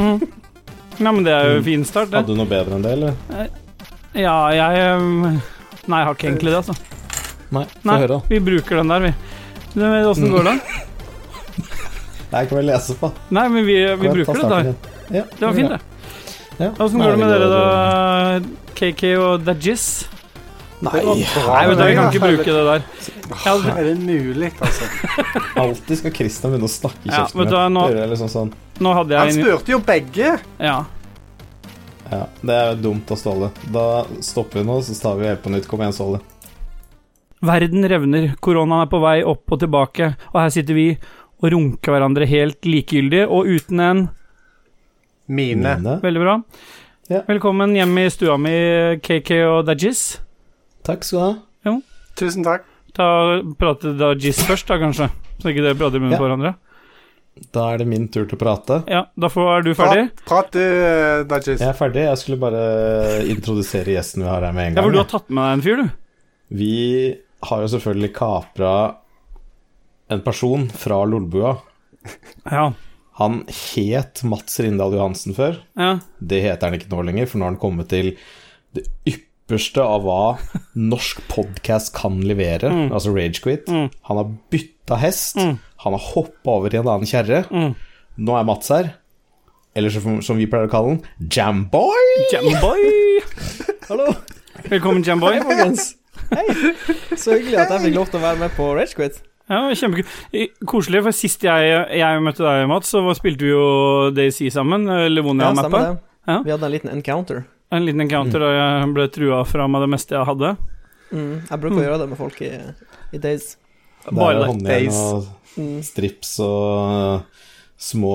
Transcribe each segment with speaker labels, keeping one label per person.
Speaker 1: Mm. Ja, men det er jo en
Speaker 2: Mm.
Speaker 1: fin start, det.
Speaker 2: hadde du noe bedre enn det, eller?
Speaker 1: Ja, jeg um, Nei, jeg har ikke egentlig det, altså.
Speaker 2: Nei, få høre, da.
Speaker 1: Vi bruker den der, vi.
Speaker 2: Mm.
Speaker 1: Åssen går det?
Speaker 2: Nei, kan vi lese på?
Speaker 1: Nei, men vi, vi bruker det der.
Speaker 2: Ja,
Speaker 1: Det var fint, det.
Speaker 2: Ja.
Speaker 1: Åssen går det med dere, da? KK og Dajis?
Speaker 2: Nei,
Speaker 1: Nei, vet du, jeg kan ikke bruke det der. Ja,
Speaker 3: Er det mulig, altså?
Speaker 2: alltid skal Christian begynne å snakke i
Speaker 1: Ja,
Speaker 2: kjeften
Speaker 1: du hva, nå-
Speaker 2: liksom sånn.
Speaker 1: Nå hadde jeg Han
Speaker 3: spurte jo begge.
Speaker 1: Ja.
Speaker 2: Ja, det er dumt av Ståle. Da stopper vi nå, så tar vi helt på nytt. Kom igjen, Ståle.
Speaker 1: Verden revner, koronaen er på vei opp og tilbake, og her sitter vi og runker hverandre helt likegyldig og uten en
Speaker 3: Mine.
Speaker 2: Mine.
Speaker 1: Veldig bra.
Speaker 2: Ja.
Speaker 1: Velkommen hjem i stua mi, KK og Dajis.
Speaker 2: Takk skal du ha.
Speaker 3: Tusen takk.
Speaker 1: Da prater da Dajis først, da, kanskje, så ikke dere prater i munnen
Speaker 2: Ja.
Speaker 1: på hverandre.
Speaker 2: Da er det min tur til å prate.
Speaker 1: Ja, da er du ferdig?
Speaker 3: Prat, prat du, eh, Dajis.
Speaker 2: Jeg er ferdig. Jeg skulle bare introdusere gjesten vi har her med en gang.
Speaker 1: Ja, for du har tatt med deg en fyr, du.
Speaker 2: Vi har jo selvfølgelig kapra en person fra Lolbua.
Speaker 1: Ja.
Speaker 2: Han het Mats Rindal Johansen før.
Speaker 1: ja.
Speaker 2: Det heter han ikke nå lenger, for nå har han kommet til det ypperste av hva norsk podkast kan levere,
Speaker 1: Mm.
Speaker 2: altså Ragequit.
Speaker 1: Mm.
Speaker 2: Han har bytta hest.
Speaker 1: Mm.
Speaker 2: Han har hoppa over i en annen kjerre.
Speaker 1: Mm.
Speaker 2: Nå er Mats her. Eller som, som vi pleier å kalle den, Jamboy!
Speaker 1: Jamboy!
Speaker 4: Hallo,
Speaker 1: Velkommen, Jamboy.
Speaker 4: hei folkens. Hei. Så hyggelig at jeg fikk lov til å være med på Ragequit.
Speaker 1: Ja. Koselig, for sist jeg, jeg møtte deg, Mats, så spilte vi jo DayZ sammen,
Speaker 4: Levonia-mapper Ja.
Speaker 1: Ja.
Speaker 4: Vi hadde en liten encounter.
Speaker 1: En liten encounter der jeg ble trua fra meg det meste jeg hadde.
Speaker 4: Mm, jeg bruker å gjøre det med folk i, i Days.
Speaker 2: Det
Speaker 1: Bare
Speaker 2: er
Speaker 1: like
Speaker 2: håndjern
Speaker 3: days.
Speaker 2: og
Speaker 4: Mm.
Speaker 2: strips og små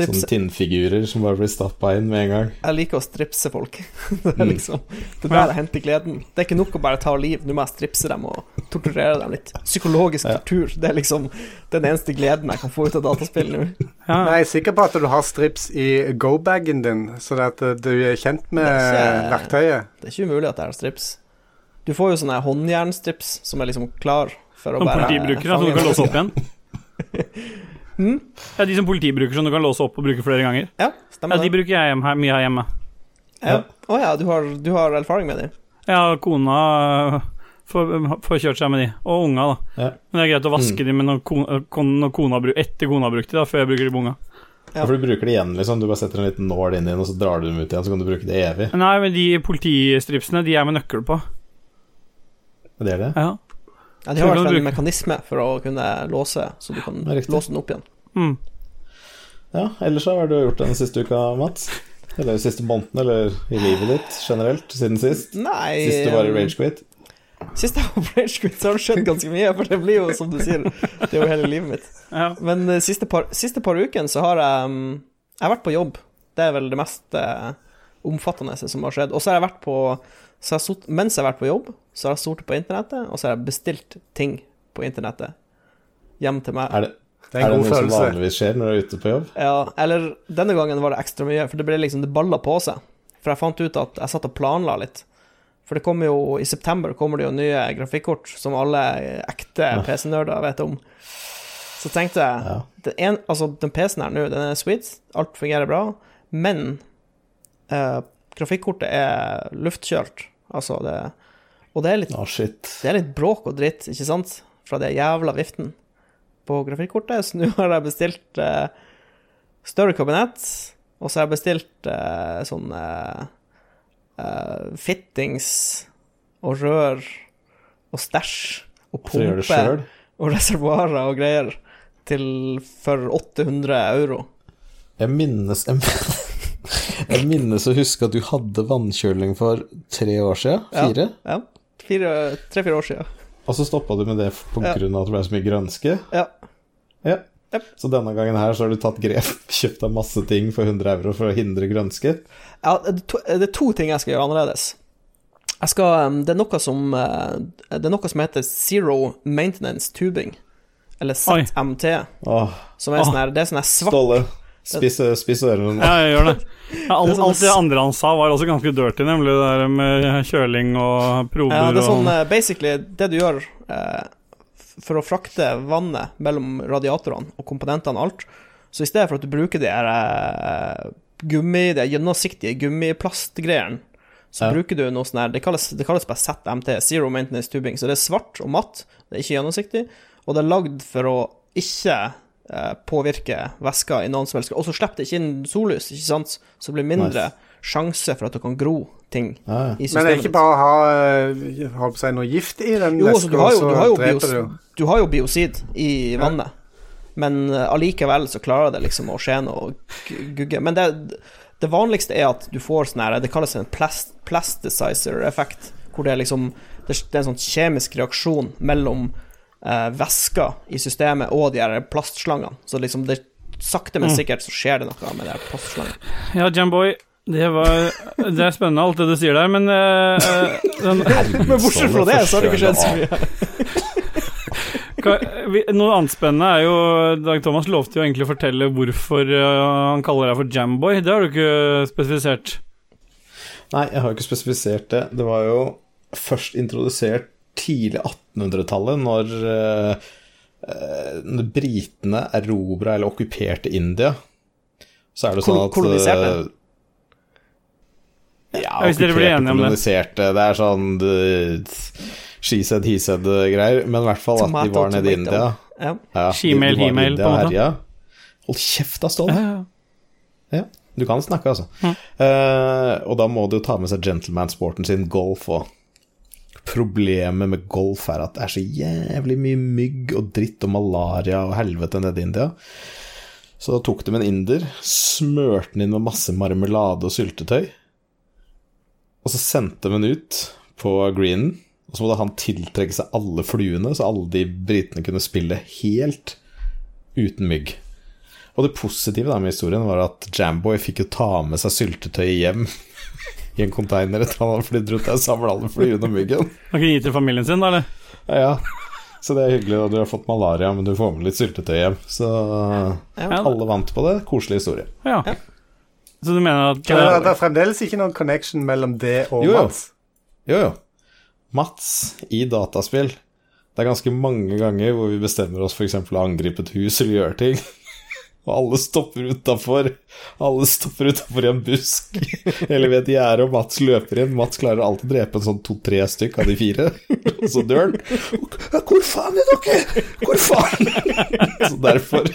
Speaker 4: Strips.
Speaker 2: sånne tinnfigurer som bare blir stappa inn med en gang.
Speaker 4: Jeg liker å stripse folk. det er
Speaker 2: Mm.
Speaker 4: liksom Det der jeg henter gleden. Det er ikke nok å bare ta liv, nå må jeg stripse dem og torturere dem litt. Psykologisk
Speaker 2: Ja.
Speaker 4: tortur. Det er liksom den eneste gleden jeg kan få ut av dataspill nå.
Speaker 1: Ja.
Speaker 3: Jeg er sikker på at du har strips i go-bagen din, så at eh, du er kjent med
Speaker 4: Det er ikke-
Speaker 3: verktøyet.
Speaker 4: Det er ikke umulig at jeg har strips. Du får jo sånne håndjernstrips som er liksom klar for å bare
Speaker 1: politiet bruker, da, som du kan låse opp igjen.
Speaker 4: Mm?
Speaker 1: Ja, De som politiet bruker, som du kan låse opp og bruke flere ganger.
Speaker 4: Ja, stemmer
Speaker 1: Ja, De bruker jeg hjem her, mye her hjemme.
Speaker 4: Ja. oh, ja, du har, du har erfaring med dem?
Speaker 1: Ja, kona får, får kjørt seg med de. Og unga, da.
Speaker 2: Ja.
Speaker 1: Men det er greit å vaske
Speaker 2: Mm.
Speaker 1: de med når kona, når kona, etter kona har brukt de, da, før jeg bruker de på unga.
Speaker 4: Ja.
Speaker 2: For du bruker det igjen, liksom. Du bare setter en liten nål inn i den, og så drar du dem ut igjen, så kan du bruke det evig.
Speaker 1: Nei, men de politistripsene, de er med nøkkel på.
Speaker 2: Det er det.
Speaker 1: Ja.
Speaker 4: Ja, de har i hvert fall en mekanisme for å kunne låse, så du kan
Speaker 2: Ja,
Speaker 4: låse den opp igjen.
Speaker 1: Mm.
Speaker 2: Ja, ellers hva har du gjort den siste uka, Mats? Eller siste måneden, eller i livet ditt generelt, siden sist?
Speaker 4: Nei
Speaker 2: Sist du var i Ragequit?
Speaker 4: Sist jeg var på Ragequit, så har det skjedd ganske mye, for det blir jo, som du sier, det er jo hele livet mitt.
Speaker 1: Ja.
Speaker 4: Men de siste par, siste par ukene så har jeg um, Jeg har vært på jobb. Det er vel det mest eh, omfattende som har skjedd. Og så har jeg vært på så jeg sott, Mens jeg har vært på jobb, så har jeg sittet på internettet, og så har jeg bestilt ting på internettet hjem til meg.
Speaker 2: Er det,
Speaker 3: Det
Speaker 2: er
Speaker 3: er
Speaker 2: det
Speaker 3: noe
Speaker 2: noe som vanligvis skjer når du er ute på jobb?
Speaker 4: Ja, eller denne gangen var det ekstra mye, for det ble liksom Det balla på seg. For jeg fant ut at jeg satt og planla litt. For det kommer jo i september kommer det jo nye grafikkort som alle ekte PC-nerder vet om. Så tenkte jeg
Speaker 2: Ja.
Speaker 4: den, en, altså, den PC-en her nå, den er sweet, alt fungerer bra, men eh, grafikkortet er luftkjølt. Altså det Og det er litt
Speaker 2: oh, shit.
Speaker 4: det er litt bråk og dritt, ikke sant? Fra det jævla viften på grafikkortet. Så nå har jeg bestilt eh, større kabinett, og så har jeg bestilt eh, sånn eh, eh, fittings og rør og stæsj og pumpe og reservoarer og greier til for 800 euro.
Speaker 2: Jeg minnes jeg, jeg minnes å huske at du hadde vannkjøling for tre år siden. Fire.
Speaker 4: Ja, ja. tre-fire år siden.
Speaker 2: Og så stoppa du med det på
Speaker 4: Ja.
Speaker 2: grunn av at det ble så mye grønske.
Speaker 4: Ja.
Speaker 2: Ja.
Speaker 4: Yep.
Speaker 2: Så denne gangen her så har du tatt grep, kjøpt deg masse ting for 100 euro for å hindre grønske.
Speaker 4: Ja, det er to, det er to ting jeg skal gjøre annerledes. Jeg skal, um, det, er noe som, uh, det er noe som heter Zero Maintenance Tubing, eller ZMT, som er sånn her, det er sånn her svart
Speaker 2: Ståle, spiss, spiss ørene nå.
Speaker 1: Ja, jeg gjør det. Ja, alt,
Speaker 4: Det er sånn-
Speaker 1: alt det andre han sa, var også ganske dirty, nemlig det der med kjøling og prover
Speaker 4: Ja, det er sånn
Speaker 1: og
Speaker 4: uh, basically det du gjør eh, for å frakte vannet mellom radiatorene og komponentene og alt. Så i stedet for at du bruker de her eh, gummi, de gjennomsiktige gummiplastgreiene, så
Speaker 2: Ja.
Speaker 4: bruker du noe sånn her det kalles, det kalles bare ZMT, Zero Maintenance Tubing. Så det er svart og matt, det er ikke gjennomsiktig, og det er lagd for å ikke eh, påvirke væska i noen som helst Og så slipper det ikke inn sollys, ikke sant? Så det blir mindre sjanse for at det kan gro ting
Speaker 2: Ja, ja.
Speaker 4: i systemet.
Speaker 3: Men det er ikke bare å ha eh, holdt på å noe gift i den
Speaker 4: Jo, altså, du har jo, du har jo, bios,
Speaker 3: dreper du.
Speaker 4: du har jo biosid i vannet, men eh, allikevel så klarer det liksom å skje noe gugge. Men det, det vanligste er at du får sånn her Det kalles en plast, plasticizer-effekt, hvor det er liksom det er en sånn kjemisk reaksjon mellom eh, væska i systemet og de her plastslangene. Så liksom det sakte, men
Speaker 1: Mm.
Speaker 4: sikkert så skjer det noe med de her plastslangene.
Speaker 1: Ja, Jamboy, det var Det er spennende alt det du sier der, men eh, eh, den,
Speaker 4: Men bortsett fra det, så har det ikke skjedd så mye.
Speaker 1: Noe annet spennende er jo Dag Thomas lovte jo egentlig å fortelle hvorfor eh, han kaller deg for Jamboy. Det har du ikke spesifisert.
Speaker 2: Nei, jeg har ikke spesifisert det. Det var jo først introdusert tidlig 1800-tallet, når, eh, eh, når britene erobra eller okkuperte India. Så er det sånn at
Speaker 4: koloniserte?
Speaker 2: eh, Ja,
Speaker 1: hvis dere blir enige om det.
Speaker 2: Det er sånn She said, he said-greier. Men i hvert fall at de var nede i. India.
Speaker 4: Ja.
Speaker 2: Ja,
Speaker 1: Shemale,
Speaker 2: ja,
Speaker 1: he-mail, på en måte.
Speaker 2: Hold kjeft da, Ståle.
Speaker 1: Ja.
Speaker 2: Du kan snakke, altså. Og da må du ta med seg gentleman-sporten sin, golf òg. Problemet med golf er at det er så jævlig mye mygg og dritt og malaria og helvete nede i India. Så da tok de en inder, smørte den inn med masse marmelade og syltetøy, og så sendte de den ut på greenen. Og så måtte han tiltrekke seg alle fluene, så alle de britene kunne spille helt uten mygg. Og det positive da med historien var at Jamboy fikk jo ta med seg syltetøyet hjem i en container etter han hadde flydd rundt der og samla alle fluene og myggen.
Speaker 1: Han kunne gi til familien sin, da, eller?
Speaker 2: Ja, ja. Så det er hyggelig, og du har fått malaria, men du får med litt syltetøy hjem. Så
Speaker 1: Ja.
Speaker 2: alle vant på det. Koselig historie.
Speaker 1: Ja. Så du mener at
Speaker 3: Kan det, det er fremdeles ikke noen connection mellom det og
Speaker 2: Jo, jo.
Speaker 3: Mats?
Speaker 2: Jo, jo. Mats i dataspill. Det er ganske mange ganger hvor vi bestemmer oss f.eks. å angripe et hus eller gjøre ting. Og alle stopper utafor. Alle stopper utafor i en busk eller ved et gjerde, og Mats løper inn. Mats klarer alltid å drepe en sånn to-tre stykk av de fire. Og så dør han. Hvor faen er dere? Hvor faen? Så derfor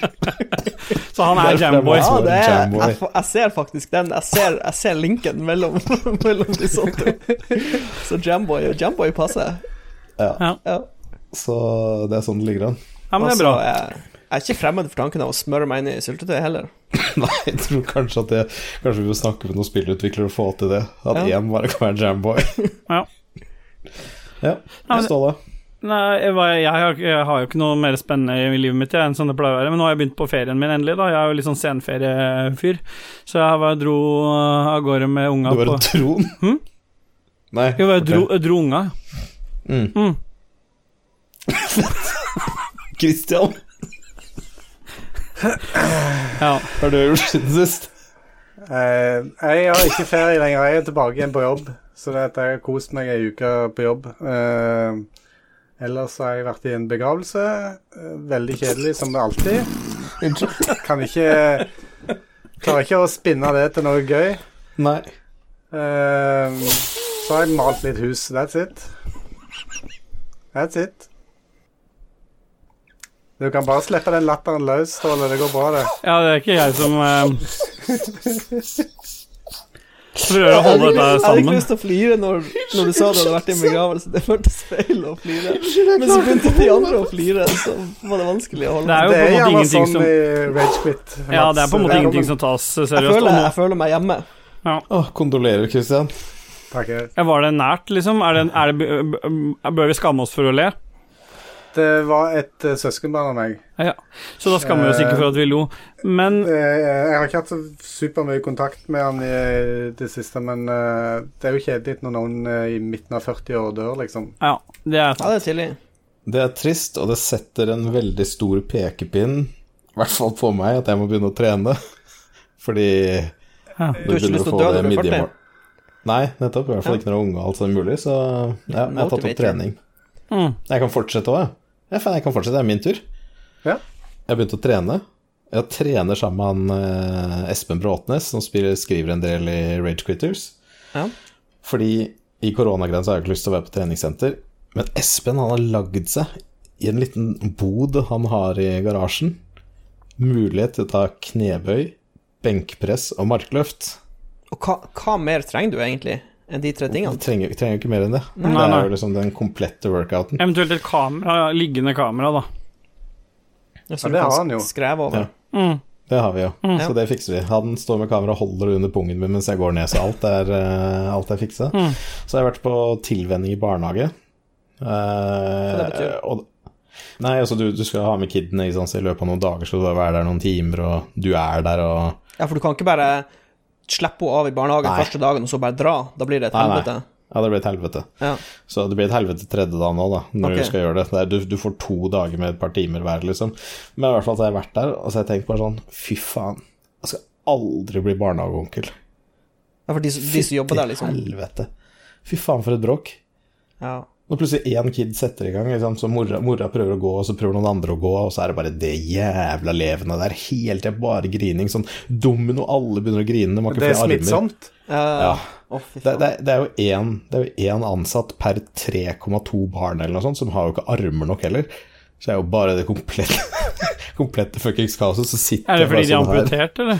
Speaker 1: Så han er Jamboy.
Speaker 4: Ja, det er,
Speaker 2: Jamboy.
Speaker 4: jeg, jeg ser faktisk den. Jeg ser, jeg ser linken mellom, mellom de sånne. Så Jamboy og Jamboy passer.
Speaker 2: Ja.
Speaker 1: Ja.
Speaker 2: Så det er sånn det ligger an.
Speaker 1: Ja, men det er bra.
Speaker 4: Er jeg er ikke fremmed for tanken av å smøre meg inn i syltetøy heller.
Speaker 2: Nei, jeg tror kanskje at det Kanskje vi bør snakke med noen spillutviklere og få til det. At
Speaker 4: Ja.
Speaker 2: bare kan være Jamboy.
Speaker 1: Ja.
Speaker 2: Ja.
Speaker 1: jeg står
Speaker 2: Ståle.
Speaker 1: Nei, jeg, var, jeg, har, jeg har jo ikke noe mer spennende i livet mitt jeg, enn sånn det pleier å være, men nå har jeg begynt på ferien min endelig, da. Jeg er jo litt sånn senferiefyr, så jeg bare dro uh, av gårde med unga på
Speaker 2: Du var
Speaker 1: på
Speaker 2: en tron?
Speaker 1: Hm?
Speaker 2: Nei.
Speaker 1: Jo, jeg
Speaker 2: okay.
Speaker 1: dro, jeg dro unga.
Speaker 2: Mm.
Speaker 1: Mm.
Speaker 2: Christian,
Speaker 1: Ja.
Speaker 2: hva har du gjort siden sist?
Speaker 3: Eh, jeg har ikke ferie lenger. Jeg er tilbake igjen på jobb. Så det at jeg har kost meg ei uke på jobb. Eh, ellers har jeg vært i en begravelse. Eh, veldig kjedelig, som det alltid. Kan ikke Klarer ikke å spinne det til noe gøy.
Speaker 2: Nei.
Speaker 3: Eh, så har jeg malt litt hus. That's it. That's it. Du kan bare slippe den latteren løs, Ståle. Det går bra, det.
Speaker 1: ja, det er ikke jeg som eh, Prøver å holde dette sammen.
Speaker 4: Jeg hadde ikke lyst til å flire når, når du sa du hadde vært i en begravelse. Det føltes feil å flire. Men så begynte de andre å flire, så var det vanskelig å holde
Speaker 1: Det er jo på en måte ingenting som. Ja, det er på en måte ingenting som tas seriøst. Jeg
Speaker 4: føler, jeg føler meg hjemme.
Speaker 2: Åh, kondolerer, Christian.
Speaker 3: Takker.
Speaker 1: ja, var det nært, liksom? Er det, er det, bør vi skamme oss for å le?
Speaker 3: Det var et uh, søskenbarn av meg.
Speaker 1: Ja, så da skammer vi oss ikke for at vi lo. Men
Speaker 3: Eh, jeg har ikke hatt så supermye kontakt med han i det siste, men eh, det er jo kjedelig når noen eh, i midten av 40 år dør, liksom.
Speaker 1: ja, det er
Speaker 4: Ja, det er tidlig.
Speaker 2: Det er trist, og det setter en veldig stor pekepinn, i hvert fall på meg, at jeg må begynne å trene. Fordi
Speaker 1: ja.
Speaker 4: Du har ikke lyst til å dø når du er 40?
Speaker 2: Nei, nettopp. I hvert fall
Speaker 4: Ja.
Speaker 2: ikke når du er unge og alt som er mulig. Så ja, jeg har tatt opp trening.
Speaker 1: Mm.
Speaker 2: Jeg kan fortsette òg, jeg. Ja, faen, jeg kan fortsette. Det er min tur.
Speaker 3: Ja.
Speaker 2: Jeg har begynt å trene. Jeg trener sammen med eh, Espen Bråtnes, som skriver en del i Rage Critters.
Speaker 4: Ja.
Speaker 2: Fordi i koronagrensa har jeg ikke lyst til å være på treningssenter. Men Espen han har lagd seg i en liten bod han har i garasjen, mulighet til å ta knebøy, benkpress og markløft.
Speaker 4: Og hva, hva mer trenger du egentlig de tre
Speaker 2: tingene.
Speaker 4: tingene?
Speaker 2: trenger, trenger ikke mer enn det.
Speaker 1: Nei,
Speaker 2: det er jo liksom den komplette workouten.
Speaker 1: Eventuelt et kamera, liggende kamera, da.
Speaker 4: Ja,
Speaker 3: Ja, det har han jo.
Speaker 4: Skrev over.
Speaker 2: Ja.
Speaker 1: Mm.
Speaker 2: Det har vi jo,
Speaker 4: mm.
Speaker 2: så det fikser vi. Han står med kamera og holder det under pungen min mens jeg går ned, så alt er, uh, alt er fiksa.
Speaker 1: Mm.
Speaker 2: Så jeg har vært på tilvenning i barnehage. Hva
Speaker 4: det betyr?
Speaker 2: og, nei, altså du, du skal ha med kidene i, sånn, så i løpet av noen dager så du være der noen timer, og du er der og
Speaker 4: Ja, for du kan ikke bare slippe henne av i barnehagen
Speaker 2: Nei.
Speaker 4: første dagen og så bare dra. Da blir det et
Speaker 2: Nei, nei.
Speaker 4: helvete.
Speaker 2: Ja, det blir et helvete.
Speaker 4: Ja.
Speaker 2: Så det blir et helvete tredje dagen òg, da, når
Speaker 4: okay.
Speaker 2: du skal gjøre det. du, du får to dager med et par timer hver, liksom. Men i hvert fall så har jeg vært der, og så har jeg tenkt bare sånn Fy faen, jeg skal aldri bli barnehageonkel.
Speaker 4: ja, for de, de som jobber der, liksom.
Speaker 2: Helvete. Fy faen, for et bråk.
Speaker 4: Ja.
Speaker 2: Når plutselig én kid setter i gang, liksom, så mora, mora prøver å gå, og så prøver noen andre å gå, og så er det bare det jævla levende der. Helt til bare grining. Sånn domino, alle begynner å grine. de har ikke
Speaker 3: Det er smittsomt.
Speaker 4: Uh,
Speaker 2: Ja.
Speaker 4: oh,
Speaker 2: Det, det, det er jo én Det er ansatt per 3,2 barn eller noe sånt, som har jo ikke armer nok heller. Så det er jo bare det komplette Komplette fuckings kaoset. Så sitter
Speaker 1: Er det
Speaker 2: jeg bare
Speaker 1: fordi de er
Speaker 2: sånn her.
Speaker 1: amputert, eller?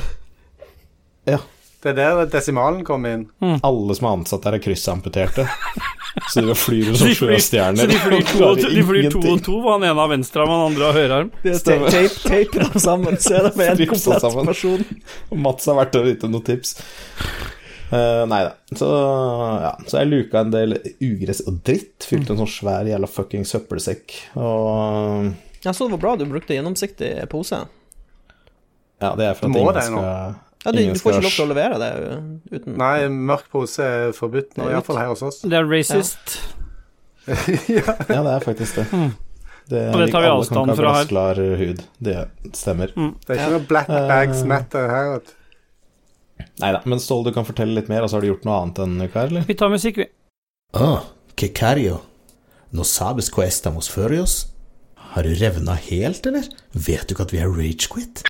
Speaker 2: Ja.
Speaker 3: Det er der desimalen kom inn.
Speaker 2: Alle som er ansatt der, er kryssamputerte. Så de flyr som sjøstjerner.
Speaker 1: så de flyr
Speaker 2: og
Speaker 1: to, og to, de flyr to og to, og han ene har venstre arm, han andre har høyre arm.
Speaker 4: Tape, tape dem sammen, så er det med en komplett person.
Speaker 2: Og Mats har vært og gitt noen tips. Uh, nei da. Så, ja. så jeg luka en del ugress og dritt. Fylte en sånn svær jævla fucking søppelsekk. Og
Speaker 4: Ja, så det var bra du brukte gjennomsiktig pose.
Speaker 2: ja, det er for at ingen skal
Speaker 4: Ja, du, du får ikke lov til å levere det uh, uten
Speaker 3: Nei, mørk pose er forbudt nå,
Speaker 4: Det er
Speaker 3: iallfall her hos oss.
Speaker 1: Det er racist.
Speaker 2: Ja, det er faktisk det.
Speaker 1: Mm.
Speaker 2: det
Speaker 1: Og det tar vi
Speaker 2: alle
Speaker 1: avstand
Speaker 2: kan ikke ha
Speaker 1: fra her.
Speaker 2: glassklar hud. Det stemmer.
Speaker 3: Det er ikke noe black bags matter her. vet.
Speaker 2: Nei da. Men Ståle, du kan fortelle litt mer, altså har du gjort noe annet enn hva, eller?
Speaker 1: Vi tar musikk, vi.
Speaker 5: Oh, que cario. No sabes que estamos furios? Har du revna helt, eller? Vet du ikke at vi er ragequit?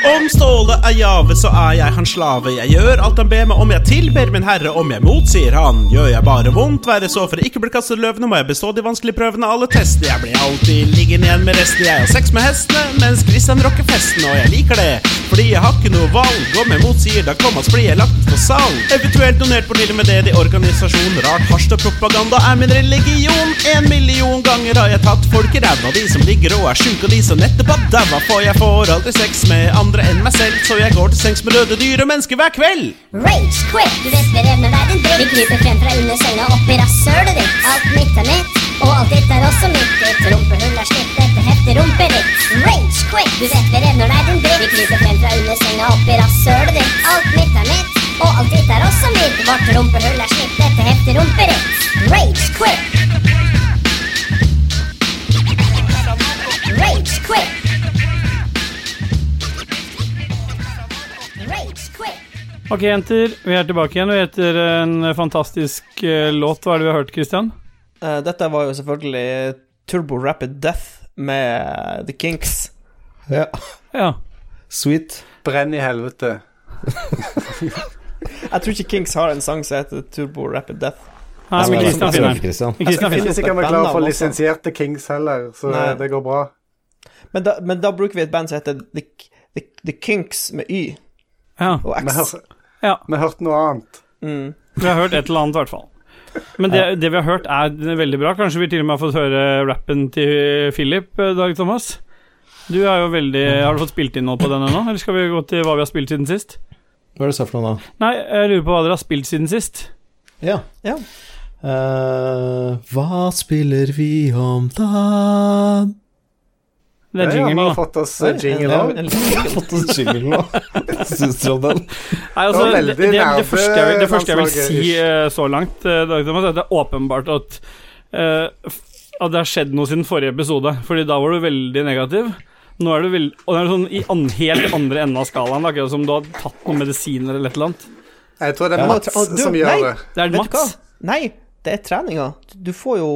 Speaker 6: Om Ståle er Jave, så er jeg hans slave. Jeg gjør alt han ber meg om, jeg tilber min herre. Om jeg motsier han, gjør jeg bare vondt verre. Så for å ikke bli kastet løvene, må jeg bestå de vanskelige prøvene. Alle testene. Jeg blir alltid liggende igjen med resten. Jeg har sex med hestene, mens Christian rocker festen. Og jeg liker det, fordi jeg har ikke noe valg. Om jeg motsier, da kommer blir jeg lagt for salg. Eventuelt donert på Lille Mededi organisasjon. Rart Harstad-propaganda er min religion. En million ganger har jeg tatt folk i ræva. De som ligger og er sjuke, og de som nettopp har daua. For jeg får aldri sex med andre enn meg selv, så jeg går til sengs med døde dyr og mennesker hver kveld.
Speaker 7: Rage quit, du vet vi revner hver dritt. Vi kryper frem fra under senga opp i rasshølet ditt. Alt mitt er mitt, og alt ditt er også mitt. Ditt rumpehull er slitt, dette hefter rumper ditt. Rage quit, du vet vi revner hver dritt. Vi kryper frem fra under senga opp i rasshølet ditt. Alt mitt er mitt, og alt ditt er også mitt. Vårt rumpehull er slitt, dette hefter rumper ditt. Rage quit. Rage quit.
Speaker 1: Ok, jenter, vi er tilbake igjen, og etter en fantastisk eh, låt. Hva er det vi har hørt, Christian?
Speaker 4: Uh, Dette var jo selvfølgelig Turbo Rapid Death med The Kinks.
Speaker 2: Ja.
Speaker 1: Ja.
Speaker 2: Sweet.
Speaker 3: Brenn i helvete.
Speaker 4: Jeg tror ikke Kinks har en sang som heter Turbo Rapid Death.
Speaker 1: Nei, men Christian finner den.
Speaker 3: Jeg finnes ikke vi
Speaker 4: klarer
Speaker 3: å
Speaker 4: få
Speaker 3: lisensierte Kings heller, så
Speaker 4: Nei.
Speaker 3: det går bra.
Speaker 4: Men da, men da bruker vi et band som heter The, The, The Kinks med Y
Speaker 1: Ja.
Speaker 4: og X.
Speaker 1: ja.
Speaker 3: vi hørte noe annet.
Speaker 4: Mm.
Speaker 1: Vi har hørt et eller annet, i hvert fall. Men det, det vi har hørt, er veldig bra. Kanskje vi til og med har fått høre rappen til Philip, eh, Dag Thomas? Du er jo veldig Har du fått spilt inn noe på den ennå, eller skal vi gå til hva vi har spilt siden sist?
Speaker 2: Hva er det du sa for noe, da?
Speaker 1: Nei, jeg lurer på hva dere har spilt siden sist.
Speaker 2: Ja.
Speaker 4: Ja.
Speaker 2: Uh, hva spiller vi om da?
Speaker 1: Det er
Speaker 3: Ja, ja, vi har fått oss eh, jingle òg.
Speaker 2: Fått oss jingle nå. Syns du om den?
Speaker 1: Nei, altså,
Speaker 3: Det
Speaker 1: det, det, det, første jeg, vil- det første jeg vil si eh, så langt, det er åpenbart at, uh, at det har skjedd noe siden forrige episode. Fordi da var du veldig negativ. Nå er du veld, og det er sånn i an, helt andre enden av skalaen. Akkurat som du har tatt noen medisiner eller et eller annet.
Speaker 3: Jeg tror det er. Mats
Speaker 4: ja. du,
Speaker 3: som
Speaker 4: nei.
Speaker 3: gjør det.
Speaker 1: Det er? Mats.
Speaker 4: Nei, det er treninga. Du får jo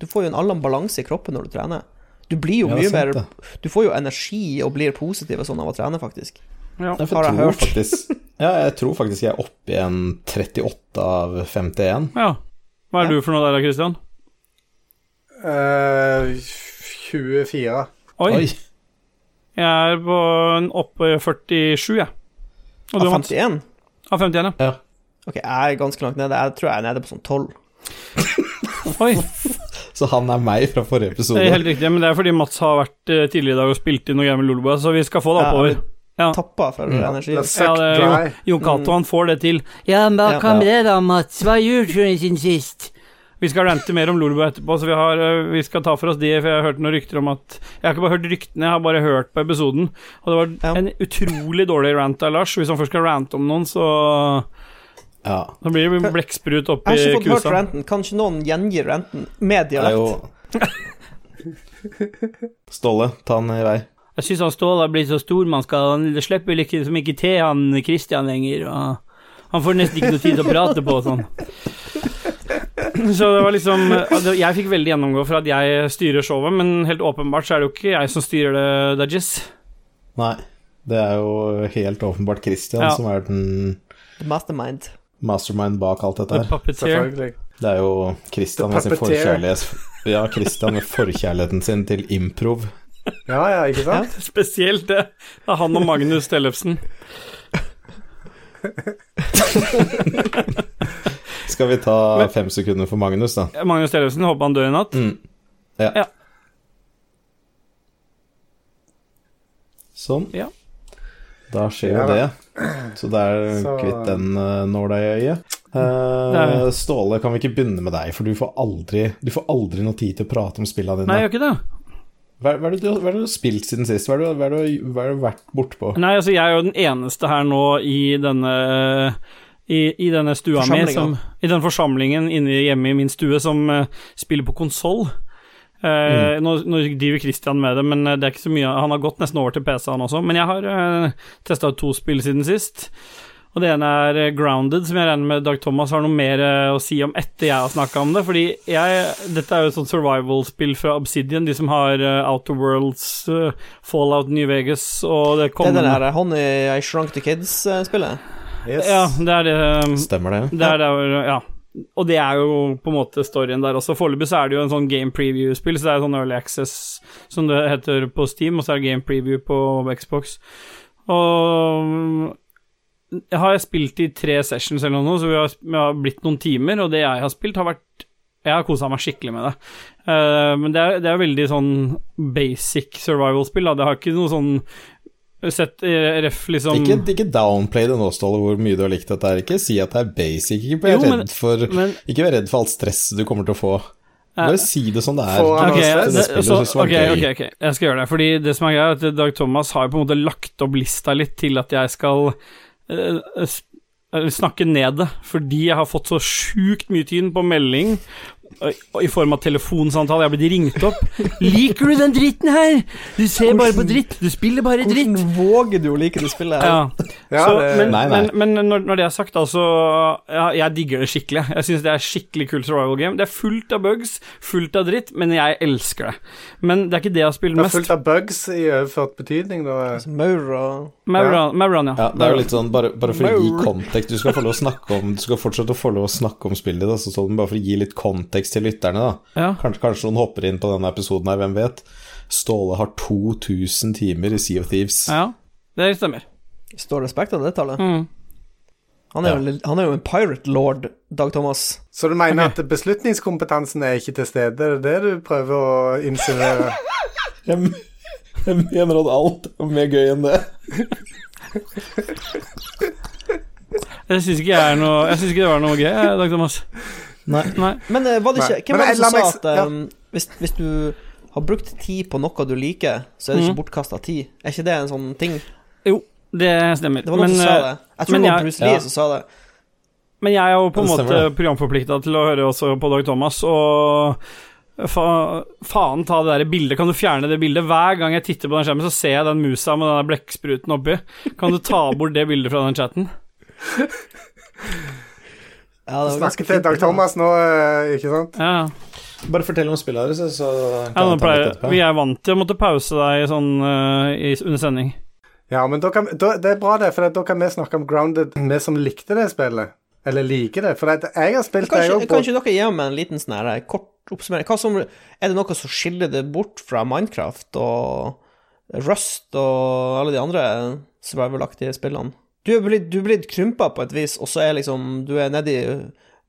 Speaker 4: Du får jo en annen balanse i kroppen når du trener. Du blir jo
Speaker 2: Ja,
Speaker 4: mye
Speaker 2: sant
Speaker 4: mer. Du får jo energi og blir positiv og sånn av å trene, faktisk.
Speaker 1: Ja.
Speaker 2: Jeg
Speaker 4: jeg
Speaker 2: tror
Speaker 4: hørt.
Speaker 2: faktisk Ja, jeg tror faktisk jeg er oppe i en 38 av 51.
Speaker 1: ja. Hva er
Speaker 4: Ja.
Speaker 1: du for noe der, Christian?
Speaker 3: Uh, 24.
Speaker 1: Oi,
Speaker 2: Oi!
Speaker 1: jeg er på en oppe i 47, jeg. Og du,
Speaker 4: Av 51?
Speaker 1: Av 51, ja.
Speaker 2: Ja.
Speaker 4: Ok, jeg er ganske langt nede. Jeg tror jeg er nede på sånn 12.
Speaker 1: Oi,
Speaker 2: Så han er meg fra forrige episode.
Speaker 1: det er helt riktig, men det er fordi Mats har vært eh, tidligere i dag og spilt inn noe greier med Lolbua, så vi skal få det oppover. Ja.
Speaker 4: Tappa for
Speaker 2: Mm.
Speaker 4: energi.
Speaker 1: Ja, det er Jon Cato, han får det til.
Speaker 8: Ja, men hva
Speaker 4: Ja.
Speaker 8: kan det da, Mats? Hva gjorde du siden sist?
Speaker 1: Vi skal rante mer om Lolbua etterpå, så vi, har, eh, vi skal ta for oss de, for jeg har hørt noen rykter om at Jeg har ikke bare hørt ryktene, jeg har bare hørt på episoden. Og det var
Speaker 4: Ja.
Speaker 1: en utrolig dårlig rant av Lars. Hvis han først skal rante om noen, så
Speaker 2: Ja.
Speaker 1: Da blir det blekksprut oppi
Speaker 4: Jeg har ikke fått hørt renten. Kanskje noen gjengir renten med dialekt?
Speaker 2: jo Ståle, ta den i vei.
Speaker 8: Jeg syns han Ståle har blitt så stor, man skal Han slipper liksom ikke til han Christian lenger, og han får nesten ikke noe tid til å prate på og sånn.
Speaker 1: Så det var liksom Jeg fikk veldig gjennomgå for at jeg styrer showet, men helt åpenbart så er det jo ikke jeg som styrer det, Dudges.
Speaker 2: Nei. Det er jo helt åpenbart Christian
Speaker 1: Ja.
Speaker 2: som er den
Speaker 4: The Mastermind.
Speaker 2: Mastermind bak alt dette her. Det er jo Christian med sin forkjærlighet Ja, Christian med forkjærligheten sin til improv.
Speaker 3: Ja, ja, ikke sant?
Speaker 1: Spesielt det. Det er han og Magnus Tellefsen.
Speaker 2: Skal vi ta
Speaker 1: Men-
Speaker 2: fem sekunder for Magnus, da?
Speaker 1: Magnus Tellefsen, håper han dør i natt.
Speaker 2: Mm. Ja.
Speaker 1: Ja.
Speaker 2: Sånn.
Speaker 1: Ja.
Speaker 2: Da skjer jo
Speaker 3: Ja,
Speaker 2: det. Så det er
Speaker 3: Så-
Speaker 2: kvitt den uh, nåla i øyet.
Speaker 1: Uh,
Speaker 2: Ståle, kan vi ikke begynne med deg, for du får aldri, du får aldri noe tid til å prate om spillene dine.
Speaker 1: Nei, jeg gjør ikke det.
Speaker 2: Hva, hva, er det du, hva er det du har spilt siden sist? Hva har du, du har vært bortpå?
Speaker 1: Nei, altså, jeg er jo den eneste her nå i denne i, i denne stua mi, som I den forsamlingen inne hjemme i min stue som uh, spiller på konsoll. Eh, nå, nå driver Christian med det, men eh, det er ikke så mye Han har gått nesten over til PC, han også. Men jeg har uh, testa ut to spill siden sist. Og det ene er eh, Grounded, som jeg regner med Dag Thomas har noe mer eh, å si om etter jeg har snakka om det. Fordi jeg Dette er jo et sånt survival-spill fra Obsidian, de som har uh, Outer Worlds, uh, Fallout New Vegas og det
Speaker 4: Det er det der Honey I Shrunk the Kids-spillet.
Speaker 3: Yes.
Speaker 1: Ja, det er det
Speaker 2: Stemmer det?
Speaker 1: Det er det ja. Og det er jo på en måte storyen der også. Foreløpig så er det jo en sånn game preview-spill, så det er sånn early access som det heter på Steam, og så er det game preview på Xbox. Og jeg har spilt i tre sessions eller noe, så vi har, vi har blitt noen timer, og det jeg har spilt, har vært Jeg har kosa meg skikkelig med det. Uh, men det er, det er veldig sånn basic survival-spill, da. Det har ikke noe sånn Sett eh, ref, liksom
Speaker 2: Ikke, ikke downplay det nå, Ståle, hvor mye du har likt dette. her. Ikke si at det er basic. Ikke vær redd for
Speaker 1: men
Speaker 2: Ikke vær redd for alt stresset du kommer til å få. Bare si det som det er.
Speaker 3: Okay,
Speaker 1: Ok,
Speaker 2: det
Speaker 1: det, så,
Speaker 2: okay, var
Speaker 1: ok, ok, ok, jeg skal gjøre det. Fordi det som er greia, er at Dag Thomas har på en måte lagt opp lista litt til at jeg skal uh, eh, snakke ned det, fordi jeg har fått så sjukt mye tid på melding eh, i form av telefonsamtale. Jeg har blitt ringt opp. 'Liker du den dritten her? Du ser bare på dritt. Du spiller bare dritt.'
Speaker 4: Hvordan våger du å like det spillet? her?
Speaker 1: Ja.
Speaker 3: Ja,
Speaker 1: så,
Speaker 3: det-
Speaker 1: men,
Speaker 2: Nei, nei.
Speaker 1: men, men når, når det er sagt, altså ja, Jeg digger det skikkelig. Jeg syns det er skikkelig kult survival game. Det er fullt av bugs, fullt av dritt, men jeg elsker det. Men det er ikke det jeg har spilt
Speaker 3: Det er
Speaker 1: mest.
Speaker 3: fullt av bugs i overført betydning, da.
Speaker 4: Altså,
Speaker 1: ja.
Speaker 2: Ja, det er jo litt sånn, bare, bare for å gi kontekst Du skal få lov å snakke om Du skal fortsette å få lov å snakke om spillet ditt, altså, sånn, bare for å gi litt kontekst til lytterne. da
Speaker 1: Ja.
Speaker 2: Kanskje, kanskje noen hopper inn på denne episoden her, hvem vet. Ståle har 2000 timer i Sea of Thieves.
Speaker 1: ja, det stemmer.
Speaker 4: Står respekt av det tallet?
Speaker 1: Mm.
Speaker 4: Han er, jo, han er jo en pirate lord, Dag Thomas.
Speaker 3: Så du mener
Speaker 1: okay.
Speaker 3: at beslutningskompetansen er ikke til stede? Det er det du prøver å insinuere?
Speaker 2: Jeg, jeg mener at alt er mer gøy enn det.
Speaker 1: Jeg syns ikke, ikke det var noe gøy, Dag Thomas.
Speaker 2: Nei.
Speaker 1: Nei.
Speaker 4: Men eh, var det ikke Hvem var det som sa at
Speaker 3: s- ja.
Speaker 4: um, hvis, hvis du har brukt tid på noe du liker, så er det ikke bortkasta tid? Er ikke det en sånn ting?
Speaker 1: Jo, det stemmer.
Speaker 4: Det var noen
Speaker 1: men,
Speaker 4: som sa
Speaker 1: eh,
Speaker 4: det. Jeg tror det var Bruce Lee
Speaker 2: ja.
Speaker 4: som sa det.
Speaker 1: Men jeg er jo på en måte programforplikta til å høre også på Dag Thomas, og fa faen ta det der bildet. Kan du fjerne det bildet? Hver gang jeg titter på den skjermen, så ser jeg den musa med den blekkspruten oppi. Kan du ta bort det bildet fra den chatten?
Speaker 4: Ja, det var ganske
Speaker 3: til
Speaker 4: fint.
Speaker 3: Dag Thomas nå, eh, ikke sant?
Speaker 1: Ja,
Speaker 2: Bare fortell om spillet deres, så kan
Speaker 1: ja,
Speaker 2: jeg ta
Speaker 1: pleier,
Speaker 2: litt etterpå.
Speaker 1: Vi er vant til å måtte pause deg sånn uh, i, under sending.
Speaker 3: Ja, men da kan, da, det er bra, det, for da kan vi snakke om Grounded, vi som likte det spillet. Eller liker det. For jeg har spilt det, òg. På...
Speaker 4: kan ikke dere gi meg en liten sånn her kort oppsummering? Hva som, er det noe som skiller det bort fra Minecraft og Rust og alle de andre survival-aktige spillene? Du er blitt, du er blitt krympa på et vis, og så er liksom Du er nedi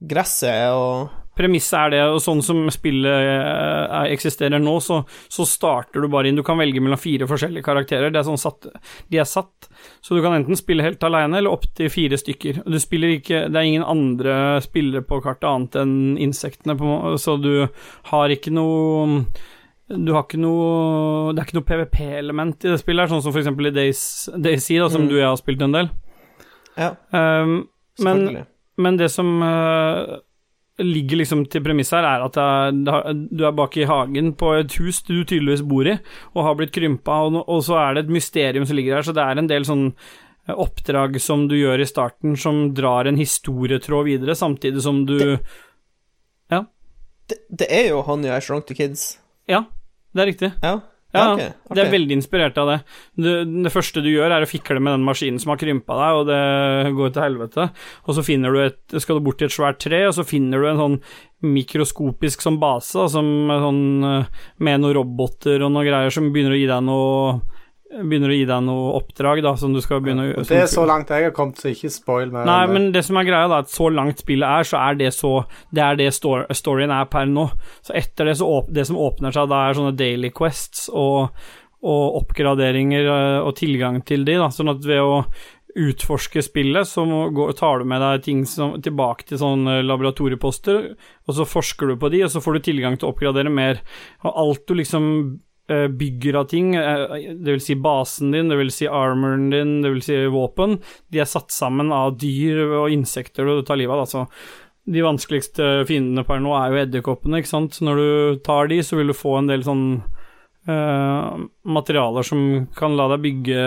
Speaker 4: gresset og
Speaker 1: Premisset er det, og sånn som spillet eh, er- eksisterer nå, så, så starter du bare inn. Du kan velge mellom fire forskjellige karakterer. Det er sånn satt, de er satt, så du kan enten spille helt alene eller opptil fire stykker. Du ikke Det er ingen andre spillere på kartet annet enn insektene, på, så du har ikke noe du har ikke noe Det er ikke noe PVP-element i det spillet, her, sånn som eksempel i Days, Daisy, da, som
Speaker 4: Mm.
Speaker 1: du og jeg har spilt en del.
Speaker 4: Ja,
Speaker 1: Um, men men det som uh, ligger liksom til premiss her, er at det er, du er bak i hagen på et hus du tydeligvis bor i, og har blitt krympa, og, og så er det et mysterium som ligger der, så det er en del sånn eh, oppdrag som du gjør i starten, som drar en historietråd videre, samtidig som du
Speaker 4: det, det er jo han I Shrunk the Kids.
Speaker 1: Ja, det er riktig.
Speaker 4: Ja,
Speaker 1: Ja,
Speaker 4: ok,
Speaker 1: det er veldig inspirert av det. det. Det første du gjør, er å fikle med den maskinen som har krympa deg, og det går til helvete. Og så finner du et, skal du bort til et svært tre, og så finner du en sånn mikroskopisk som base, da, som sånn, eh, med noen roboter og noen greier som begynner å gi deg noe Begynner å gi deg noe oppdrag, da, som du skal begynne å
Speaker 3: det er så langt jeg har kommet, så ikke spoil mer.
Speaker 1: Nei, men det som er greia, da, at så langt spillet er, så er det så Det er det storyen er per nå. Så etter det, så åp det som åpner seg, da er sånne daily quests og, og oppgraderinger eh, og tilgang til de, da. Sånn at ved å utforske spillet, så må, gå, tar du med deg ting som, tilbake til sånne laboratorieposter, og så forsker du på de, og så får du tilgang til å oppgradere mer. Og alt du liksom eh, bygger av ting, eh, det vil si basen din, det vil si armoren din, det vil si våpen, de er satt sammen av dyr og insekter du tar livet av. Altså. De vanskeligste fiendene per nå er jo edderkoppene, ikke sant. Når du tar de, så vil du få en del sånn Uh, materialer som kan la deg bygge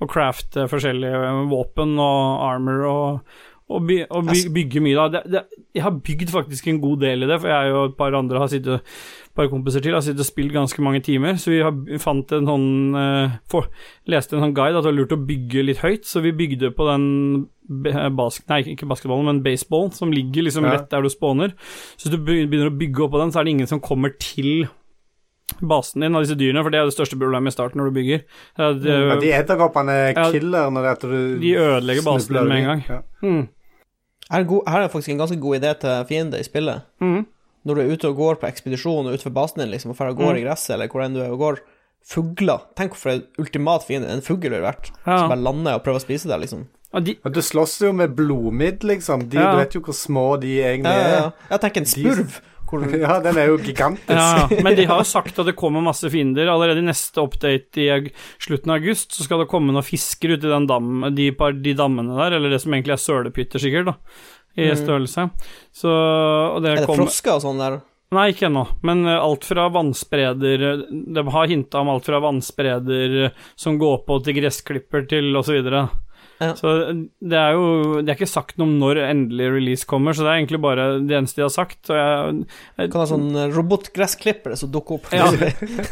Speaker 1: og crafte forskjellige våpen og armor og, og, by, og by, bygge mye da. Det, det, jeg har bygd faktisk en god del i det, for jeg og et par andre har sittet et par kompiser til har sittet og spilt ganske mange timer, så vi har, fant en sånn uh, for, Leste en sånn guide at det var lurt å bygge litt høyt, så vi bygde på den bas, bask, Nei, ikke basketballen, men baseball, som ligger liksom
Speaker 3: Ja.
Speaker 1: rett der du spawner. Så hvis du begynner å bygge oppå den, så er det ingen som kommer til basen din av disse dyrene, for det er det største problemet i starten når du bygger. Det er
Speaker 3: ja, de edderkoppene er
Speaker 1: Ja,
Speaker 3: killer når det er at du
Speaker 1: de ødelegger basen din med en gang.
Speaker 3: Ja.
Speaker 1: Mm.
Speaker 4: Her er, det her er faktisk en ganske god idé til fiende i spillet.
Speaker 1: Mm.
Speaker 4: Når du er ute og går på ekspedisjon og utenfor basen din, liksom, og fer og går
Speaker 1: Mm.
Speaker 4: i gresset, eller hvor enn du er og går, fugler Tenk for en ultimat fiende en fugl ville vært,
Speaker 1: Ja.
Speaker 4: som bare lander og prøver å spise deg, liksom.
Speaker 1: Og de,
Speaker 3: du slåss jo med blodmidd, liksom. De,
Speaker 1: Ja.
Speaker 3: Du vet jo hvor små de egentlig
Speaker 4: Ja, ja, ja.
Speaker 3: er.
Speaker 4: Jeg tenker en spurv. Hvor,
Speaker 3: Ja, den er jo gigantisk.
Speaker 1: Ja, men de har jo sagt at det kommer masse fiender. Allerede i neste update i slutten av august så skal det komme noen fisker uti i den dam, de, de dammene der, eller det som egentlig er sølepytter, sikkert, da, i størrelse. Så og det
Speaker 4: er det
Speaker 1: kommer
Speaker 4: frosker og sånn der?
Speaker 1: Nei, ikke ennå, men eh, alt fra vannspreder De har hinta om alt fra vannspreder eh, som går på til gressklipper til osv. Så.
Speaker 4: Ja.
Speaker 1: så det er jo Det er ikke sagt noe om når endelig release kommer, så det er egentlig bare det eneste de har sagt. Og jeg,
Speaker 4: Kan ha sånn robotgressklippere som dukker opp.
Speaker 1: Ja.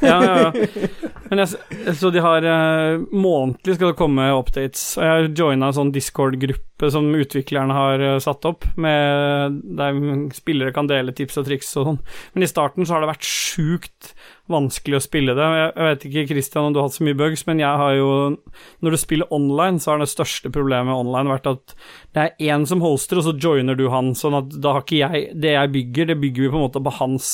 Speaker 1: ja, ja, ja. Men jeg, så de har eh, Månedlig skal det komme updates. Og jeg har joina en sånn Discord-gruppe som utviklerne har eh, satt opp, med, der spillere kan dele tips og triks og sånn. Men i starten så har det vært sjukt vanskelig å spille det. Jeg, vet ikke, Christian, om du har hatt så mye bugs, men jeg har jo Når du spiller online, så har det største problemet online vært at det er én som holster, og så joiner du han, sånn at da har ikke jeg Det jeg bygger, det bygger vi på en måte på hans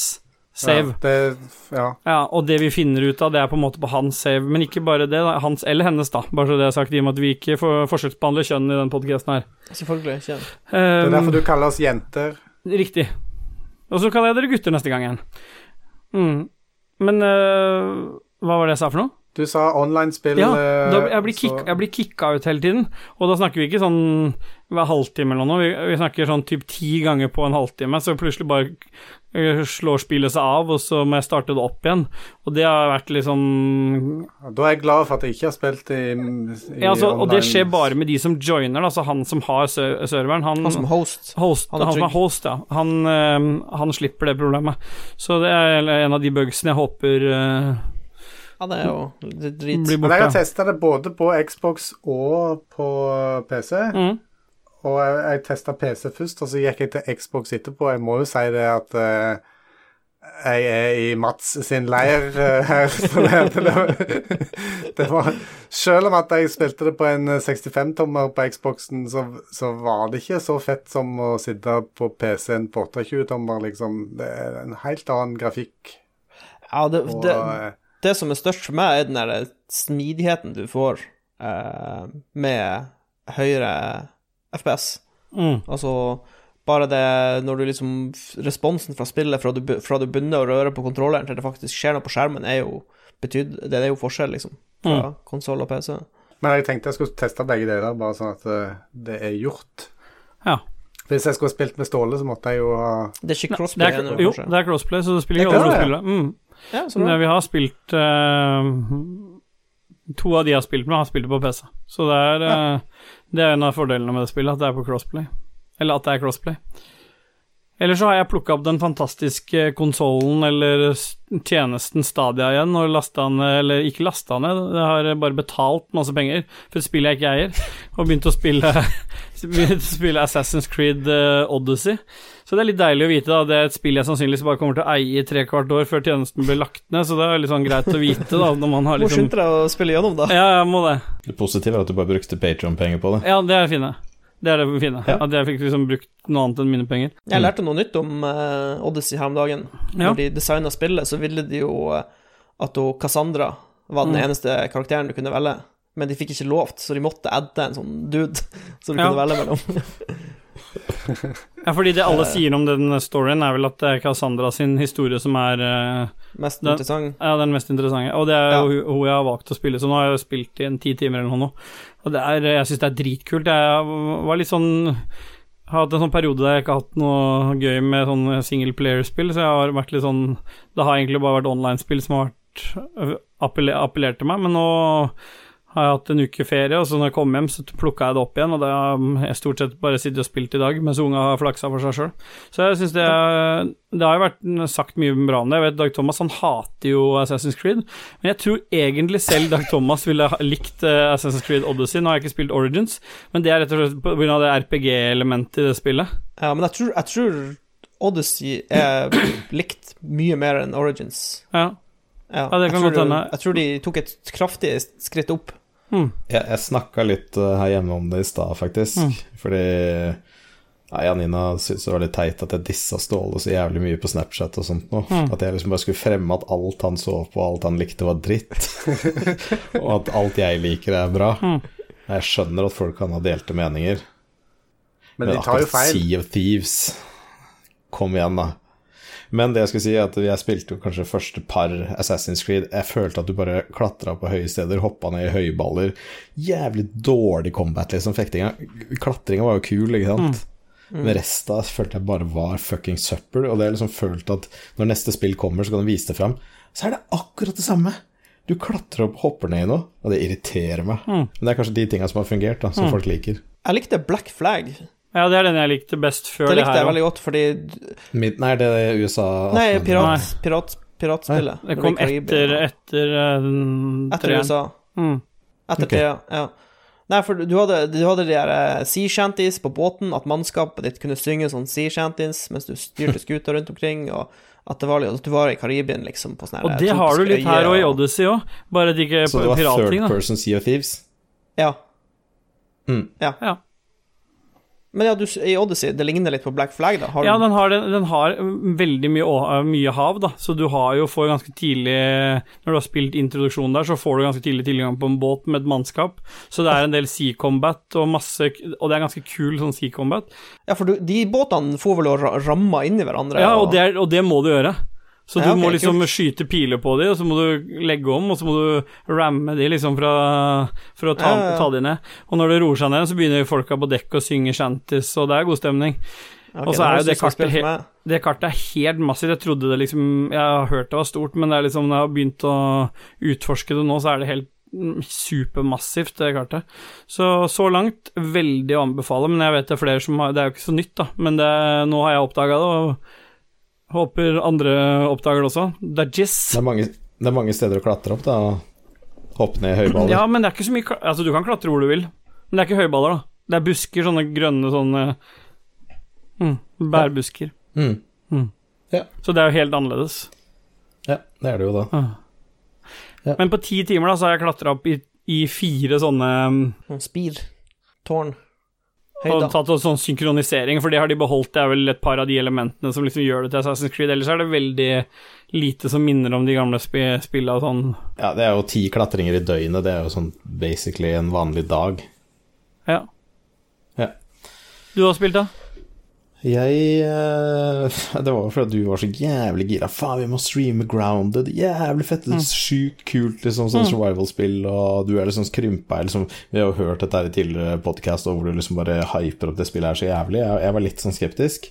Speaker 1: save.
Speaker 3: Ja, det, ja.
Speaker 1: Ja, og det vi finner ut av, det er på en måte på hans save, men ikke bare det, da, hans eller hennes, da, bare så det er sagt, i og med at vi ikke for, forskjellsbehandler kjønn i den podkasten her.
Speaker 4: Selvfølgelig. Ikke.
Speaker 3: Det er
Speaker 1: Um,
Speaker 3: derfor du kaller oss jenter.
Speaker 1: Riktig. Og så kaller jeg dere gutter neste gang igjen. Mm. Men uh, hva var det jeg sa for noe?
Speaker 3: Du sa online-spill
Speaker 1: Ja,
Speaker 3: eh,
Speaker 1: da, jeg, blir
Speaker 3: så-
Speaker 1: kick, jeg blir kicka ut hele tiden. Og da snakker vi ikke sånn hver halvtime eller noe, vi, vi snakker sånn typ ti ganger på en halvtime, så plutselig bare eh, slår spillet seg av, og så må jeg starte det opp igjen. Og det har vært liksom
Speaker 3: Da er jeg glad for at jeg ikke har spilt i, i
Speaker 1: ja, altså, Og det skjer bare med de som joiner, altså han som har serveren. Han,
Speaker 4: Han som host.
Speaker 1: host,
Speaker 4: han
Speaker 1: han, som er host, ja. Han, eh, han slipper det problemet. Så det er en av de bugsene jeg håper
Speaker 4: Ja, det er jo drit.
Speaker 3: Men jeg har testa det både på Xbox og på PC.
Speaker 1: Mm.
Speaker 3: Og jeg, jeg testa PC først, og så gikk jeg til Xbox etterpå. Jeg må jo si det at uh, jeg er i Mats sin leir uh, her. Så det, det, det var Selv om at jeg spilte det på en 65-tommer på Xboxen, så, så var det ikke så fett som å sitte på PC-en på 28-tommer, liksom. Det er en helt annen grafikk.
Speaker 4: Ja, det,
Speaker 3: Og,
Speaker 4: det,
Speaker 3: eh,
Speaker 4: det som er størst for meg, er den der smidigheten du får eh, med høyere FPS.
Speaker 1: Mm.
Speaker 4: Altså bare det når du liksom Responsen fra spillet fra du, fra du begynner å røre på kontrolleren til det faktisk skjer noe på skjermen, er jo betyd, Det er jo forskjell, liksom, fra konsoll og PC.
Speaker 3: Men jeg tenkte jeg skulle teste begge deler, bare sånn at eh, det er gjort.
Speaker 1: Ja.
Speaker 3: Hvis jeg skulle spilt med Ståle, så måtte jeg jo ha
Speaker 4: Det er ikke
Speaker 1: Det
Speaker 4: crossplay
Speaker 1: er, jo, det er crossplay, så det spiller
Speaker 3: ikke
Speaker 1: ingen
Speaker 3: er
Speaker 1: rolle å
Speaker 3: det,
Speaker 1: spille. Mm.
Speaker 4: Ja,
Speaker 1: Men vi har spilt uh, To av de jeg har spilt med, har spilt det på PC. Så det er, uh, det er en av fordelene med det spillet, at det er på crossplay. Eller at det er crossplay. Eller så har jeg plukka opp den fantastiske konsollen eller tjenesten Stadia igjen og lasta ned Eller ikke lasta ned, jeg har bare betalt masse penger for et spill jeg ikke eier, og begynt å spille, begynt å spille Assassin's Creed eh, Odyssey. Så det er litt deilig å vite, da. Det er et spill jeg sannsynligvis bare kommer til å eie i tre kvart år før tjenesten blir lagt ned, så det er litt sånn greit å vite, da, når man har liksom
Speaker 4: deg å spille gjennom, da.
Speaker 1: Ja, jeg må det.
Speaker 2: Det positive er at du bare brukte Patron-penger på det.
Speaker 1: Ja, det er fine. Det er det fine.
Speaker 2: Ja.
Speaker 1: At jeg fikk liksom brukt noe annet enn mine penger.
Speaker 4: Jeg lærte noe nytt om uh, Odyssey her om dagen.
Speaker 1: Ja.
Speaker 4: Når de designa spillet, så ville de jo eh, at hun Cassandra var den
Speaker 1: Mm.
Speaker 4: eneste karakteren du kunne velge. Men de fikk ikke lovt, så de måtte adde en sånn dude som du
Speaker 1: Ja.
Speaker 4: kunne velge mellom.
Speaker 1: Ja, fordi det alle sier om den storyen, er vel at det er Cassandra sin historie som er eh,
Speaker 4: Mest
Speaker 1: Den-
Speaker 4: interessant.
Speaker 1: ja, den mest interessante. Og det er
Speaker 4: Ja.
Speaker 1: jo hun- hun jeg har valgt å spille, så nå har jeg jo spilt i en ti timer eller noe nå. Og det er, jeg syns det er dritkult. Jeg var litt sånn har hatt en sånn periode der jeg ikke har hatt noe gøy med sånn single player-spill, så jeg har vært litt sånn Det har egentlig bare vært online-spill som har vært appellert til meg, men nå har jeg hatt en uke ferie, og så når jeg kom hjem, så plukka jeg det opp igjen, og det har jeg stort sett bare sittet og spilt i dag, mens unga har flaksa for seg sjøl. Så jeg syns det er- Det har jo vært sagt mye bra om det. Jeg vet Dag Thomas han hater jo Assassin's Creed, men jeg tror egentlig selv Dag Thomas ville ha likt eh, Assassin's Creed Odyssey. Nå har jeg ikke spilt Origins, men det er rett og slett av det RPG-elementet i det spillet.
Speaker 4: Ja, men jeg tror, jeg tror Odyssey er likt mye mer enn Origins.
Speaker 1: Ja.
Speaker 4: Ja,
Speaker 1: Ja, det kan godt hende.
Speaker 4: jeg tror de tok et kraftig skritt opp.
Speaker 1: Hmm.
Speaker 2: Jeg, jeg snakka litt eh, her hjemme om det i stad, faktisk.
Speaker 1: Mm.
Speaker 2: Fordi ja, Janina syntes det var litt teit at jeg dissa Ståle så jævlig mye på Snapchat og sånt noe.
Speaker 1: Mm.
Speaker 2: At jeg liksom bare skulle fremme at alt han så på, alt han likte, var dritt. og at alt jeg liker, er bra.
Speaker 1: Mm.
Speaker 2: Jeg skjønner at folk kan ha delte meninger.
Speaker 3: Men de tar jo feil.
Speaker 2: Sea of Thieves Kom igjen, da. Men det jeg skulle si, er at jeg spilte jo kanskje første par Assassin's Creed. Jeg følte at du bare klatra på høye steder, hoppa ned i høyballer. Jævlig dårlig combat, liksom. Fektinga. Klatringa var jo kul, ikke sant? Men resten følte jeg bare var fucking søppel. Og det er liksom følt at når neste spill kommer, så kan du vise det fram. Så er det akkurat det samme. Du klatrer opp, hopper ned i noe, og det irriterer meg. Men det er kanskje de tinga som har fungert, da, som folk liker.
Speaker 4: Jeg likte Black Flag.
Speaker 1: Ja, det er den jeg likte best før
Speaker 4: Det
Speaker 1: det,
Speaker 4: likte jeg veldig godt, fordi
Speaker 2: Mid nei, det er USA
Speaker 4: Nei,
Speaker 2: 18.
Speaker 4: pirat, pirat, piratspillet.
Speaker 1: Det kom etter, etter, uh,
Speaker 4: Etter USA.
Speaker 1: Mm.
Speaker 4: Etter
Speaker 2: okay.
Speaker 4: det, ja. Nei, for du hadde, du hadde de der eh, sea shanties på båten, at mannskapet ditt kunne synge sånn sea shanties mens du styrte skuta rundt omkring, og at, det var, at du var i Karibien, liksom, på sånne
Speaker 1: Og det har du litt her og i Odyssey òg, bare at det ikke er
Speaker 2: Så det var third person Sea of Thieves?
Speaker 4: Ja.
Speaker 2: Mm.
Speaker 4: ja.
Speaker 1: Ja.
Speaker 4: Men ja, du, i Odyssey, det ligner litt på Black Flag, da. Har
Speaker 1: Ja, den har, den har veldig mye, mye hav, da, så du har jo får ganske tidlig Når du har spilt introduksjonen der, så får du ganske tidlig tilgang på en båt med et mannskap, så det er en del sea combat og masse Og det er ganske kul sånn sea combat.
Speaker 4: ja, for du, de båtene får vel å ramme inn i hverandre.
Speaker 1: Ja, og det, er, og det må du gjøre. Så du
Speaker 4: Ja, ok,
Speaker 1: må liksom
Speaker 4: kult.
Speaker 1: skyte piler på dem, og så må du legge om, og så må du ramme dem liksom fra, for å ta,
Speaker 4: Ja, ja,
Speaker 1: ta dem ned. Og når det roer seg ned, så begynner folka på dekk å synge shanties, og det er god stemning.
Speaker 4: Okay,
Speaker 1: Og så er jo det kartet he- Det kartet er helt massivt. Jeg trodde det liksom Jeg har hørt det var stort, men det er liksom når jeg har begynt å utforske det nå, så er det helt supermassivt, det kartet. Så så langt veldig å anbefale, men jeg vet det er flere som har Det er jo ikke så nytt, da, men det, nå har jeg oppdaga det, og håper andre oppdager det også. Dajis.
Speaker 2: Det er, mange, det er mange steder å klatre opp, da. Hoppe ned i høyballer.
Speaker 1: Ja, men det er ikke så mye Altså, du kan klatre hvor du vil, men det er ikke høyballer, da. Det er busker, sånne grønne sånne mm, Bærbusker.
Speaker 2: Mm.
Speaker 1: Så det er jo helt annerledes.
Speaker 2: ja, det er det jo da. Ja.
Speaker 1: Men på ti timer da, så har jeg klatra opp i, i fire sånne um,
Speaker 4: Sånn Spir. Tårn.
Speaker 1: Og tatt en sånn synkronisering, for det har de beholdt. Det er vel et par av de elementene som liksom gjør det til Assassin's Creed. Ellers er det veldig lite som minner om de gamle sp spilla og sånn.
Speaker 2: Ja, det er jo ti klatringer i døgnet. Det er jo sånn basically en vanlig dag.
Speaker 1: Ja.
Speaker 2: Ja.
Speaker 1: Du har spilt, da?
Speaker 2: Jeg eh, Det var fordi du var så jævlig gira. Faen, vi må streame Grounded. Jævlig fett.
Speaker 1: Mm.
Speaker 2: Sjukt kult, liksom, sånn survival-spill, og du er liksom skrympa. Liksom, vi har jo hørt dette her i tidligere podkast hvor du liksom bare hyper opp det spillet her så jævlig. Jeg, jeg var litt sånn skeptisk.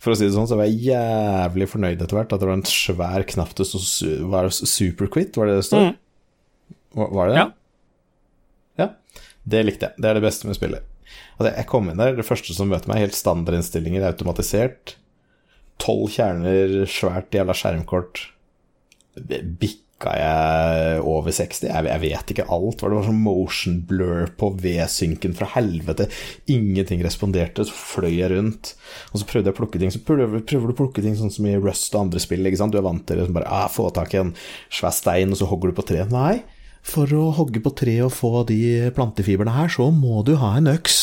Speaker 2: For å si det sånn, så var jeg jævlig fornøyd etter hvert at det var en svær knapp til su- Var det Superquit, var det det står?
Speaker 1: Mm.
Speaker 2: Var, var det det?
Speaker 1: Ja.
Speaker 2: Ja. Det likte jeg. Det er det beste med spillet. Altså, jeg kom inn der, det første som møter meg, helt standardinnstillinger, automatisert. Tolv kjerner, svært jævla skjermkort. Bikka jeg over 60? Jeg, jeg vet ikke alt. Det var sånn motion blur på V-synken fra helvete. Ingenting responderte, så fløy jeg rundt. Og så prøvde jeg å plukke ting. Så prøver, prøver du å plukke ting sånn som i Rust og andre spill. Du er vant til det. bare ah, få tak i en svær stein, og så hogger du på tre. Nei, for å hogge på tre og få de plantefibrene her, så må du ha en øks.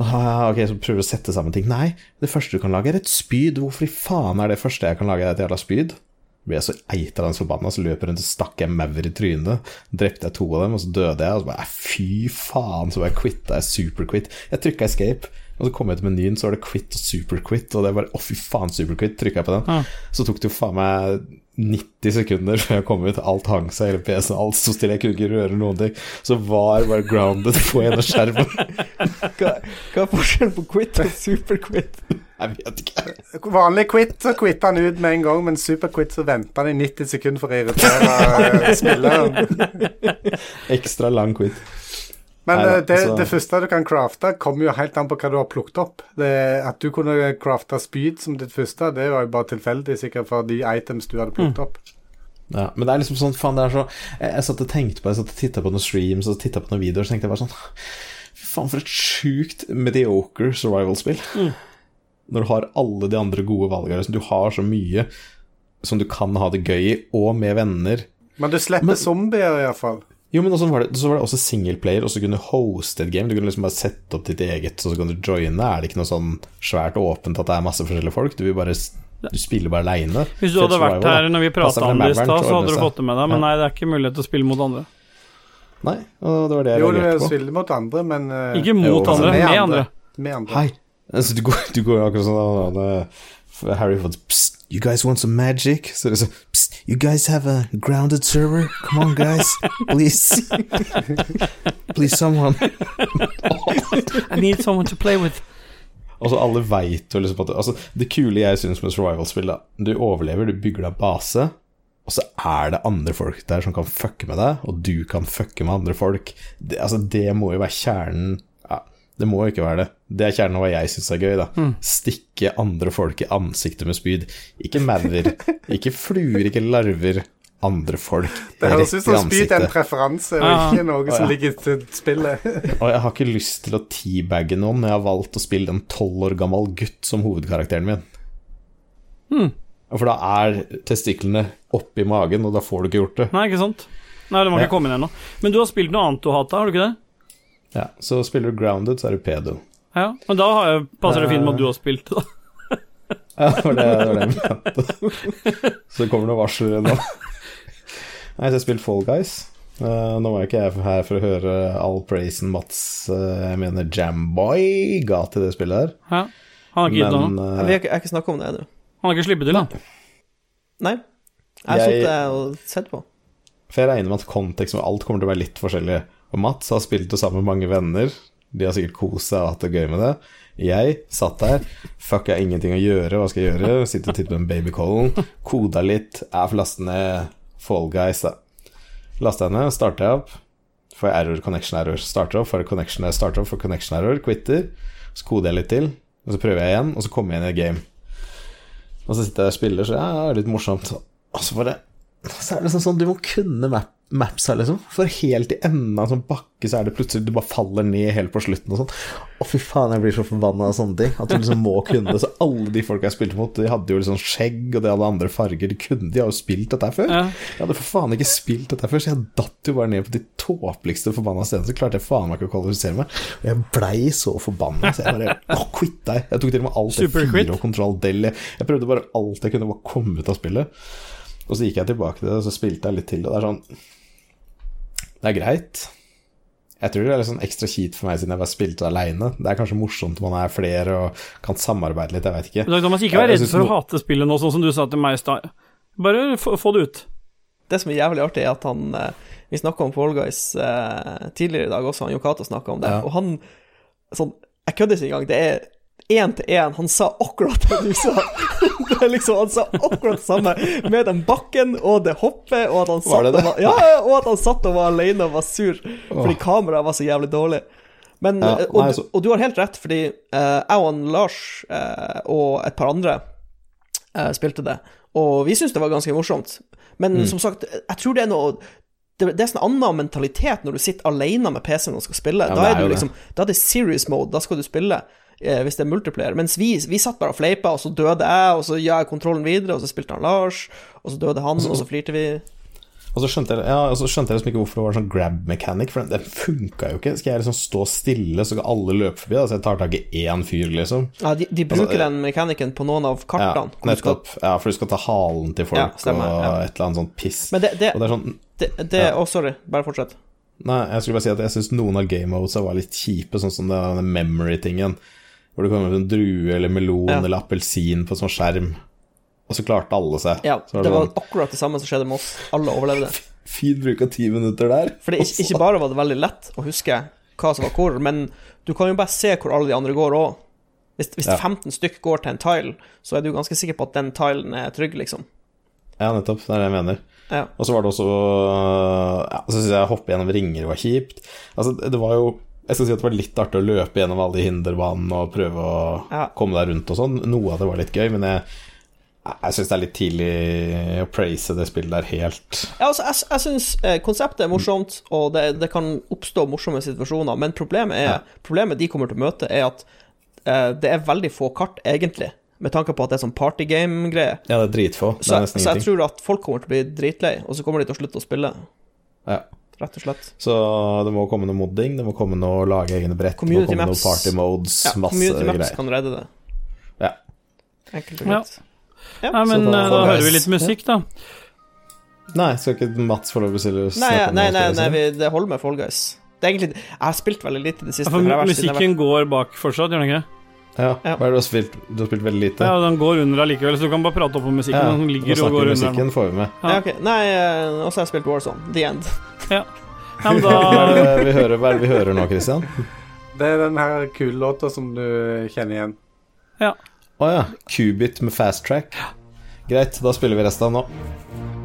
Speaker 2: Ah, ok, så prøver du å sette sammen ting. Nei, det første du kan lage, er et spyd. Hvorfor i faen er det første jeg kan lage, er et jævla spyd? Blir jeg så eitrende forbanna, så løper jeg rundt og stakk jeg maur i trynet. Drepte jeg to av dem, og så døde jeg. Og så bare "Nei, fy faen, så bare quitta jeg superquit. Jeg trykka escape, og så kom jeg til menyen, så var det quit og superquit, og det bare å fy faen, superquit. Trykka jeg på den.
Speaker 1: Ja.
Speaker 2: Så tok det jo faen meg 90 sekunder før jeg kom ut. Alt hang seg, hele PC-en, alt sto stille, jeg kunne ikke røre noen ting. Så var bare grounded på ene skjermen.
Speaker 4: Hva, hva er forskjellen på quit og superquit?
Speaker 2: Jeg vet ikke.
Speaker 3: Vanlig quit, så quitter han ut med en gang, men superquit så venter han i 90 sekunder for å irritere eh, spilleren.
Speaker 2: Ekstra lang quit.
Speaker 3: Men
Speaker 2: Neida,
Speaker 3: eh, det,
Speaker 2: altså-
Speaker 3: det første du kan crafte, kommer jo helt an på hva du har plukket opp. Det, at du kunne crafte spyd som ditt første, det var jo bare tilfeldig, sikkert for de items du hadde plukket opp.
Speaker 2: Ja, men det er liksom sånn, faen, det er så Jeg, jeg satt og tenkte på Jeg satt og titta på noen streams og titta på noen videoer, så tenkte jeg bare sånn Fy faen, for et sjukt mediocre survival-spill. Når du har alle de andre gode valgene. Liksom, du har så mye som du kan ha det gøy i, og med venner.
Speaker 3: Men du slipper
Speaker 2: Men-
Speaker 3: zombier, iallfall.
Speaker 2: Jo, men også var det, så var det også singleplayer, og så kunne du hoste et game. Du kunne liksom bare sette opp ditt eget, så kan du joine. Er det ikke noe sånn svært åpent at det er masse forskjellige folk? Du vil bare Du spiller bare aleine.
Speaker 1: Hvis du hadde vært her når vi prata om det i stad, så hadde du fått det med deg, men
Speaker 2: Ja.
Speaker 1: nei, det er ikke mulighet til å spille mot andre.
Speaker 2: Nei, og det var det jeg
Speaker 3: Jo, du
Speaker 2: reagerte på.
Speaker 3: spiller mot andre, men eh,
Speaker 1: Ikke mot
Speaker 2: Jo,
Speaker 1: andre,
Speaker 3: med andre.
Speaker 1: andre.
Speaker 3: med andre.
Speaker 2: Hei. Altså, du, går, jo akkurat sånn da, da, Harry Potter Psst, you guys want some magic? Så det er sånn Psst, you guys have a grounded server? Come on, guys. Please. Please, someone.
Speaker 1: I need someone to play with.
Speaker 2: Altså, alle veit jo liksom at altså, Det kule jeg syns med survival-spill, da Du overlever, du bygger deg base, og så er det andre folk der som kan fucke med deg, og du kan fucke med andre folk. Det, altså, det må jo være kjernen Det må jo ikke være det. Det er kjernen av hva jeg syns er gøy, da. Stikke andre folk i ansiktet med spyd. Ikke maur, ikke fluer, ikke larver. Andre folk
Speaker 3: Det høres ut som spyd er en preferanse, og
Speaker 1: Ja.
Speaker 3: ikke noe
Speaker 2: Å,
Speaker 3: som ligger til spillet.
Speaker 2: Og jeg har ikke lyst til å teabagge noen, men jeg har valgt å spille en tolv år gammel gutt som hovedkarakteren min.
Speaker 1: Mm.
Speaker 2: For da er testiklene oppi magen, og da får du ikke gjort det.
Speaker 1: Nei, ikke sant? Nei, det må
Speaker 2: Ja.
Speaker 1: ikke komme inn ennå. Men du har spilt noe annet du hater, har du ikke det?
Speaker 2: Ja, Så spiller du grounded, så er du pedo.
Speaker 1: Ja, men da har jeg, passer det fint med at du har spilt det, da.
Speaker 2: Ja, det var det, det, var det jeg mente. Så det kommer noen varsler nå. Nei, så jeg har spilt Fall Guys. Uh, nå var ikke jeg her for å høre all praisen Mats, uh, jeg mener Jamboy, ga til det spillet her.
Speaker 1: Ja. Han har ikke gitt noe.
Speaker 2: Uh,
Speaker 4: Vi har ikke, jeg har ikke snakka om det ennå.
Speaker 1: Han har ikke sluppet til, da.
Speaker 4: Nei. Jeg har
Speaker 2: Jeg-
Speaker 4: sittet og sett på.
Speaker 2: For jeg regner med at kontekst og alt kommer til å være litt forskjellig. Og Mats har spilt det sammen med mange venner. De har sikkert kost seg og hatt det gøy med det. Jeg satt der. Fuck, jeg har ingenting å gjøre. Hva skal jeg gjøre? Sitte og titte på en babycallen. Koda litt. Jeg får laste ned Fall Guys, da. Laster jeg ned, starter jeg opp. Får jeg error, connection error. Starter opp, får connection, jeg starter opp, får connection error. Quitter. Så koder jeg litt til. Og så prøver jeg igjen, og så kommer jeg inn i game. Og så sitter jeg og spiller, så ja, det er litt morsomt. Og så bare så er det sånn sånn du må kunne map, mapsa, liksom. For helt i enden av en sånn bakke, så er det plutselig du bare faller ned helt på slutten og sånn. Å, fy faen, jeg blir så forbanna av sånne ting. At du liksom må kunne det. Så alle de folka jeg spilte mot, de hadde jo liksom skjegg, og de hadde andre farger. De kunne, de har jo spilt dette her før.
Speaker 1: Ja.
Speaker 2: Jeg hadde for faen ikke spilt dette her før, så jeg datt jo bare ned på de tåpeligste forbanna stedene. Så klarte jeg faen meg ikke å kvalifisere meg. Og jeg blei så forbanna, så jeg bare Å, deg! Jeg tok til og med alt det fire og kontroll del. Jeg prøvde bare alt jeg kunne, bare komme ut av spillet. Og så gikk jeg tilbake til det, og så spilte jeg litt til, og det er sånn Det er greit. Jeg tror det er litt sånn ekstra kjipt for meg siden jeg bare spilte aleine. Det er kanskje morsomt om man er flere og kan samarbeide litt, jeg vet ikke.
Speaker 1: Dag Thomas, ikke vær redd for å hate spillet nå, sånn som du sa til meg i stad. Bare få, det ut.
Speaker 4: Det som er jævlig artig, er at han eh, Vi snakka om Fall Guys eh, tidligere i dag også, han Yokato snakka om det,
Speaker 2: Ja.
Speaker 4: og han sånn Jeg kødder ikke engang. Det er én til én. Han sa akkurat det du sa. Det liksom, Han sa akkurat det samme med den bakken og det hoppet, og at han satt,
Speaker 2: det det?
Speaker 4: Og, var, ja, og at han satt og var alene og var sur fordi kameraet var så jævlig dårlig. Men,
Speaker 2: Ja,
Speaker 4: eh, og,
Speaker 2: nei, så-
Speaker 4: og du har helt rett, fordi uh, jeg og Lars uh, og et par andre uh, spilte det, og vi syntes det var ganske morsomt. Men
Speaker 2: Mm.
Speaker 4: som sagt, jeg tror det er noe det, det er sånn annen mentalitet når du sitter alene med PC-en og skal spille.
Speaker 2: Ja,
Speaker 4: da, er
Speaker 2: er
Speaker 4: du liksom, da er det serious mode, da skal du spille. Eh, hvis det er multiplayer. Mens vi, vi satt bare og fleipa, og så døde jeg, og så ga jeg kontrollen videre, og så spilte han Lars, og så døde han, og så flirte vi.
Speaker 2: Og så skjønte jeg, ja, skjønte jeg liksom ikke hvorfor det var sånn grab mechanic, for den, den funka jo ikke. Skal jeg liksom stå stille, så skal alle løpe forbi? Så jeg tar tak i én fyr, liksom.
Speaker 4: Ja, de, de bruker
Speaker 2: Altså,
Speaker 4: den mekanikken på noen av kartene. Ja, skal-
Speaker 2: nettopp. Ja, for du skal ta halen til folk
Speaker 4: Ja, stemmer,
Speaker 2: og et eller annet sånt piss.
Speaker 4: Men det, det,
Speaker 2: og det er sånn
Speaker 4: det, det. Å, sorry, bare fortsett.
Speaker 2: Nei, jeg skulle bare si at jeg syns noen av game modesa var litt kjipe, sånn som den memory-tingen. Hvor det kommer en drue eller melon
Speaker 4: Ja.
Speaker 2: eller appelsin på en sånn skjerm, og så klarte alle seg.
Speaker 4: Ja,
Speaker 2: så
Speaker 4: det var
Speaker 2: sånn,
Speaker 4: akkurat det samme som skjedde med oss. Alle overlevde.
Speaker 2: Fin bruk av ti minutter der.
Speaker 4: For ikke, ikke bare var det veldig lett å huske hva som var hvor, men du kan jo bare se hvor alle de andre går òg. Hvis, hvis
Speaker 2: Ja.
Speaker 4: 15 stykk går til en tile, så er du ganske sikker på at den tilen er trygg, liksom.
Speaker 2: Ja, nettopp. Det er det jeg mener.
Speaker 4: Ja.
Speaker 2: Og så var det også ja, Så syns jeg å hoppe gjennom ringer var kjipt. Altså, det det var jo Jeg skal si at det var litt artig å løpe gjennom alle de hinderbanene og prøve å
Speaker 4: Ja.
Speaker 2: komme deg rundt og sånn. Noe av det var litt gøy, men jeg, jeg syns det er litt tidlig å praise det spillet der helt.
Speaker 4: Ja, altså, jeg, jeg syns eh, konseptet er morsomt, og det, det kan oppstå morsomme situasjoner, men problemet, er,
Speaker 2: Ja.
Speaker 4: problemet de kommer til å møte, er at eh, det er veldig få kart, egentlig, med tanke på at det er sånn partygame-greie.
Speaker 2: Ja, det er dritfå. Det er så,
Speaker 4: så jeg tror at folk kommer til å bli dritlei, og så kommer de til å slutte å spille,
Speaker 2: Ja.
Speaker 4: Rett og slett.
Speaker 2: Så det må komme noe modding, det må komme noe å lage egne brett, det må
Speaker 4: komme
Speaker 2: komme noe party modes,
Speaker 4: Ja,
Speaker 2: masse
Speaker 4: Community Maps kan redde det.
Speaker 2: Ja.
Speaker 4: Enkelt og
Speaker 1: Ja.
Speaker 4: greit.
Speaker 1: Nei, men
Speaker 2: da-
Speaker 1: eh, da, hører vi litt musikk, da.
Speaker 2: Nei, skal ikke Mats få lov til å snakke om
Speaker 4: nei,
Speaker 2: noe
Speaker 4: nei,
Speaker 2: spill,
Speaker 4: nei
Speaker 2: så?
Speaker 4: vi, det holder med Fall Guys. Det er egentlig Jeg har spilt veldig lite i det siste.
Speaker 1: Ja,
Speaker 4: for har vært-
Speaker 1: musikken går bak fortsatt, gjør den ikke?
Speaker 2: Ja,
Speaker 4: Ja.
Speaker 2: hva er det du har spilt? Du har spilt veldig lite?
Speaker 1: Ja, den går under allikevel, så du kan bare prate opp om musikken.
Speaker 2: Ja,
Speaker 1: Den ligger og går under
Speaker 2: musikken, får vi med.
Speaker 4: Ja. ja, okay. Nei, og også har jeg spilt Warzone. The End.
Speaker 1: Ja, men
Speaker 2: Hva er
Speaker 1: da
Speaker 2: det vi hører, hva er det vi hører nå, Christian?
Speaker 3: Det er den her kule låta som du kjenner igjen.
Speaker 1: Ja.
Speaker 2: Å ja. Cubit med fast track. Greit, da spiller vi resten av nå.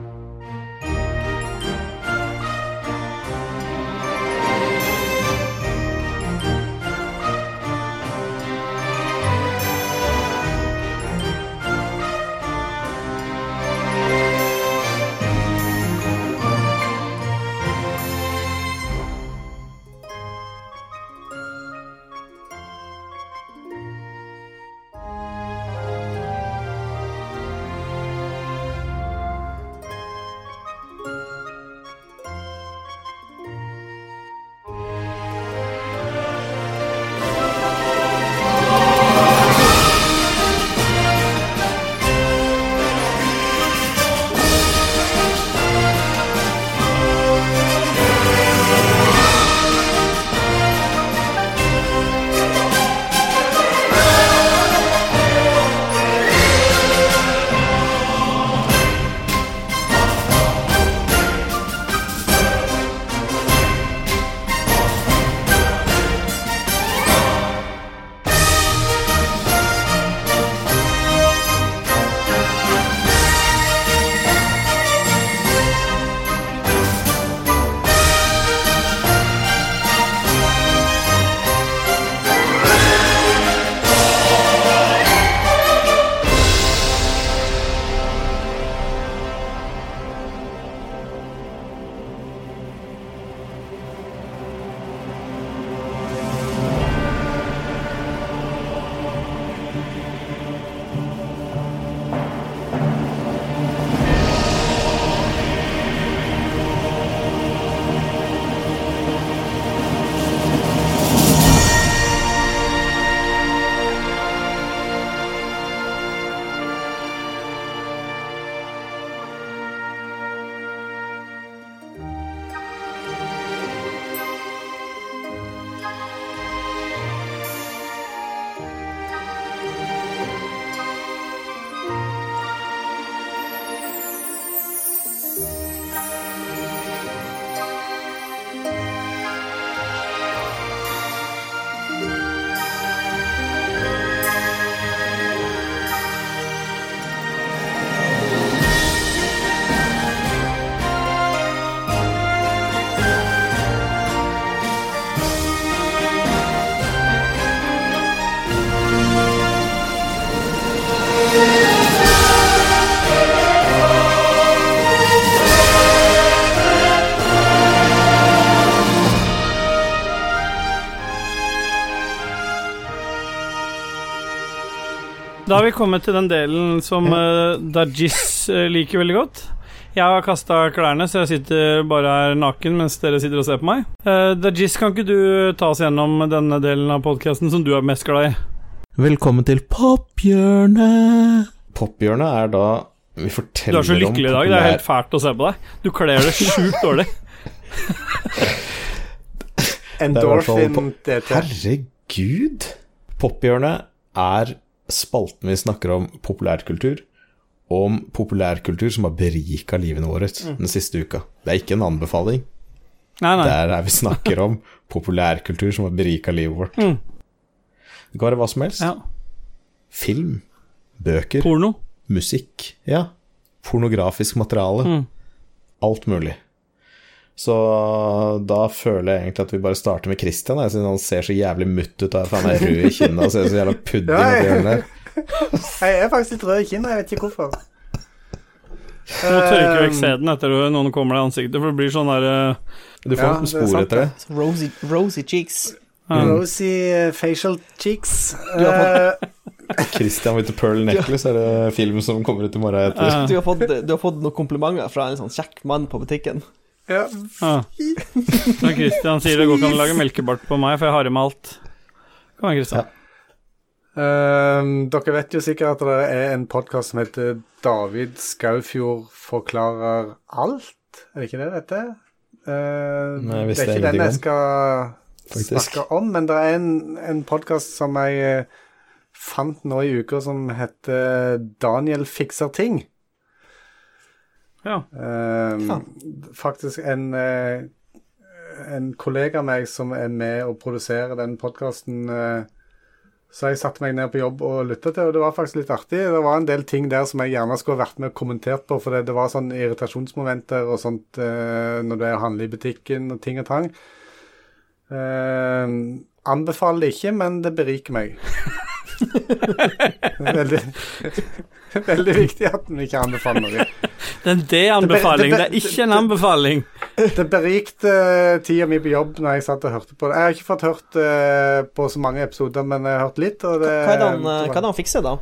Speaker 1: Da har vi kommet til den delen som uh, Dajis eh, liker veldig godt. Jeg har kasta klærne, så jeg sitter bare her naken mens dere sitter og ser på meg. Uh, Dajis, kan ikke du ta oss gjennom denne delen av podkasten som du er mest glad i?
Speaker 2: Velkommen til Pophjørnet. Pophjørnet er da vi
Speaker 1: Du er så lykkelig i dag. Det er helt fælt å se på deg. Du kler deg sjukt dårlig.
Speaker 3: Endorphin DT.
Speaker 2: Herregud! Pophjørnet er spalten vi snakker om populærkultur. Om populærkultur som har berika livene våre den siste uka. Det er ikke en anbefaling.
Speaker 1: Nei,
Speaker 2: Det er der vi snakker om populærkultur som har berika livet vårt.
Speaker 1: Mm.
Speaker 2: Det kan være hva som helst.
Speaker 1: Ja.
Speaker 2: Film, bøker,
Speaker 1: Porno.
Speaker 2: musikk, ja. Pornografisk materiale.
Speaker 1: Mm.
Speaker 2: Alt mulig. Så da føler jeg egentlig at vi bare starter med Christian, jeg, siden han ser så jævlig mutt ut Der, for han er rød i kinnet og ser så jævla pudding
Speaker 3: Ja, jeg-
Speaker 2: der.
Speaker 3: Jeg er faktisk litt rød i kinnet, jeg vet ikke hvorfor.
Speaker 1: Du må tørke vekk
Speaker 3: Um,
Speaker 1: sæden etter at noen kommer deg i ansiktet, for det blir sånn der eh,
Speaker 2: Du får
Speaker 3: Ja,
Speaker 2: spor etter det.
Speaker 4: Rosy, rosy cheeks.
Speaker 1: Mm.
Speaker 3: Rosy eh, facial cheeks.
Speaker 4: Du har
Speaker 3: Eh,
Speaker 2: Christian with the Pearl Necklace er det film som kommer ut i morgen etter.
Speaker 4: Du har fått, du har fått noen komplimenter fra en sånn kjekk mann på butikken.
Speaker 3: Ja.
Speaker 1: Ah. Christian sier det går ikke an å lage melkebart på meg, for jeg har i meg alt. Kom igjen, Christian.
Speaker 3: Ehm, dere vet jo sikkert at det er en podkast som heter David Skaufjord forklarer alt. Er det ikke det det heter? Uh,
Speaker 2: Nei,
Speaker 3: det er ikke den jeg skal
Speaker 2: Faktisk.
Speaker 3: snakke om, men det er en, en podkast som jeg eh, fant nå i uka, som heter Daniel fikser ting.
Speaker 1: Ja.
Speaker 3: Ehm, Faktisk en, eh, en kollega av meg som er med og produserer den podkasten, så jeg satte meg ned på jobb og lytta til, og det var faktisk litt artig. Det var en del ting der som jeg gjerne skulle vært med og kommentert på, for det, det var sånn irritasjonsmomenter og sånt eh, når du er og handler i butikken og ting og tang. Eh, anbefaler det ikke, men det beriker meg. Det veldig, veldig viktig at vi ikke anbefaler noe.
Speaker 1: Det er en D-anbefaling, det
Speaker 3: Det- det-
Speaker 1: er ikke en anbefaling.
Speaker 3: Det berikte uh, tida mi på jobb når jeg satt og hørte på det. Jeg har ikke fått hørt eh, på så mange episoder, men jeg har hørt litt. Og det,
Speaker 4: Hva er det han, hva er det han fikser, da?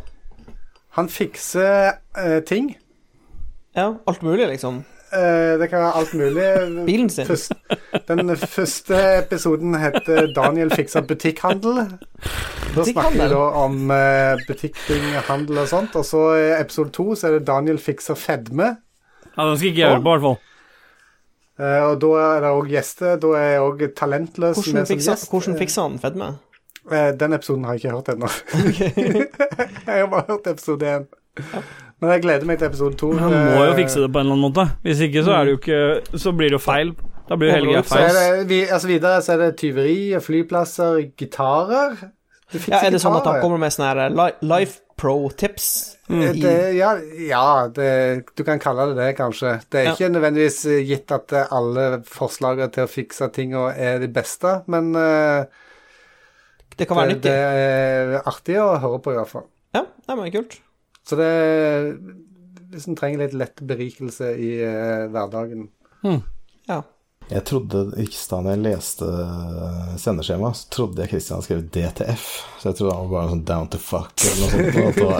Speaker 3: Han fikser uh, ting.
Speaker 4: Ja, alt mulig, liksom.
Speaker 3: Eh, det kan være alt mulig.
Speaker 4: Bilen sin.
Speaker 3: Først, den første episoden heter 'Daniel fikser butikkhandel'. Da snakker vi da om uh, butikkting, handel og sånt. Og så i episode to så er det 'Daniel fikser fedme'.
Speaker 1: Ja, Den skal ikke jeg gjøre, på, i hvert fall.
Speaker 3: Eh, og da er det òg gjester. Da er jeg òg talentløs
Speaker 4: Hvordan
Speaker 3: med som
Speaker 4: fikser,
Speaker 3: gjest.
Speaker 4: hvordan fikser han fedme?
Speaker 3: Eh, Den episoden har jeg ikke hørt ennå. jeg har bare hørt episode én. Men jeg gleder meg til episode to.
Speaker 1: Men han må jo fikse det på en eller annen måte. Hvis ikke, så er det jo ikke Så blir det jo feil. Da blir jo
Speaker 3: Så er
Speaker 1: feil.
Speaker 3: det, vi, altså videre så er det tyveri flyplasser, gitarer. Du fikser
Speaker 4: Ja, er det sånn at han kommer med sånne her Life Pro-tips?
Speaker 3: Mm. Det, ja, ja det, du kan kalle det det, kanskje. Det er
Speaker 4: Ja.
Speaker 3: ikke nødvendigvis eh, gitt at eh, alle forslagene til å fikse tinga er de beste, men uh,
Speaker 4: Det kan være nyttig.
Speaker 3: det er artig å høre på, i hvert fall.
Speaker 4: Ja, det er kult.
Speaker 3: Så det Hvis en trenger litt lett berikelse i eh, hverdagen.
Speaker 4: Ja.
Speaker 2: Jeg trodde ikke da jeg leste sendeskjemaet, så trodde jeg Kristian hadde skrevet DTF. Så jeg trodde han var bare sånn down to fuck eller noe sånt. det var-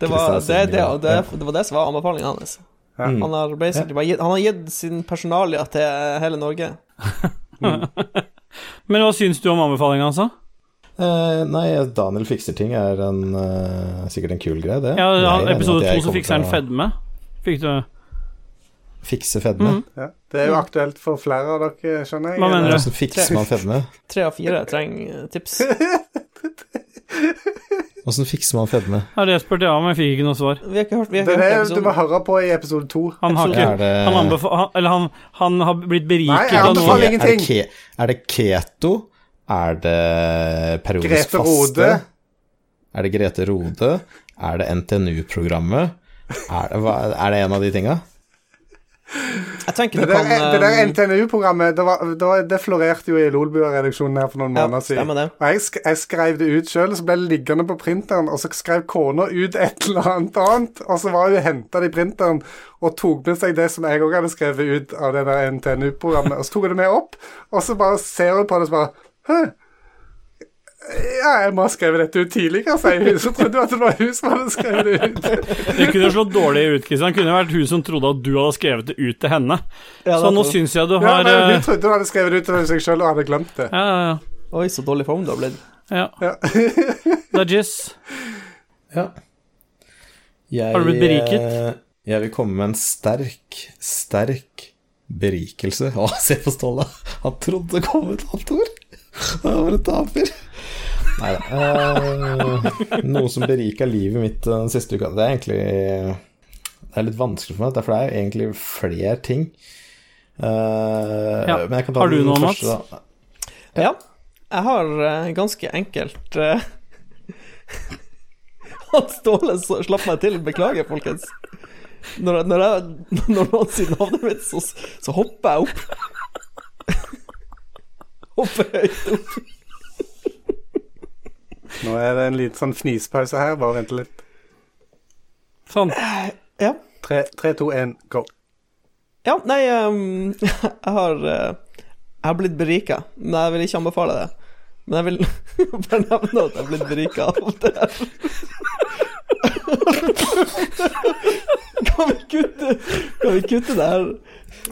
Speaker 4: Det var det, det, det, det, var det som var anbefalingen hans.
Speaker 3: Ja.
Speaker 4: Han har basically bare gitt, han har gitt sin personalia til hele Norge.
Speaker 1: Men hva syns du om anbefalinga hans,
Speaker 2: Eh, nei, Daniel fikser ting er en, uh, sikkert en kul greie, det.
Speaker 1: Ja, ja, episode to så fikser han fedme. Fikk du
Speaker 2: Fikse fedme.
Speaker 1: Mhm.
Speaker 3: Ja. Det er jo aktuelt for flere av dere, skjønner jeg.
Speaker 1: Hva mener du?
Speaker 2: Hvordan fikser man fedme?
Speaker 4: Tre av fire trenger tips.
Speaker 2: Hvordan fikser man fedme?
Speaker 1: Ja, det spurte jeg om, jeg fikk ikke noe svar.
Speaker 4: Vi har ikke hørt, vi har
Speaker 3: Det er det du må høre på i episode to.
Speaker 1: Han har ikke
Speaker 2: det,
Speaker 1: han, han, han, han har blitt beriket
Speaker 3: jeg
Speaker 1: av noe.
Speaker 2: er det keto? Er det periodisk
Speaker 3: Grete
Speaker 2: faste?
Speaker 3: Rode.
Speaker 2: Er det Grete Rode? Er det NTNU-programmet? Er, det- er det en av de tinga?
Speaker 4: Jeg tenker
Speaker 3: Det der,
Speaker 4: kan
Speaker 3: det der
Speaker 4: eh,
Speaker 3: NTNU-programmet, det, det, det florerte jo i Lolbua-redaksjonen her for noen
Speaker 4: Ja,
Speaker 3: måneder siden.
Speaker 4: det.
Speaker 3: Og jeg, sk jeg skrev det ut sjøl, så ble det liggende på printeren, og så skrev kona ut et eller annet annet, og så var hun henta det i printeren og tok med seg det som jeg òg hadde skrevet ut av det der NTNU-programmet, og så tok hun det med opp, og så bare ser hun på det og så bare Hæ? Ja, jeg må ha skrevet dette ut hun. Så trodde jeg at det var hun som hadde skrevet det ut.
Speaker 1: Det kunne slått dårlig ut, Kristian. Det kunne vært hun som trodde at du hadde skrevet det ut til henne.
Speaker 4: Ja,
Speaker 1: Så nå syns jeg du har
Speaker 3: ja,
Speaker 1: eh,
Speaker 3: hun trodde hun hadde skrevet det ut til seg sjøl og hadde glemt det.
Speaker 1: Ja, ja,
Speaker 4: Oi, så dårlig form du har blitt.
Speaker 1: ja.
Speaker 3: Ja.
Speaker 2: Ja. Jeg,
Speaker 1: Har du blitt beriket?
Speaker 2: eh, Jeg vil komme med en sterk, sterk berikelse. Å, se på Ståle. Han trodde det kom et annet ord. Han var en taper. Nei da. Eh, noe som berika livet mitt den siste uka Det er egentlig Det er litt vanskelig for meg, for det er egentlig flere ting. Eh,
Speaker 1: Ja.
Speaker 2: Men jeg kan ta
Speaker 1: Har du noe,
Speaker 2: Mats? da.
Speaker 4: Ja. Jeg har eh, ganske enkelt uh, At Ståle så- slapp meg til. Beklager, folkens. Når, jeg- når, jeg, når noen sier navnet mitt, så, så hopper jeg opp. Hopper høyt opp.
Speaker 3: Nå er det en liten sånn fnispause her. Bare vente litt.
Speaker 1: Sånn.
Speaker 4: Ja.
Speaker 3: Tre, tre, to, én, go.
Speaker 4: Ja, nei um, Jeg har eh, Jeg har blitt berika, men jeg vil ikke anbefale det. Men jeg vil bare nevne at jeg har blitt berika av det her. Kan vi kutte Kan vi kutte det her?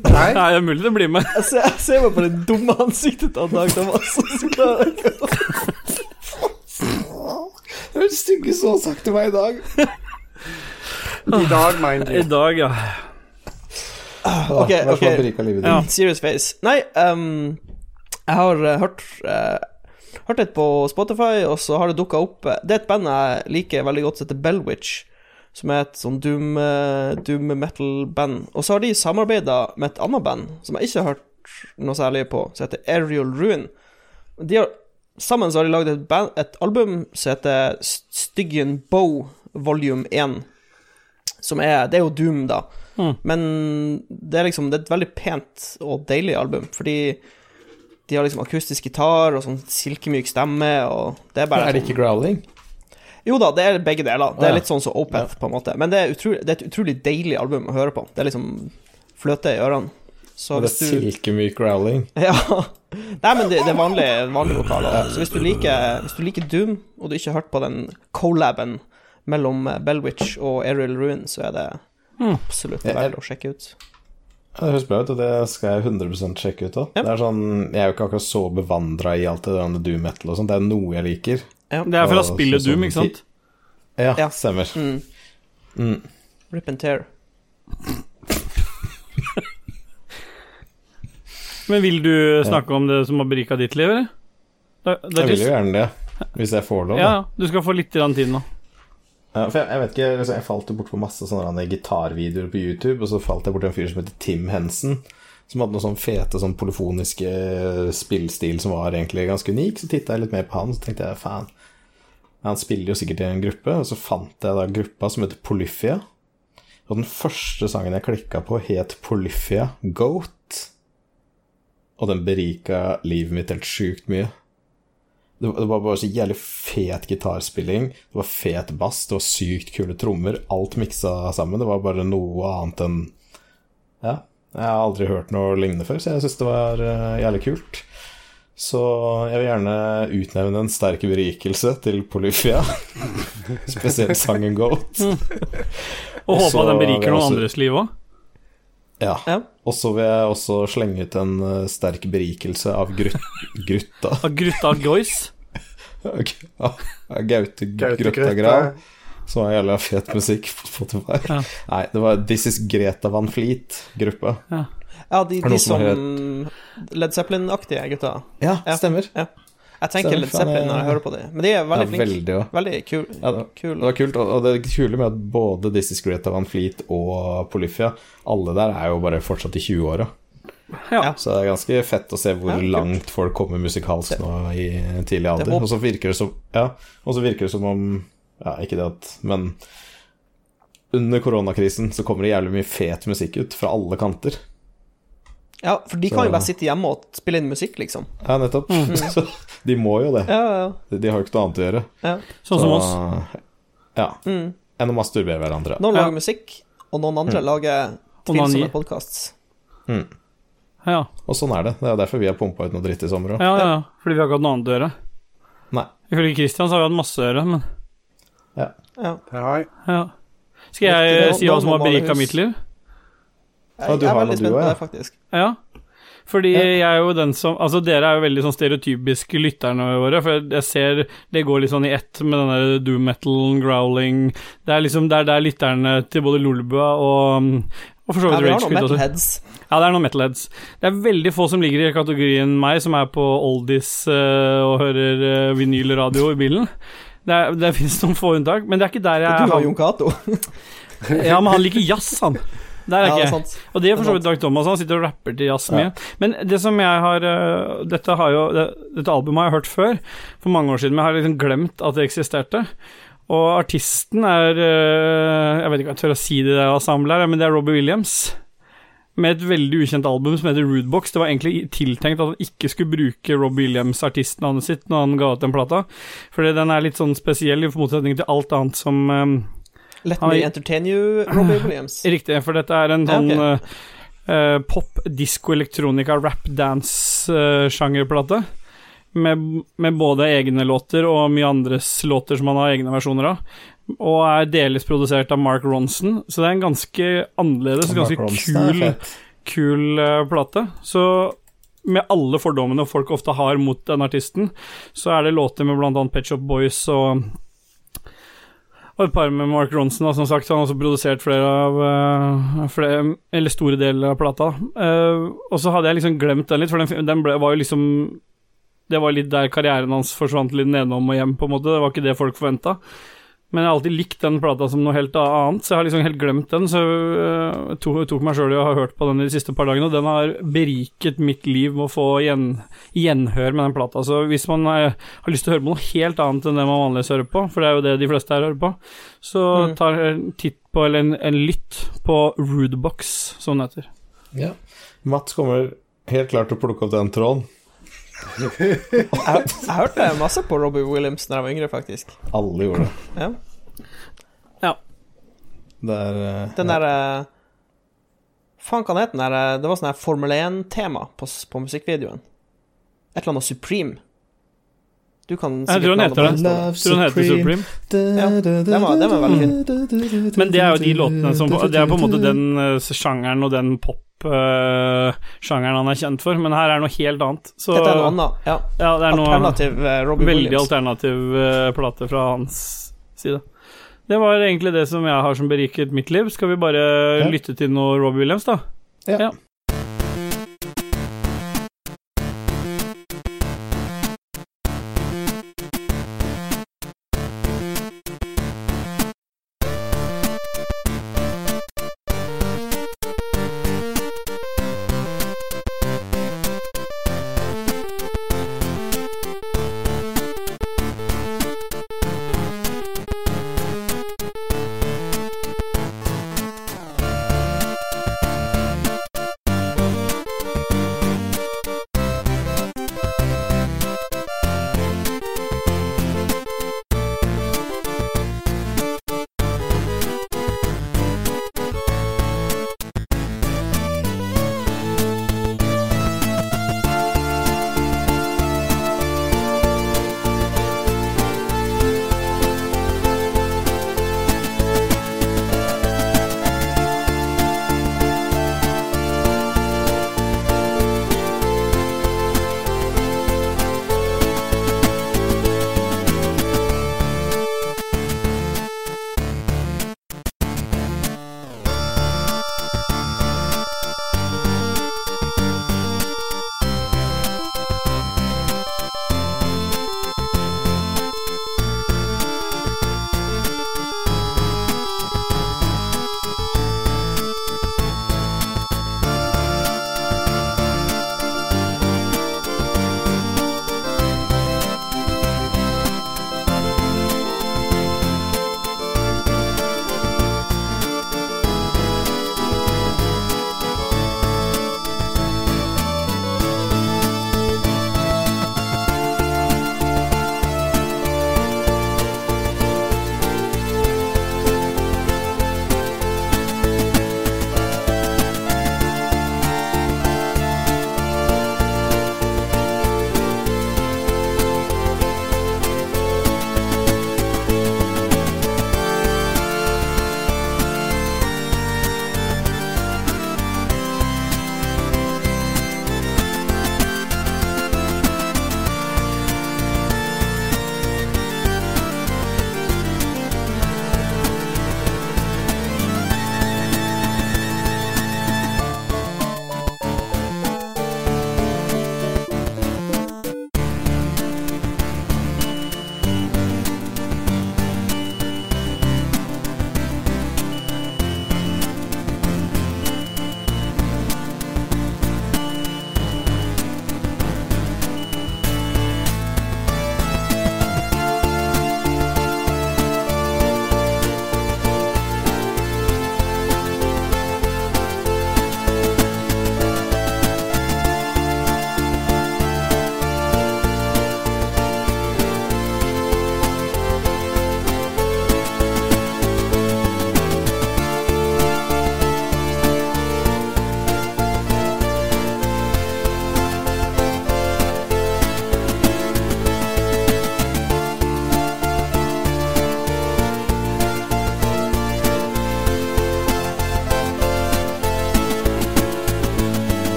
Speaker 3: Nei,
Speaker 1: Nei, det er mulig det blir med.
Speaker 4: Jeg ser, jeg ser meg på det dumme ansiktet til Dag Thomas. jeg
Speaker 2: Det var det styggeste har sagt til meg i dag.
Speaker 3: i dag, mind
Speaker 1: I dag, ja.
Speaker 4: Ok, ok.
Speaker 2: ditt?
Speaker 1: Ja.
Speaker 4: Serious face. Nei, um, jeg har uh, hørt uh, Hørt litt på Spotify, og så har det dukka opp eh, Det er et band jeg liker veldig godt, som heter Bellwitch. Som er et sånn doom, eh, doom metal-band. Og så har de samarbeida med et annet band som jeg ikke har hørt noe særlig på, som heter Aerial Ruin. De har, sammen så har de lagd et, et album som heter Stygian Bow Volume 1. Som er Det er jo Doom, da.
Speaker 1: Mm.
Speaker 4: Men det er liksom Det er et veldig pent og deilig album, fordi de har liksom akustisk gitar og sånn silkemyk stemme, og det er bare
Speaker 2: Er det ikke growling?
Speaker 4: Jo da, det er begge deler. Det er litt sånn som Opeth, på en måte. Men det er, utrolig, det er et utrolig deilig album å høre på. Det er liksom fløte i ørene. Så
Speaker 2: det er
Speaker 4: du
Speaker 2: silkemyk growling.
Speaker 4: Ja. Nei, men det, det er vanlige, vanlige vokaler. Så hvis du, liker, hvis du liker Doom, og du ikke har hørt på den collaben mellom eh, Bellwitch og Aerial Ruin, så er det
Speaker 1: Mm.
Speaker 4: absolutt verdt å sjekke ut.
Speaker 2: Ja, det høres bra ut, og det skal jeg 100% sjekke ut òg.
Speaker 4: Ja.
Speaker 2: Det sånn, Jeg er jo ikke akkurat så bevandra i alt det der med doom metal og sånn. Det er noe jeg liker.
Speaker 1: Det er fra
Speaker 2: Og
Speaker 1: spillet Doom, ikke sant?
Speaker 2: Ja,
Speaker 4: Ja.
Speaker 2: stemmer.
Speaker 4: Mm.
Speaker 2: Mm.
Speaker 4: Rip and tear.
Speaker 1: Men vil du snakke om det som har berika ditt liv, eller? Da,
Speaker 2: Jeg vil jo gjerne det, hvis jeg får lov.
Speaker 1: Ja, du skal få litt grann tid nå.
Speaker 2: Ja, for jeg, jeg vet ikke, liksom, jeg falt jo bort på masse sånne gitarvideoer på YouTube, og så falt jeg bort en fyr som heter Tim Henson, som hadde noen sånn fete sånn polyfoniske spillstil som var egentlig ganske unik. Så titta jeg litt mer på han, så tenkte jeg faen, han spiller jo sikkert i en gruppe, og så fant jeg da gruppa som heter Polyphia. Og den første sangen jeg klikka på, het Polyphia Goat. Og den berika livet mitt helt sjukt mye. Det var bare så jævlig fet gitarspilling. Det var fet bass, det var sykt kule trommer. Alt miksa sammen. Det var bare noe annet enn Ja. Jeg har aldri hørt noe lignende før, så jeg syns det var eh, jævlig kult. Så jeg vil gjerne utnevne en sterk berikelse til Polyphia. Spesielt sangen Goat.
Speaker 1: Og håpe at den beriker noen
Speaker 2: også-
Speaker 1: andres liv òg.
Speaker 2: Ja.
Speaker 4: Ja.
Speaker 2: Og så vil jeg også slenge ut en eh, sterk berikelse av grut Grutta.
Speaker 1: Av Grutta Goys.
Speaker 2: Gaute Grøtta. Grav. Som var jævla fet musikk på Spotify.
Speaker 1: Ja.
Speaker 2: Nei, det var This Is Greta Van Fleet-gruppa.
Speaker 4: Ja, de,
Speaker 2: Er
Speaker 4: de
Speaker 2: som
Speaker 4: som Led Zeppelin-aktige gutta.
Speaker 2: Ja,
Speaker 4: Ja.
Speaker 2: stemmer.
Speaker 4: Jeg tenker
Speaker 2: Stemmer,
Speaker 4: Led Zeppelin når jeg hører på dem, men de er
Speaker 2: Ja,
Speaker 4: veldig flinke.
Speaker 2: veldig.
Speaker 4: Veldig kul.
Speaker 2: Ja, det,
Speaker 4: kul.
Speaker 2: det var kult. Og det det kule med at både This Is Greta Van Fleet og Polyphia, alle der er jo bare fortsatt i 20-åra.
Speaker 1: Ja.
Speaker 2: Så det er ganske fett å se hvor
Speaker 4: Ja,
Speaker 2: langt folk kommer musikalsk nå i tidlig alder. Og så virker det som Ja, og så virker det som om Ja, ikke det at Men under koronakrisen så kommer det jævlig mye fet musikk ut fra alle kanter.
Speaker 4: Ja, for de kan
Speaker 2: Så-
Speaker 4: jo bare sitte hjemme og spille inn musikk, liksom.
Speaker 2: Ja, nettopp. Så de må jo det.
Speaker 4: Ja, ja,
Speaker 2: De, de har jo ikke noe annet å gjøre.
Speaker 4: ja.
Speaker 1: Sånn som oss.
Speaker 2: Ja.
Speaker 4: Mm.
Speaker 2: Enn å masturbere hverandre.
Speaker 4: Noen
Speaker 1: Ja.
Speaker 4: lager musikk, og noen andre lager
Speaker 1: Onani.
Speaker 4: tvilsomme podkasts.
Speaker 1: Ja.
Speaker 2: Og sånn er det. Det er derfor vi har pumpa ut noe dritt i sommer òg.
Speaker 1: Ja, ja, ja. Fordi vi har ikke hatt noe annet å gjøre.
Speaker 2: Nei.
Speaker 1: Ifølge Christian så har vi hatt masse å gjøre, men
Speaker 4: Ja.
Speaker 3: Hei.
Speaker 1: ja. Skal jeg eh, si hva som har berika mitt liv?
Speaker 2: Jeg,
Speaker 4: jeg er veldig spent på det, faktisk.
Speaker 1: Ja. Fordi jeg er jo den som Altså, dere er jo veldig sånn stereotypiske lytterne våre, for jeg ser det går litt sånn i ett med den der doom metal, growling Det er liksom det er der lytterne til både Lolbua og og for så vidt
Speaker 4: ja,
Speaker 1: Rage Quit også.
Speaker 4: Heads.
Speaker 1: Ja, det er noen metalheads. Det er veldig få som ligger i kategorien meg, som er på oldies eh, og hører uh, vinylradio i bilen. Det, er- det finnes noen få unntak, men det er ikke der jeg
Speaker 4: Du har Jon Cato.
Speaker 1: Ja, men han liker jazz, han. Der er
Speaker 4: Ja,
Speaker 1: ikke jeg. Og det er for så vidt Dag Thomas, han sitter og rapper til jazz mye. Men det som jeg har øh, Dette, har jo, dette albumet har jeg hørt før, for mange år siden, men jeg har liksom glemt at det eksisterte. Og artisten er øh, Jeg vet ikke om jeg tør å si det der ensemblet her, men det er Robbie Williams. Med et veldig ukjent album som heter Rudebox. Det var egentlig tiltenkt at han ikke skulle bruke Rob Williams, artistnavnet sitt, når han ga ut den plata. Fordi den er litt sånn spesiell i motsetning til alt annet som um,
Speaker 4: Let
Speaker 1: Han
Speaker 4: me
Speaker 1: er-
Speaker 4: entertain you, Robbie Williams.
Speaker 1: Riktig, for dette er en sånn
Speaker 4: ok.
Speaker 1: eh, eh, pop, disko, elektronika, rap, dance-sjangerplate. med, med både egne låter og mye andres låter som han har egne versjoner av. Og er delvis produsert av Mark Ronson, så det er en ganske annerledes, ganske kul, kul uh, plate. Så med alle fordommene folk ofte har mot den artisten, så er det låter med annet Pet Shop Boys og og et par med Mark Ronson, som sagt. Han har også produsert flere av uh, flere, Eller store deler av plata. Uh, og så hadde jeg liksom glemt den litt, for den, den ble, var jo liksom Det var litt der karrieren hans forsvant litt nedom og hjem, på en måte. Det var ikke det folk forventa. Men jeg har alltid likt den plata som noe helt annet, så jeg har liksom helt glemt den. Så jeg tok, tok meg sjøl i å ha hørt på den de siste par dagene, og den har beriket mitt liv med å få gjen, gjenhør med den plata. Så hvis man er, har lyst til å høre på noe helt annet enn det man vanligvis hører på, for det er jo det de fleste her hører på, så
Speaker 4: Mm.
Speaker 1: ta en titt på, eller en, en lytt på Rudebox, som den heter.
Speaker 2: Ja. Mats kommer helt klart til å plukke opp den tråden.
Speaker 4: Jeg, jeg hørte masse på Robbie Williams da jeg var yngre, faktisk.
Speaker 2: Alle gjorde det.
Speaker 4: Ja.
Speaker 2: Det er uh,
Speaker 4: Den der eh, Faen, hva het den der eh, Det var sånn her Formel 1-tema på, på musikkvideoen. Et eller annet Supreme. Du kan
Speaker 1: Jeg tror den heter det.
Speaker 2: Love
Speaker 1: Jeg tror den heter Supreme.
Speaker 4: Ja, den var- den var veldig fin.
Speaker 1: Men det er jo de låtene som Det er på en måte den eh, sjangeren og den pop-sjangeren han er kjent for, men her er noe helt annet. Så
Speaker 4: Dette er noe annet. Ja.
Speaker 1: Ja, det er noe
Speaker 4: Alternativ eh, Robbie
Speaker 1: veldig
Speaker 4: Williams.
Speaker 1: alternativ eh, plate fra hans side. Det var egentlig det som jeg har som beriket mitt liv. Skal vi bare
Speaker 2: Ja.
Speaker 1: lytte til noe Robbie Williams, da?
Speaker 2: Ja.
Speaker 1: Ja.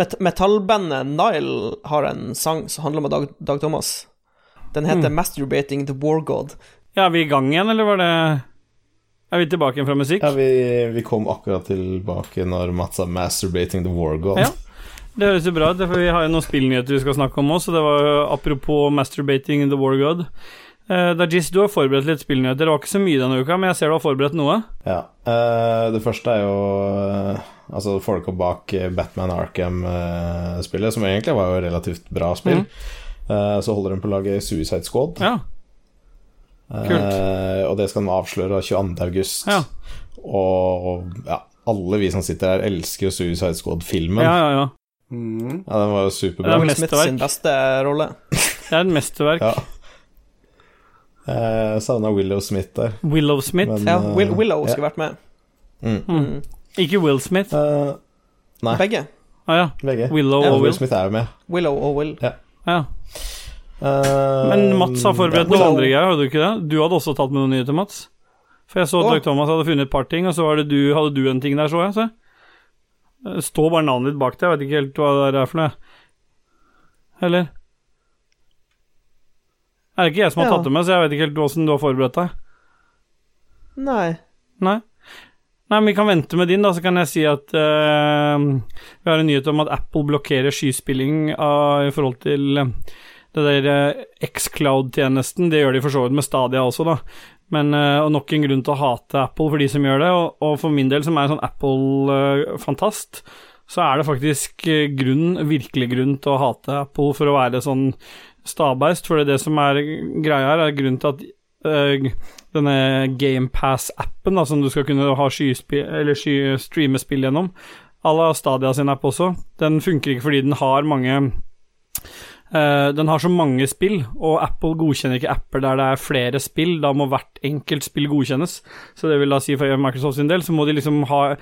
Speaker 4: Met met Metallbandet Nile har en sang som handler om Dag, Dag Thomas. Den heter
Speaker 1: Mm.
Speaker 4: 'Masturbating the War God'.
Speaker 1: Ja, er vi i gang igjen, eller var det Er vi tilbake igjen fra musikk?
Speaker 2: Ja, vi, vi kom akkurat tilbake når Mats sa 'Masturbating the War God'.
Speaker 1: Ja. Det høres jo bra ut, for vi har jo noen spillnyheter vi skal snakke om også, så det var jo apropos 'Masturbating the War God'. Eh, Dajis, du har forberedt litt spillnyheter. Det var ikke så mye denne uka, men jeg ser du har forberedt noe.
Speaker 2: Ja. Uh, det første er jo uh, Altså folka bak Batman Arkham-spillet, som egentlig var jo relativt bra spill. Eh, så holder de på å lage Suicide Squad.
Speaker 1: Ja.
Speaker 2: Eh, og det skal de avsløre 22. august.
Speaker 1: Ja.
Speaker 2: Og ja, alle vi som sitter her, elsker jo Suicide Squad-filmen.
Speaker 1: Ja,
Speaker 2: Ja,
Speaker 1: ja, ja.
Speaker 3: Mm.
Speaker 2: den var jo superbra.
Speaker 1: Det
Speaker 4: er
Speaker 1: mesterverk.
Speaker 4: Beste rolle.
Speaker 1: Det er et mesterverk.
Speaker 2: Ja. Jeg savna Willow Smith der.
Speaker 1: Willow Smith.
Speaker 2: Men,
Speaker 4: Ja,
Speaker 2: eh,
Speaker 4: Will Willow
Speaker 2: ja.
Speaker 4: skulle vært med.
Speaker 2: Mm.
Speaker 1: Mm. Ikke Will Smith.
Speaker 2: Uh, nei,
Speaker 4: Begge.
Speaker 1: Ah, ja.
Speaker 2: begge.
Speaker 1: Willow
Speaker 4: Ja,
Speaker 1: og
Speaker 2: Will
Speaker 1: Will.
Speaker 2: Smith er jo med.
Speaker 4: Willow og Will.
Speaker 1: Ja.
Speaker 2: Eh,
Speaker 1: Men Mats har forberedt
Speaker 2: ja,
Speaker 1: noen andre greier, hadde du ikke det? Du hadde også tatt med noen nyheter, Mats? For jeg så at. Dag Thomas hadde funnet et par ting, og så var det du, hadde du en ting der, så jeg. Så. Står bare navnet ditt bak det, jeg vet ikke helt hva det er for noe. Eller? Er det ikke jeg som har
Speaker 4: Ja.
Speaker 1: tatt det med, så jeg vet ikke helt åssen du har forberedt deg?
Speaker 4: Nei.
Speaker 1: Nei? Nei, men vi kan vente med din, da, så kan jeg si at uh, vi har en nyhet om at Apple blokkerer skyspilling av, i forhold til det der eh, Xcloud-tjenesten. Det gjør de for så vidt med Stadia også, da. Men uh, og nok en grunn til å hate Apple for de som gjør det, og, og for min del, som er en sånn Apple-fantast, så er det faktisk grunn, virkelig grunn til å hate Apple for å være sånn stabeist, for det som er greia her, er grunnen til at eh, denne GamePass-appen, som du skal kunne ha eller streame spill gjennom, à la Stadia sin app også, den funker ikke fordi den har mange eh, Den har så mange spill, og Apple godkjenner ikke apper der det er flere spill. Da må hvert enkelt spill godkjennes. Så det vil da si for Microsoft sin del, så må de liksom ha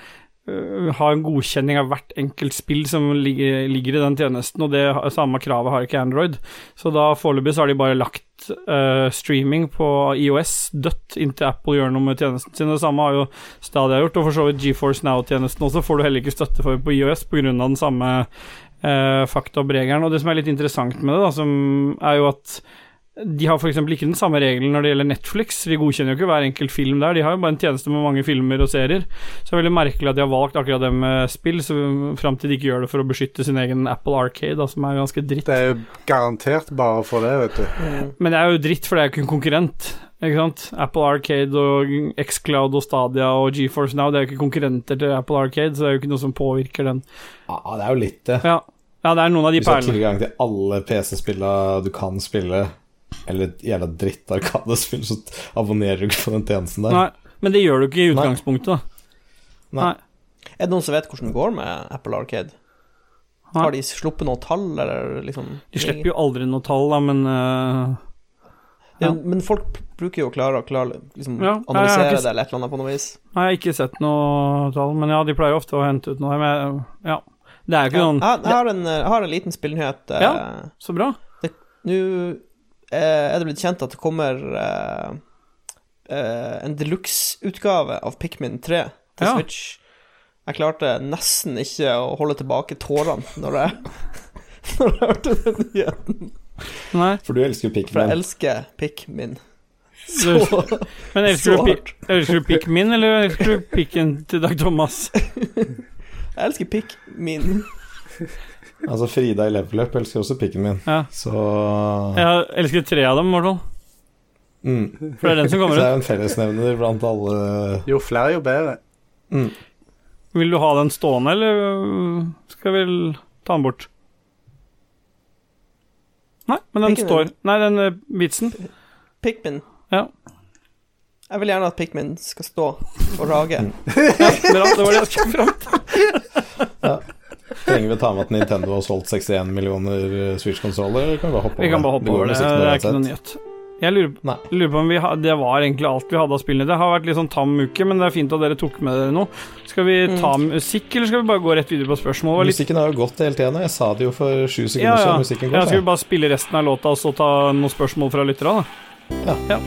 Speaker 1: ha en godkjenning av hvert enkelt spill som ligger, ligger i den tjenesten, og det samme kravet har ikke Android. Så da foreløpig så har de bare lagt Uh, streaming på IOS dødt inntil Apple gjør noe med tjenesten sin. Det samme har jo Stadia gjort, og for så vidt GeForce Now-tjenesten også får du heller ikke støtte for på IOS pga. den samme uh, fakta-regelen. Og det som er litt interessant med det, da, som er jo at de har f.eks. ikke den samme regelen når det gjelder Netflix. De godkjenner jo ikke hver enkelt film der. De har jo bare en tjeneste med mange filmer og serier. Så det er veldig merkelig at de har valgt akkurat det med spill, så fram til de ikke gjør det for å beskytte sin egen Apple Arcade, da, som er ganske dritt.
Speaker 3: Det er jo garantert bare for det, vet du.
Speaker 1: Men det er jo dritt, for det er jo ikke en konkurrent. Ikke sant? Apple Arcade og Xcloud og Stadia og GeForce Now Det er jo ikke konkurrenter til Apple Arcade, så det er jo ikke noe som påvirker den.
Speaker 2: Ja, det er jo litt det.
Speaker 1: Ja, ja det er noen av de perlene.
Speaker 2: Hvis du har tilgang til alle PC-spillene du kan spille, eller et jævla dritt Arkadespill, så abonnerer du ikke på den tjenesten der.
Speaker 1: Nei, men det gjør du ikke i utgangspunktet, da.
Speaker 2: Nei.
Speaker 1: Nei.
Speaker 4: Er det noen som vet hvordan det går med Apple Arcade?
Speaker 1: Nei.
Speaker 4: Har de sluppet noen tall, eller liksom
Speaker 1: De slipper jo aldri noe tall, da, men uh...
Speaker 4: ja.
Speaker 1: ja.
Speaker 4: Men folk bruker jo å klare å klare, liksom,
Speaker 1: Ja,
Speaker 4: analysere
Speaker 1: ikke
Speaker 4: det eller et eller annet på noe vis.
Speaker 1: Nei, jeg har ikke sett noe tall, men ja, de pleier ofte å hente ut noe. Men ja, det er jo ikke
Speaker 4: Ja.
Speaker 1: noen
Speaker 4: Jeg, jeg, har en, jeg har en liten spillnyhet. eh,
Speaker 1: Ja. Så bra.
Speaker 4: Nå eh, er det blitt kjent at det kommer eh, eh, en deluxe-utgave av Pikmin 3 til
Speaker 1: Ja.
Speaker 4: Switch. Jeg klarte nesten ikke å holde tilbake tårene når jeg, når jeg hørte den nyheten.
Speaker 1: Nei.
Speaker 2: For du elsker Pikmin?
Speaker 4: For jeg elsker Pikmin.
Speaker 1: Du,
Speaker 4: Så
Speaker 1: men elsker
Speaker 4: så
Speaker 1: du, elsker du Pikmin, eller elsker du pikken til Dag Thomas?
Speaker 4: Jeg elsker Pikmin.
Speaker 2: Altså Frida i Level Up elsker også pikken min.
Speaker 1: Ja.
Speaker 2: Så
Speaker 1: Jeg elsker tre av dem, i hvert fall.
Speaker 2: mm.
Speaker 1: For det er den som kommer ut.
Speaker 2: det er jo en fellesnevner blant alle
Speaker 3: Jo flere, jo bedre.
Speaker 2: mm.
Speaker 1: Vil du ha den stående, eller øh, skal vi ta den bort? Nei, men den
Speaker 4: Pikmin.
Speaker 1: står Nei, den øh, vitsen.
Speaker 4: Pikmin.
Speaker 1: Ja.
Speaker 4: Jeg vil gjerne at Pikmin skal stå og rage.
Speaker 1: ja, det var det jeg skulle fram til.
Speaker 2: Trenger vi å ta med at Nintendo har solgt 61 millioner eh, Switch-konsoller? kan Vi bare hoppe
Speaker 1: Vi kan bare hoppe over det.
Speaker 2: går
Speaker 1: Det er ikke noe nyhet. Jeg lurer, lurer på om vi ha, det var egentlig alt vi hadde av spillene. Det har vært litt sånn tam uke, men det er fint at dere tok med dere noe. Skal vi ta musikk, eller skal vi bare gå rett videre på spørsmål? Litt
Speaker 2: Musikken har jo gått hele tiden. Jeg sa det jo for sju sekunder
Speaker 1: Ja, ja.
Speaker 2: siden. Musikken
Speaker 1: ja, skal vi bare spille resten av låta og så ta noen spørsmål fra lytterne, da?
Speaker 2: Ja.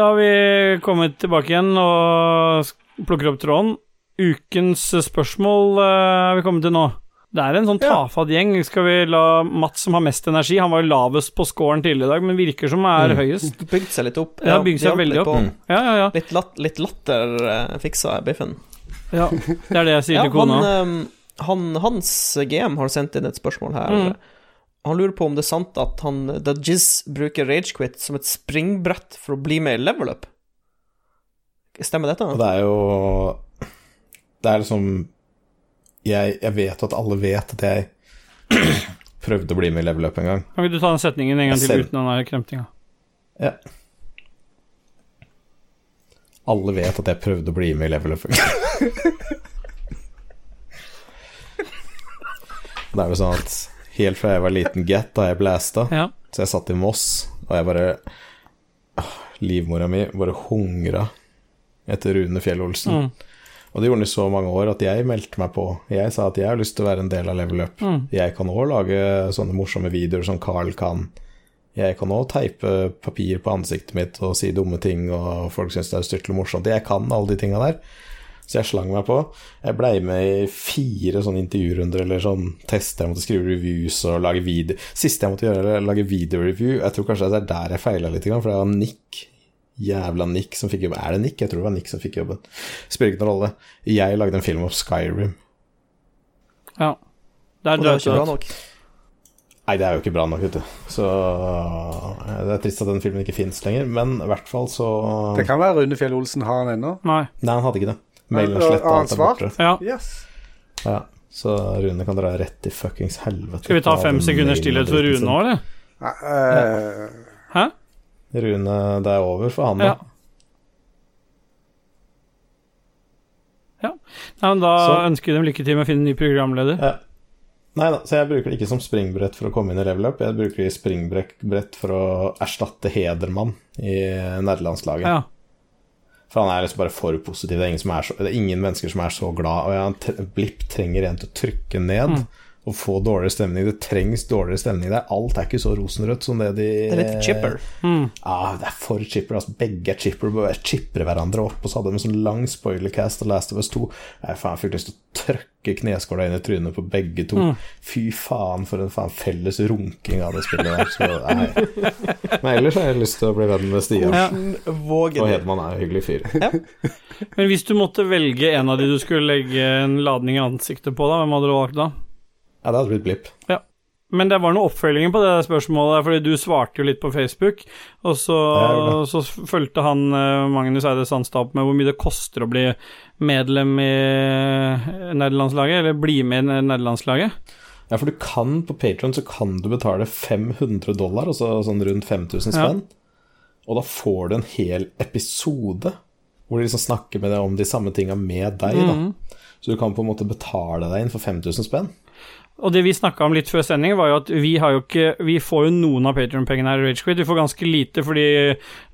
Speaker 1: Da har vi kommet tilbake igjen og plukker opp tråden. Ukens spørsmål eh, er vi kommet til nå. Det er en sånn tafatt gjeng. Skal vi la Mats, som har mest energi Han var jo lavest på scoren tidligere i dag, men virker som er
Speaker 2: Mm.
Speaker 1: høyest.
Speaker 4: Bygd seg litt opp.
Speaker 1: Ja, bygd seg veldig opp.
Speaker 2: Mm.
Speaker 1: Ja, ja, ja.
Speaker 4: Litt, lat, litt latter uh, fiksa biffen.
Speaker 1: ja. Det er det jeg sier til kona.
Speaker 4: han, um, han, hans GM har sendt inn et spørsmål her.
Speaker 1: Mm.
Speaker 4: Han lurer på om det er sant at han Jizz bruker Ragequit som et springbrett for å bli med i level up. Stemmer dette?
Speaker 2: Og det er jo Det er liksom jeg, jeg vet at alle vet at jeg prøvde å bli med i Level Up en gang.
Speaker 1: Kan ikke du ta den setningen en gang
Speaker 2: Jeg
Speaker 1: til
Speaker 2: ser-
Speaker 1: uten den der kremtinga?
Speaker 2: Ja. Alle vet at jeg prøvde å bli med i Level Up en gang. det er jo sånn at helt fra jeg var liten get, da jeg blæsta,
Speaker 1: Ja.
Speaker 2: så jeg satt i Moss, og jeg bare Livmora mi bare hungra etter Rune Fjell Olsen.
Speaker 1: Mm.
Speaker 2: Og det gjorde han i så mange år at jeg meldte meg på. Jeg sa at jeg har lyst til å være en del av Level Up.
Speaker 1: Mm.
Speaker 2: Jeg kan òg lage sånne morsomme videoer som Carl kan. Jeg kan òg teipe papir på ansiktet mitt og si dumme ting, og folk syns det er styrtelig morsomt. Jeg kan alle de tinga der. Så jeg slang meg på. Jeg blei med i fire sånne intervjurunder eller sånn tester. Jeg måtte skrive reviews og lage video. Siste jeg måtte gjøre, lage videoreview. Jeg tror kanskje det er der jeg feila litt, for det var Nick. Jævla Nick som fikk jobben. Er det Nick? Jeg tror det var Nick som fikk jobben. Spiller ikke noen rolle. Jeg lagde en film om Skyrim.
Speaker 1: ja. Der
Speaker 4: Og det
Speaker 1: er
Speaker 4: ikke bra nok.
Speaker 2: Nei, det er jo ikke bra nok, vet du. Så eh, det er trist at den filmen ikke fins lenger, men i hvert fall så
Speaker 3: Det kan være Rune Fjell Olsen har den ennå.
Speaker 1: Nei.
Speaker 2: Nei, han hadde ikke det. Mailen sletta alt er borte.
Speaker 1: Ja.
Speaker 3: Yes.
Speaker 2: Ja, så Rune kan dra rett i fuckings helvete.
Speaker 1: Skal vi ta fem sekunder stillhet for Rune nå, eller?
Speaker 3: Eh,
Speaker 1: Hæ?
Speaker 2: Rune, det er over for han,
Speaker 1: Ja.
Speaker 2: Ja.
Speaker 1: Nei, men da
Speaker 2: Så-
Speaker 1: ønsker vi dem lykke til med å finne ny programleder.
Speaker 2: Ja. Nei da, så jeg bruker det ikke som springbrett for å komme inn i level up. Jeg bruker det i springbrett for å erstatte Hedermann i nerdelandslaget.
Speaker 1: Ja.
Speaker 2: For han er liksom bare for positiv. Det er ingen, så, det er ingen mennesker som er så glad. Og ja, Blipp trenger en til å trykke ned
Speaker 1: Mm.
Speaker 2: Og få dårligere stemning. Det trengs dårligere stemning der. Alt er ikke så rosenrødt som det de
Speaker 4: Det er litt chipper.
Speaker 1: Mm.
Speaker 2: Ja, det er for chipper. Altså, begge er chipper. Bare chipper hverandre opp. Og så hadde de en sånn lang spoilercast av Last of Us 2. Jeg faen, jeg fikk lyst til å trøkke kneskåla inn i trynet på begge to.
Speaker 1: Mm.
Speaker 2: Fy faen, for en faen felles runking av det spillet der. Så, nei. Men ellers har jeg lyst til å bli venn med Stian.
Speaker 1: Ja.
Speaker 2: Og? Hedman er en hyggelig fyr.
Speaker 1: Men hvis du måtte velge en av de du skulle legge en ladning i ansiktet på, da, hvem hadde du valgt da?
Speaker 2: Ja, det hadde blitt blipp.
Speaker 1: Men det var noe oppfølging på det spørsmålet, fordi du svarte jo litt på Facebook, og så,
Speaker 2: Ja,
Speaker 1: så fulgte han eh, Magnus Eide Sandstad opp med hvor mye det koster å bli medlem i nederlandslaget, eller bli med i nederlandslaget.
Speaker 2: Ja, for du kan på Patron så kan du betale 500 dollar, altså sånn rundt 5000
Speaker 1: Ja.
Speaker 2: spenn. Og da får du en hel episode hvor de liksom snakker med deg om de samme tinga med deg, da.
Speaker 1: Mhm.
Speaker 2: Så du kan på en måte betale deg inn for 5000 spenn.
Speaker 1: Og det vi snakka om litt før sending, var jo at vi har jo ikke Vi får jo noen av Patreon-pengene her i Ragequit. Vi får ganske lite fordi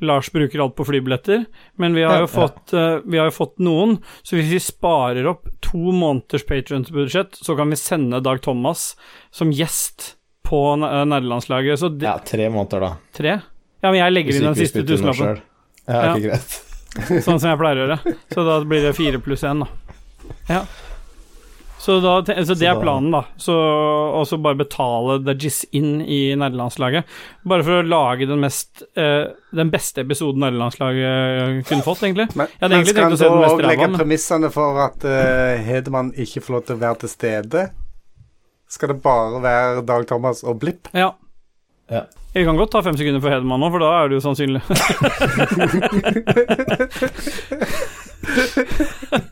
Speaker 1: Lars bruker alt på flybilletter, men vi har
Speaker 2: Ja,
Speaker 1: jo fått, eh, vi har jo fått noen. Så hvis vi sparer opp to måneders Patreon-budsjett, så kan vi sende Dag Thomas som gjest på eh, nederlandslaget. Så det,
Speaker 2: Ja, tre måneder, da.
Speaker 1: tre? Ja, men jeg legger inn den siste tusenlappen.
Speaker 2: Ja,
Speaker 1: Ja.
Speaker 2: ikke greit.
Speaker 1: sånn som jeg pleier å gjøre. Så da blir det fire pluss én, da. Ja. Så, da, så det er planen, da. Og så bare betale The Jizz inn i nederlandslaget. Bare for å lage den mest eh, Den beste episoden nederlandslaget kunne fått, egentlig.
Speaker 3: Men,
Speaker 1: Jeg hadde
Speaker 3: men
Speaker 1: egentlig
Speaker 3: skal
Speaker 1: tenkt
Speaker 3: han
Speaker 1: å se den mest
Speaker 3: òg legge
Speaker 1: ræva, legge
Speaker 3: premissene for at uh, Hedemann ikke får lov til å være til stede? Skal det bare være Dag Thomas og Blipp?
Speaker 1: Ja.
Speaker 2: Ja.
Speaker 1: Vi kan godt ta fem sekunder for Hedemann nå, for da er det jo sannsynlig.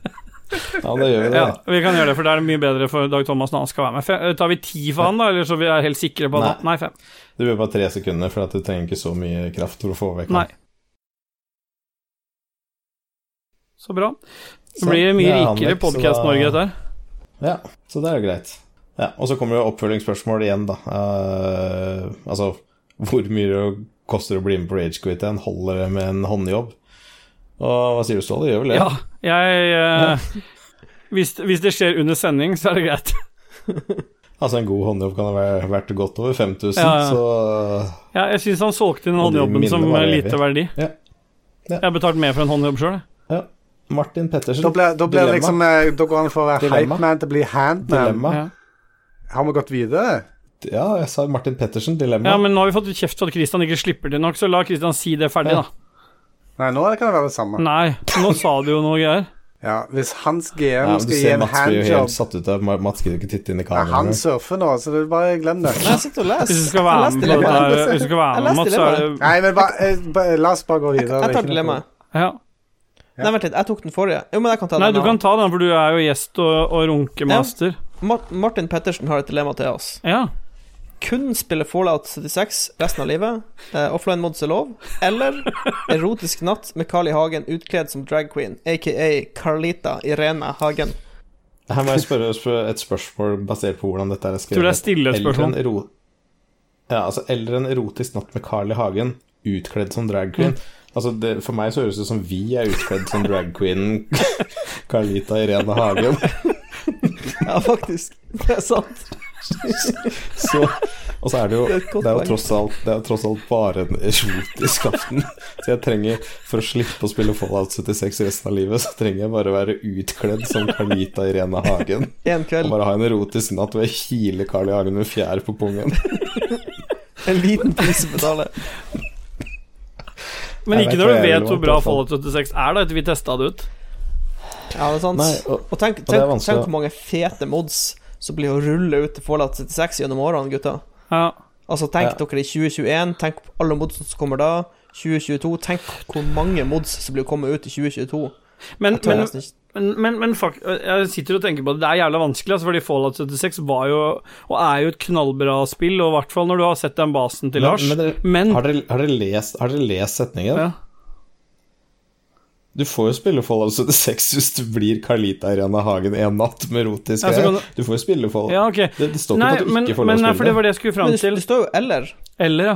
Speaker 2: Ja, da gjør vi det,
Speaker 1: ja, vi kan gjøre det, for da er det mye bedre for Dag Thomas når han skal være med. Tar vi ti for han, da, eller så vi er helt sikre på at Nei, fem.
Speaker 2: Det blir bare tre sekunder, for at du trenger ikke så mye kraft for å få vekk
Speaker 1: Nei. Så bra. Det blir mye
Speaker 2: det er
Speaker 1: rikere Podkast-Norge, dette her.
Speaker 2: Ja, så det er jo greit. Ja, og så kommer jo oppfølgingsspørsmål igjen, da. Uh, altså, hvor mye koster det å bli med på Ragequit igjen? Holder det med en håndjobb? Og hva sier du, Ståle? Gjør vel det?
Speaker 1: Ja, jeg eh, hvis, hvis det skjer under sending, så er det greit.
Speaker 2: Altså, en god håndjobb kan ha vært- vært godt over 5000,
Speaker 1: Ja, ja.
Speaker 2: så
Speaker 1: Ja, jeg syns han solgte inn håndjobben som lite verdi. Jeg har betalt mer for en håndjobb sjøl.
Speaker 2: Ja. Martin Pettersen.
Speaker 3: Da blir, da blir det liksom eh, Da går han fra å være hypeman til å bli handman.
Speaker 2: Dilemma.
Speaker 1: Ja.
Speaker 3: Har vi gått videre?
Speaker 2: Ja, jeg sa Martin Pettersen. Dilemma.
Speaker 1: ja, men nå har vi fått kjeft for at Christian ikke slipper til nok, så la Christian si det ferdig,
Speaker 2: Ja.
Speaker 1: da.
Speaker 3: Nei, nå kan det være det samme.
Speaker 1: Nei, nå sa du jo noe greier.
Speaker 3: Ja, Hvis hans GM
Speaker 2: skal gi en
Speaker 3: skal gi
Speaker 2: ser Mats blir jo helt satt ut av Mats gidder ikke titte inn i
Speaker 3: kameraet. Han surfer nå, så det er bare glem det.
Speaker 4: Nei, jeg og.
Speaker 1: Hvis du skal være med på det der, hvis du skal være med, Mats, så er det
Speaker 3: Nei, men bare, eh, La oss bare gå videre.
Speaker 4: Jeg
Speaker 3: Det er
Speaker 4: tar dilemmaet.
Speaker 1: ja.
Speaker 4: Nei, vent litt, jeg tok den forrige. Jo, men jeg kan ta den.
Speaker 1: Nei, du
Speaker 4: nå.
Speaker 1: kan ta den, for du er jo gjest og, og runkemaster.
Speaker 4: Ja. Martin Pettersen har et dilemma til oss.
Speaker 1: Ja.
Speaker 4: Kun spille Fallout 76 resten av livet. uh, offline mods er lov. Eller erotisk natt med Carl I. Hagen utkledd som drag queen, aka Carlita Irene Hagen.
Speaker 2: Her må jeg spørre spørre et spørsmål basert på hvordan dette er skrevet.
Speaker 1: Tror det er stille spørsmål.
Speaker 2: Eller en Ja, altså, eller en erotisk natt med Carl I. Hagen utkledd som drag queen.
Speaker 1: Mm.
Speaker 2: Altså, det, For meg så høres det ut som vi er utkledd som drag queen Carlita Irene Hagen.
Speaker 4: Ja, faktisk. Det er sant.
Speaker 2: Så, og så er det jo
Speaker 4: Det er
Speaker 2: jo tross alt, det er tross alt bare en erotisk aften. Så jeg trenger, for å slippe å spille Fallout 76 resten av livet, så trenger jeg bare å være utkledd som Carlita Irene Hagen.
Speaker 4: En kveld.
Speaker 2: Og bare ha en erotisk natt hvor jeg kiler Carl I. Hagen med fjær på pungen.
Speaker 4: En liten prisbetale.
Speaker 1: Men ikke når du vet hvor bra. Fallout 76 er, da, etter vi testa det ut.
Speaker 4: Ja, det er sant.
Speaker 2: Nei, og,
Speaker 4: Og tenk hvor mange fete mods som blir å rulle ut til Fallout 76 gjennom årene, gutta.
Speaker 1: Ja.
Speaker 4: Altså, tenk
Speaker 2: Ja.
Speaker 4: dere i 2021, tenk på alle mods som kommer da. 2022, tenk hvor mange mods som blir å komme ut i 2022.
Speaker 1: Men, men, men, men, men fuck, jeg sitter og tenker på det. Det er jævla vanskelig, altså, fordi Fallout 76 var jo, og er jo et knallbra spill, og i hvert fall når du har sett den basen til Lars.
Speaker 2: men, dere,
Speaker 1: Men
Speaker 2: har, dere, har, dere lest, har dere lest setningen?
Speaker 1: ja.
Speaker 2: Du får jo spille Fallout 76 hvis du blir Carlita Irene Hagen en natt med
Speaker 1: rotisk
Speaker 2: greie.
Speaker 1: Ja,
Speaker 2: Du får jo spille Fallout
Speaker 1: ja, okay.
Speaker 2: det, det står ikke
Speaker 1: Nei,
Speaker 2: at du
Speaker 1: men,
Speaker 2: ikke får
Speaker 1: men
Speaker 2: lov
Speaker 1: nei,
Speaker 2: å
Speaker 1: for det var det jeg skulle fram til.
Speaker 4: Men det står jo 'eller'.
Speaker 1: Eller,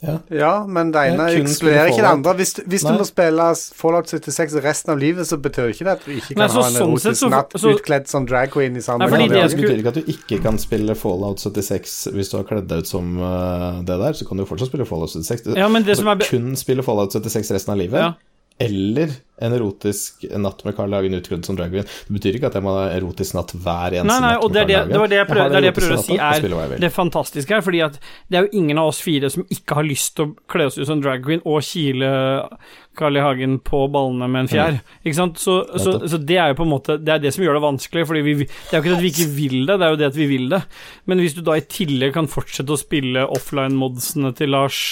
Speaker 1: ja.
Speaker 3: Ja, men det ene
Speaker 2: Ja,
Speaker 3: ekskluderer ikke det andre. Hvis, du- hvis du må spille Fallout 76 resten av livet, så betyr ikke det at du ikke kan
Speaker 1: Nei, så
Speaker 3: ha en
Speaker 1: sånn
Speaker 3: erotisk
Speaker 1: sett så-
Speaker 3: natt
Speaker 1: så-
Speaker 3: utkledd som drag queen i samme
Speaker 1: Nei, det
Speaker 2: det betyr ikke at du ikke kan spille Fallout 76 hvis du har kledd deg ut som uh, det der. Så kan du jo fortsatt spille Fallout 76. Du
Speaker 1: Ja, men det som er
Speaker 2: kun spille Fallout 76 resten av livet.
Speaker 1: Ja.
Speaker 2: Eller en erotisk natt med Carl Hagen utkledd som drag queen. Det betyr ikke at jeg må ha erotisk natt hver eneste
Speaker 1: Nei, nei,
Speaker 2: natt med
Speaker 1: det
Speaker 2: Carl
Speaker 1: det,
Speaker 2: Hagen.
Speaker 1: det var det jeg prøver, det det jeg prøver å si er det fantastiske her, fordi at det er jo ingen av oss fire som ikke har lyst til å kle oss ut som drag queen og kile Carl I. Hagen på ballene med en fjær. Ikke sant? Så, så, så det er jo på en måte Det er det som gjør det vanskelig, vi, det er jo ikke det at vi ikke vil det, det er jo det at vi vil det. Men hvis du da i tillegg kan fortsette å spille offline-modsene til Lars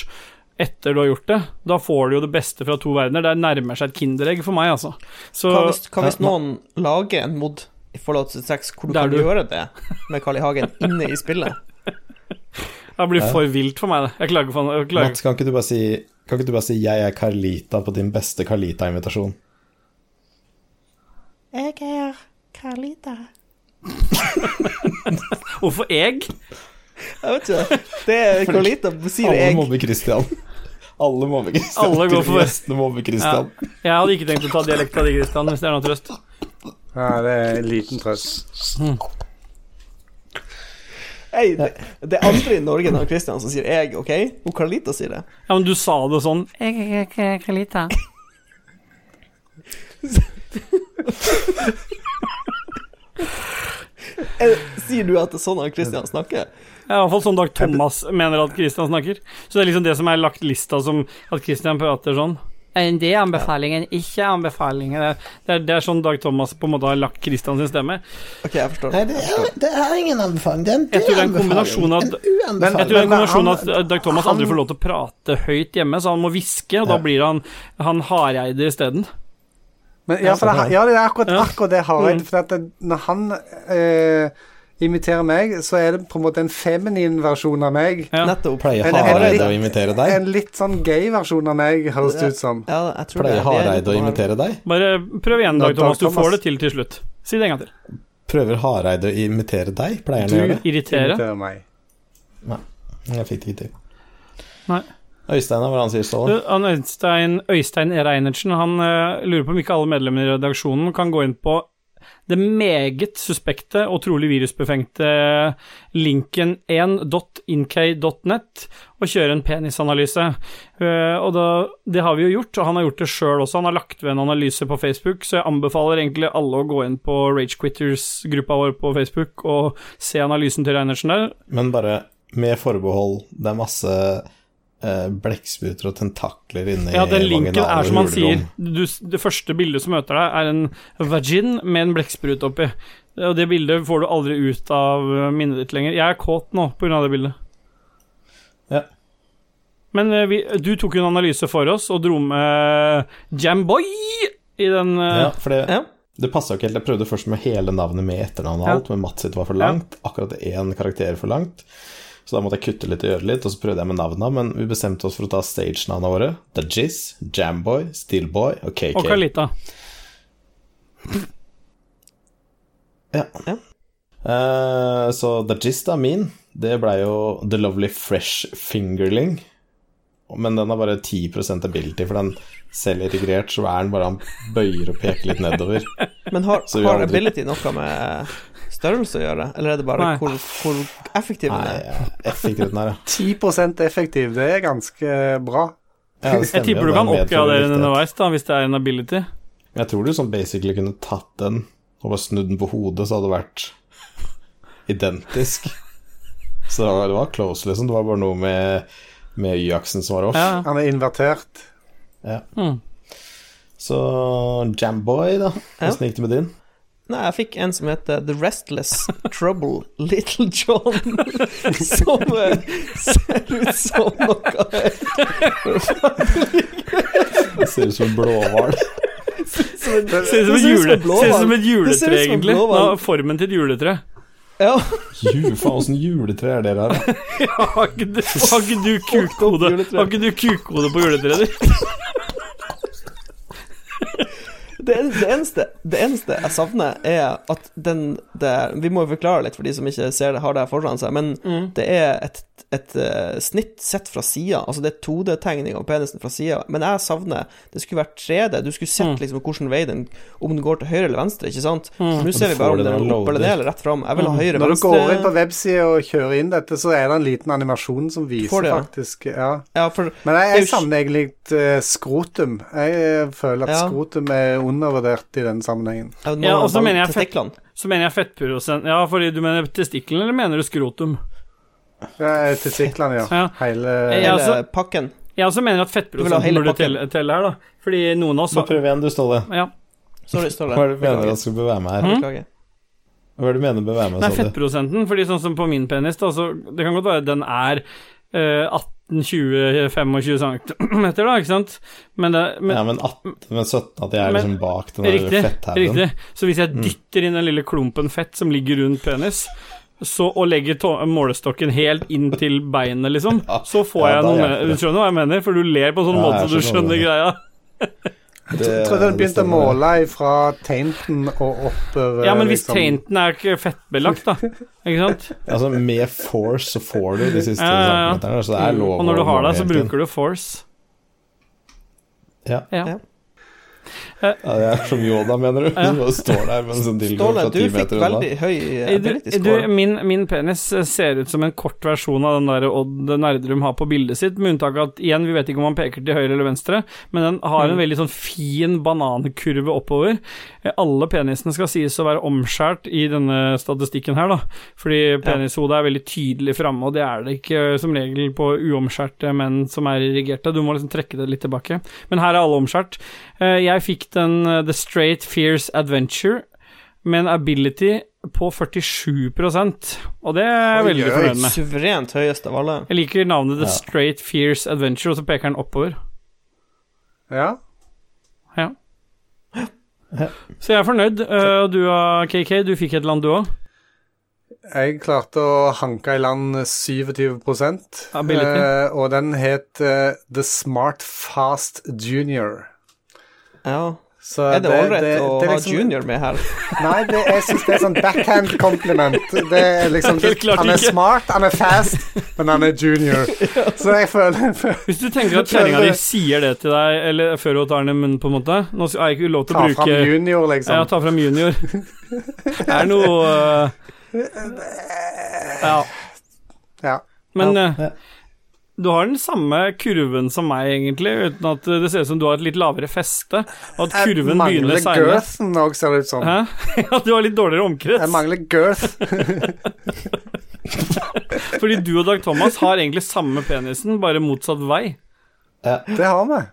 Speaker 1: etter du har gjort det, da får du jo det beste fra to verdener. Det nærmer seg et kinderegg for meg, altså. Så
Speaker 4: Hva hvis, hva hvis noen lager en mod i Fallout 76 hvor du kan
Speaker 1: du-
Speaker 4: gjøre det med Carl I. Hagen inne i spillet?
Speaker 1: det blir for vilt for meg, det. Jeg klager for jeg
Speaker 2: Mats, kan ikke du bare si Kan ikke du bare si 'jeg er Carlita' på din beste Carlita-invitasjon?
Speaker 4: Jeg er Carlita.
Speaker 1: Hvorfor jeg?
Speaker 4: Jeg vet ikke. Det er Carlita sier
Speaker 2: Alle
Speaker 4: jeg.
Speaker 2: mobber Christian. Alle mobber Kristian.
Speaker 1: Alle går for-
Speaker 2: Gjestene mobber Christian.
Speaker 1: Jeg hadde ikke tenkt å ta dialekt av deg, Kristian, hvis det er noe trøst.
Speaker 3: Ja, det er en liten trøst.
Speaker 4: Hei, det, det er andre i Norge enn han Christian som sier jeg, OK? Og Carlita sier det.
Speaker 1: Ja, men du sa det sånn Jeg er Kalita.
Speaker 4: Eh, Sier du at det er sånn han Christian snakker?
Speaker 1: Ja, I hvert fall sånn Dag Thomas mener at Kristian snakker. Så det er liksom det som er lagt lista som at Kristian prater sånn. Det er anbefalingen, ikke anbefalingen. Det er, det er, er sånn Dag Thomas på en måte har lagt Kristian sin stemme.
Speaker 4: OK, jeg forstår.
Speaker 5: Nei, det er, det er ingen anbefaling. Det er en
Speaker 1: Jeg tror det er en kombinasjon av-
Speaker 5: uanbefaling.
Speaker 1: Jeg tror det er en kombinasjon
Speaker 3: han-
Speaker 1: at Dag Thomas aldri får lov til å prate høyt hjemme, så han må hviske, og da blir han han Hareide isteden.
Speaker 3: Men, ja, for det, ja, det er akkurat, akkurat det Hareide.
Speaker 1: Mm.
Speaker 3: For at det, når han eh, imiterer meg, så er det på en måte en feminin versjon av meg.
Speaker 1: Ja.
Speaker 4: Nettopp.
Speaker 2: Pleier
Speaker 3: er
Speaker 2: Hareide å imitere deg?
Speaker 3: En litt sånn gay versjon av meg, høres det ut som.
Speaker 4: Ja, jeg tror
Speaker 2: Pleier
Speaker 4: er
Speaker 2: Hareide å imitere deg?
Speaker 1: Bare prøv igjen, Dag Thomas. Du får det til til slutt. Si det en gang til.
Speaker 2: Prøver Hareide å imitere deg? Pleier han å gjøre det?
Speaker 1: Du
Speaker 3: Imiterer meg.
Speaker 2: Nei, Jeg fikk det ikke til.
Speaker 1: Nei.
Speaker 2: Øystein, hva han sier, Ståle?
Speaker 1: Han Øystein, Øystein Reinertsen han uh, lurer på om ikke alle medlemmer i redaksjonen kan gå inn på det meget suspekte og trolig virusbefengte linken 1.inkay.net og kjøre en penisanalyse. Eh, og da, det har vi jo gjort, og han har gjort det sjøl også. Han har lagt ved en analyse på Facebook, så jeg anbefaler egentlig alle å gå inn på Ragequitters-gruppa vår på Facebook og se analysen til Reinertsen der.
Speaker 2: Men bare med forbehold, det er masse blekkspruter og tentakler inni
Speaker 1: Ja, den linken er som han sier. Du, det første bildet som møter deg, er en vagin med en blekksprut oppi. Og det bildet får du aldri ut av minnet ditt lenger. Jeg er kåt nå pga. det bildet.
Speaker 2: Ja.
Speaker 1: Men eh, vi, du tok jo en analyse for oss og dro med Jamboy i den eh,
Speaker 2: Ja, for det,
Speaker 4: Ja.
Speaker 2: det passa ikke helt. Jeg prøvde først med hele navnet med etternavnet og
Speaker 1: Ja.
Speaker 2: men Mats sitt var for langt. Akkurat én karakter for langt. Så da måtte jeg kutte litt og gjøre litt, og så prøvde jeg med navna, Men vi bestemte oss for å ta stage-navna våre. The Jizz, Jamboy, Steelboy og KK.
Speaker 1: og Kalita.
Speaker 2: Ja.
Speaker 4: Ja.
Speaker 2: Uh, så The Jizz, da, min, det blei jo The Lovely Fresh Fingerling. Men den har bare 10% ability, for den selv integrert, så er den bare han bøyer og peker litt nedover.
Speaker 4: Men har,
Speaker 2: har
Speaker 4: har ability noe med størrelse å gjøre, eller er det bare hvor, hvor effektiv den
Speaker 2: Nei,
Speaker 4: er?
Speaker 2: effektiv den er, ja.
Speaker 3: 10% effektiv, det er ganske bra.
Speaker 2: ja det
Speaker 1: Jeg tipper du kan oppgradere den underveis, da, hvis det er en ability.
Speaker 2: Jeg tror du sånn basically kunne tatt den og bare snudd den på hodet, så hadde det vært identisk. Så det var, det var close, liksom. Det var bare noe med, med Y-aksen som var off.
Speaker 1: Ja.
Speaker 3: Han er invertert.
Speaker 1: Mm.
Speaker 2: Så Jamboy, da.
Speaker 4: Ja.
Speaker 2: Åssen gikk det med din?
Speaker 4: Nei, jeg fikk en som heter The Restless Trouble Little John, som eh, ser ut som noe
Speaker 2: Det ser ut som en blåhval.
Speaker 1: Ser ut som
Speaker 4: Det
Speaker 1: et,
Speaker 4: ser ut som
Speaker 1: jule,
Speaker 4: en
Speaker 1: ser ut som et
Speaker 4: Det
Speaker 1: juletre,
Speaker 4: som
Speaker 1: egentlig. Ja, formen til et juletre.
Speaker 4: Ja,
Speaker 2: Ju, faen, åssen juletre er dere her? da?
Speaker 1: Har ikke du, har ikke du
Speaker 4: kukhode.
Speaker 1: Har ikke du kukhode på juletreet ditt?
Speaker 4: det, det, eneste, det eneste jeg savner, er at den det, Vi må jo forklare litt for de som ikke ser det, har det foran seg, men det er et, et uh, snitt sett fra sida. Altså det er 2D-tegning av penisen fra sida, men jeg savner Det skulle vært 3D. Du skulle sett liksom hvilken vei den Om den går til høyre eller venstre, ikke sant? Mm. nå ser vi bare om den er opp eller ned eller rett fram. Jeg vil ha høyre,
Speaker 3: Når du går inn på
Speaker 4: venstre
Speaker 3: websida og kjører inn dette, så er det en liten animasjon som viser
Speaker 4: det, ja.
Speaker 3: faktisk Ja.
Speaker 4: Ja, for
Speaker 3: Men jeg, jeg savner egentlig uh, skrotum. Jeg eh, føler at
Speaker 4: Ja.
Speaker 3: skrotum er undervurdert i den sammenhengen.
Speaker 4: ja,
Speaker 1: og så mener jeg fett- Så mener jeg fettprosent Ja, fordi du mener testikkelen, eller mener du skrotum?
Speaker 3: Ja, Testiklene, ja.
Speaker 1: Ja.
Speaker 3: Hele
Speaker 1: Ja,
Speaker 4: Hele pakken.
Speaker 1: Jeg også mener at fettprosenten burde telle, telle her, da. Fordi noen av oss
Speaker 2: Så prøv igjen, du, Ståle.
Speaker 1: Ja.
Speaker 4: Sorry, Ståle.
Speaker 2: Hva er det du mener at skal bør være med her?
Speaker 4: Beklager.
Speaker 2: Hva er det du mener bør være med,
Speaker 1: Nei, fettprosenten, fordi sånn som på min penis, da, så det kan godt være den er uh, 18-20-25 cm, da, ikke sant? Men det men,
Speaker 2: Ja, men 18, men 17, at jeg er
Speaker 1: Men-
Speaker 2: liksom bak den fetthaugen.
Speaker 1: riktig. Så hvis jeg dytter inn den lille klumpen fett som ligger rundt penis, så, å legge målestokken helt inn til beinet, liksom, så får
Speaker 2: Ja,
Speaker 1: jeg noe med. Du skjønner hva jeg mener? For du ler på en sånn
Speaker 2: Ja,
Speaker 1: måte så du
Speaker 2: skjønner
Speaker 1: greia.
Speaker 2: Det-
Speaker 3: Jeg trodde den begynte å måle fra tainten og oppover.
Speaker 1: Ja, men hvis
Speaker 3: liksom.
Speaker 1: tainten er ikke fettbelagt, da, ikke sant?
Speaker 2: Altså, med force så får du de siste
Speaker 1: Ja, ja, ja.
Speaker 2: centimeterne, så det er lov
Speaker 1: Og når du har det, så bruker du force.
Speaker 2: Ja.
Speaker 1: Ja.
Speaker 4: Ja.
Speaker 2: det er som Yoda, mener du?
Speaker 1: Ja.
Speaker 2: Du står der med en sånn dildo fra
Speaker 4: du
Speaker 2: ti
Speaker 4: fikk
Speaker 2: meter unna.
Speaker 4: veldig høy
Speaker 1: Du,
Speaker 4: ability
Speaker 1: du, min, min penis ser ut som en kort versjon av den der Odd Nerdrum har på bildet sitt, med unntak av at igjen, vi vet ikke om han peker til høyre eller venstre, men den har
Speaker 4: Mm.
Speaker 1: en veldig sånn fin banankurve oppover. Eh, Alle penisene skal sies å være omskjært i denne statistikken her, da, fordi penishodet er veldig tydelig framme, og det er det ikke eh, som regel på uomskjærte menn som er irrigerte. Du må liksom trekke det litt tilbake. Men her er alle omskjært. Eh, Jeg fikk den uh, The Straight Fierce Adventure med en ability på 47% og det er jeg veldig
Speaker 3: oi.
Speaker 1: fornøyd med.
Speaker 4: Suverent høyest av alle.
Speaker 1: Jeg liker navnet The
Speaker 2: Ja.
Speaker 1: Straight Fierce Adventure, og så peker den oppover.
Speaker 3: Ja.
Speaker 1: Ja. Så jeg er fornøyd. Eh, Og du KK, du fikk et eller annet du òg?
Speaker 3: Jeg klarte å hanke i land 27
Speaker 1: Ability.
Speaker 3: eh, og den het uh, The Smart Fast Junior.
Speaker 4: Ja.
Speaker 3: Så
Speaker 4: Er det ålreit å
Speaker 3: det
Speaker 4: ha
Speaker 3: liksom-
Speaker 4: junior med her?
Speaker 3: Nei, det, jeg syns det er sånn backhand compliment. Det er liksom
Speaker 1: det,
Speaker 3: Han er smart, han er fast, men han er junior. Så jeg føler
Speaker 1: Hvis du tenker at kjerringa di sier det til deg eller før hun tar den i munnen, på en måte Nå er jeg ikke lov til å bruke Ta
Speaker 3: fram junior,
Speaker 1: Ja,
Speaker 3: liksom.
Speaker 1: ta fram junior. Det er noe uh... Ja.
Speaker 3: Ja.
Speaker 1: Men
Speaker 2: Ja.
Speaker 1: Du har den samme kurven som meg, egentlig, uten at det ser ut som du har et litt lavere feste, og at
Speaker 3: Jeg
Speaker 1: kurven begynner
Speaker 3: mangler
Speaker 1: seinere.
Speaker 3: girthen òg, ser det ut som.
Speaker 1: Hæ? Ja, du har litt dårligere
Speaker 3: Jeg
Speaker 1: omkrets.
Speaker 3: mangler girth.
Speaker 1: Fordi du og Dag Thomas har egentlig samme penisen, bare motsatt vei.
Speaker 3: Det har vi.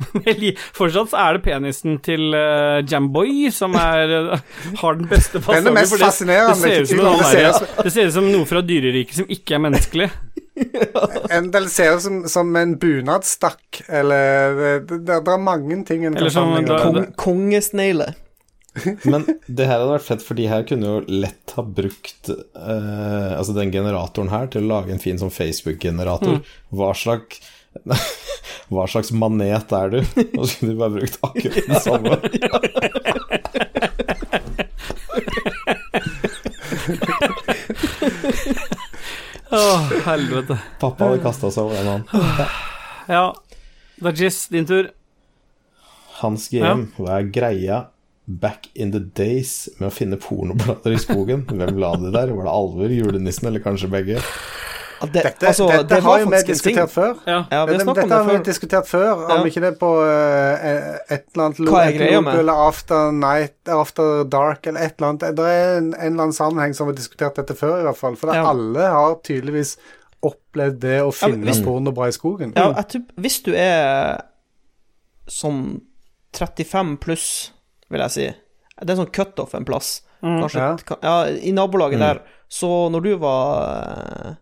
Speaker 1: Fortsatt så er det penisen til uh, Jamboy som er, øh, har den beste
Speaker 3: Den er mest
Speaker 1: det-
Speaker 3: fascinerende.
Speaker 1: Det
Speaker 3: det ser
Speaker 1: ut som noe fra dyreriket som ikke er menneskelig.
Speaker 3: en, del ser ut som, som en bunadstakk, eller det, det, det er mange ting en kan sammenligne. med.
Speaker 4: Kong, kongesnegle.
Speaker 2: Men det her hadde vært fett, for de her kunne jo lett ha brukt uh, Altså den generatoren her til å lage en fin sånn Facebook-generator. Hva slags Hva slags manet er du? Og så kunne de bare brukt akkurat den samme.
Speaker 1: Åh, helvete.
Speaker 2: Pappa hadde kasta seg over den, han.
Speaker 1: Ja. Dajis, din tur.
Speaker 2: Hans GM, hva er greia back in the days med å finne pornoblader i skogen? Hvem la det der? Var det alver, julenissen eller kanskje begge?
Speaker 4: Det,
Speaker 3: Dette,
Speaker 4: altså,
Speaker 3: dette
Speaker 4: det
Speaker 3: har jo vi diskutert før.
Speaker 1: Ja.
Speaker 4: Ja, vi har
Speaker 3: Dette, har vi
Speaker 4: før.
Speaker 3: diskutert før, om
Speaker 4: Ja.
Speaker 3: ikke det på uh, et eller annet
Speaker 4: Hva er greia
Speaker 3: loop
Speaker 4: med?
Speaker 3: Eller after night, after dark, eller et eller annet. Det er en, en eller annen sammenheng som vi har diskutert dette før, i hvert fall. For
Speaker 4: Ja.
Speaker 3: alle har tydeligvis opplevd det å finne
Speaker 4: hvis-
Speaker 3: porno bra i skogen.
Speaker 4: Ja, jeg tror, hvis du er sånn 35 pluss, vil jeg si Det er sånn cutoff en plass. Kanskje,
Speaker 3: Ja.
Speaker 4: ja, I nabolaget der. Så når du var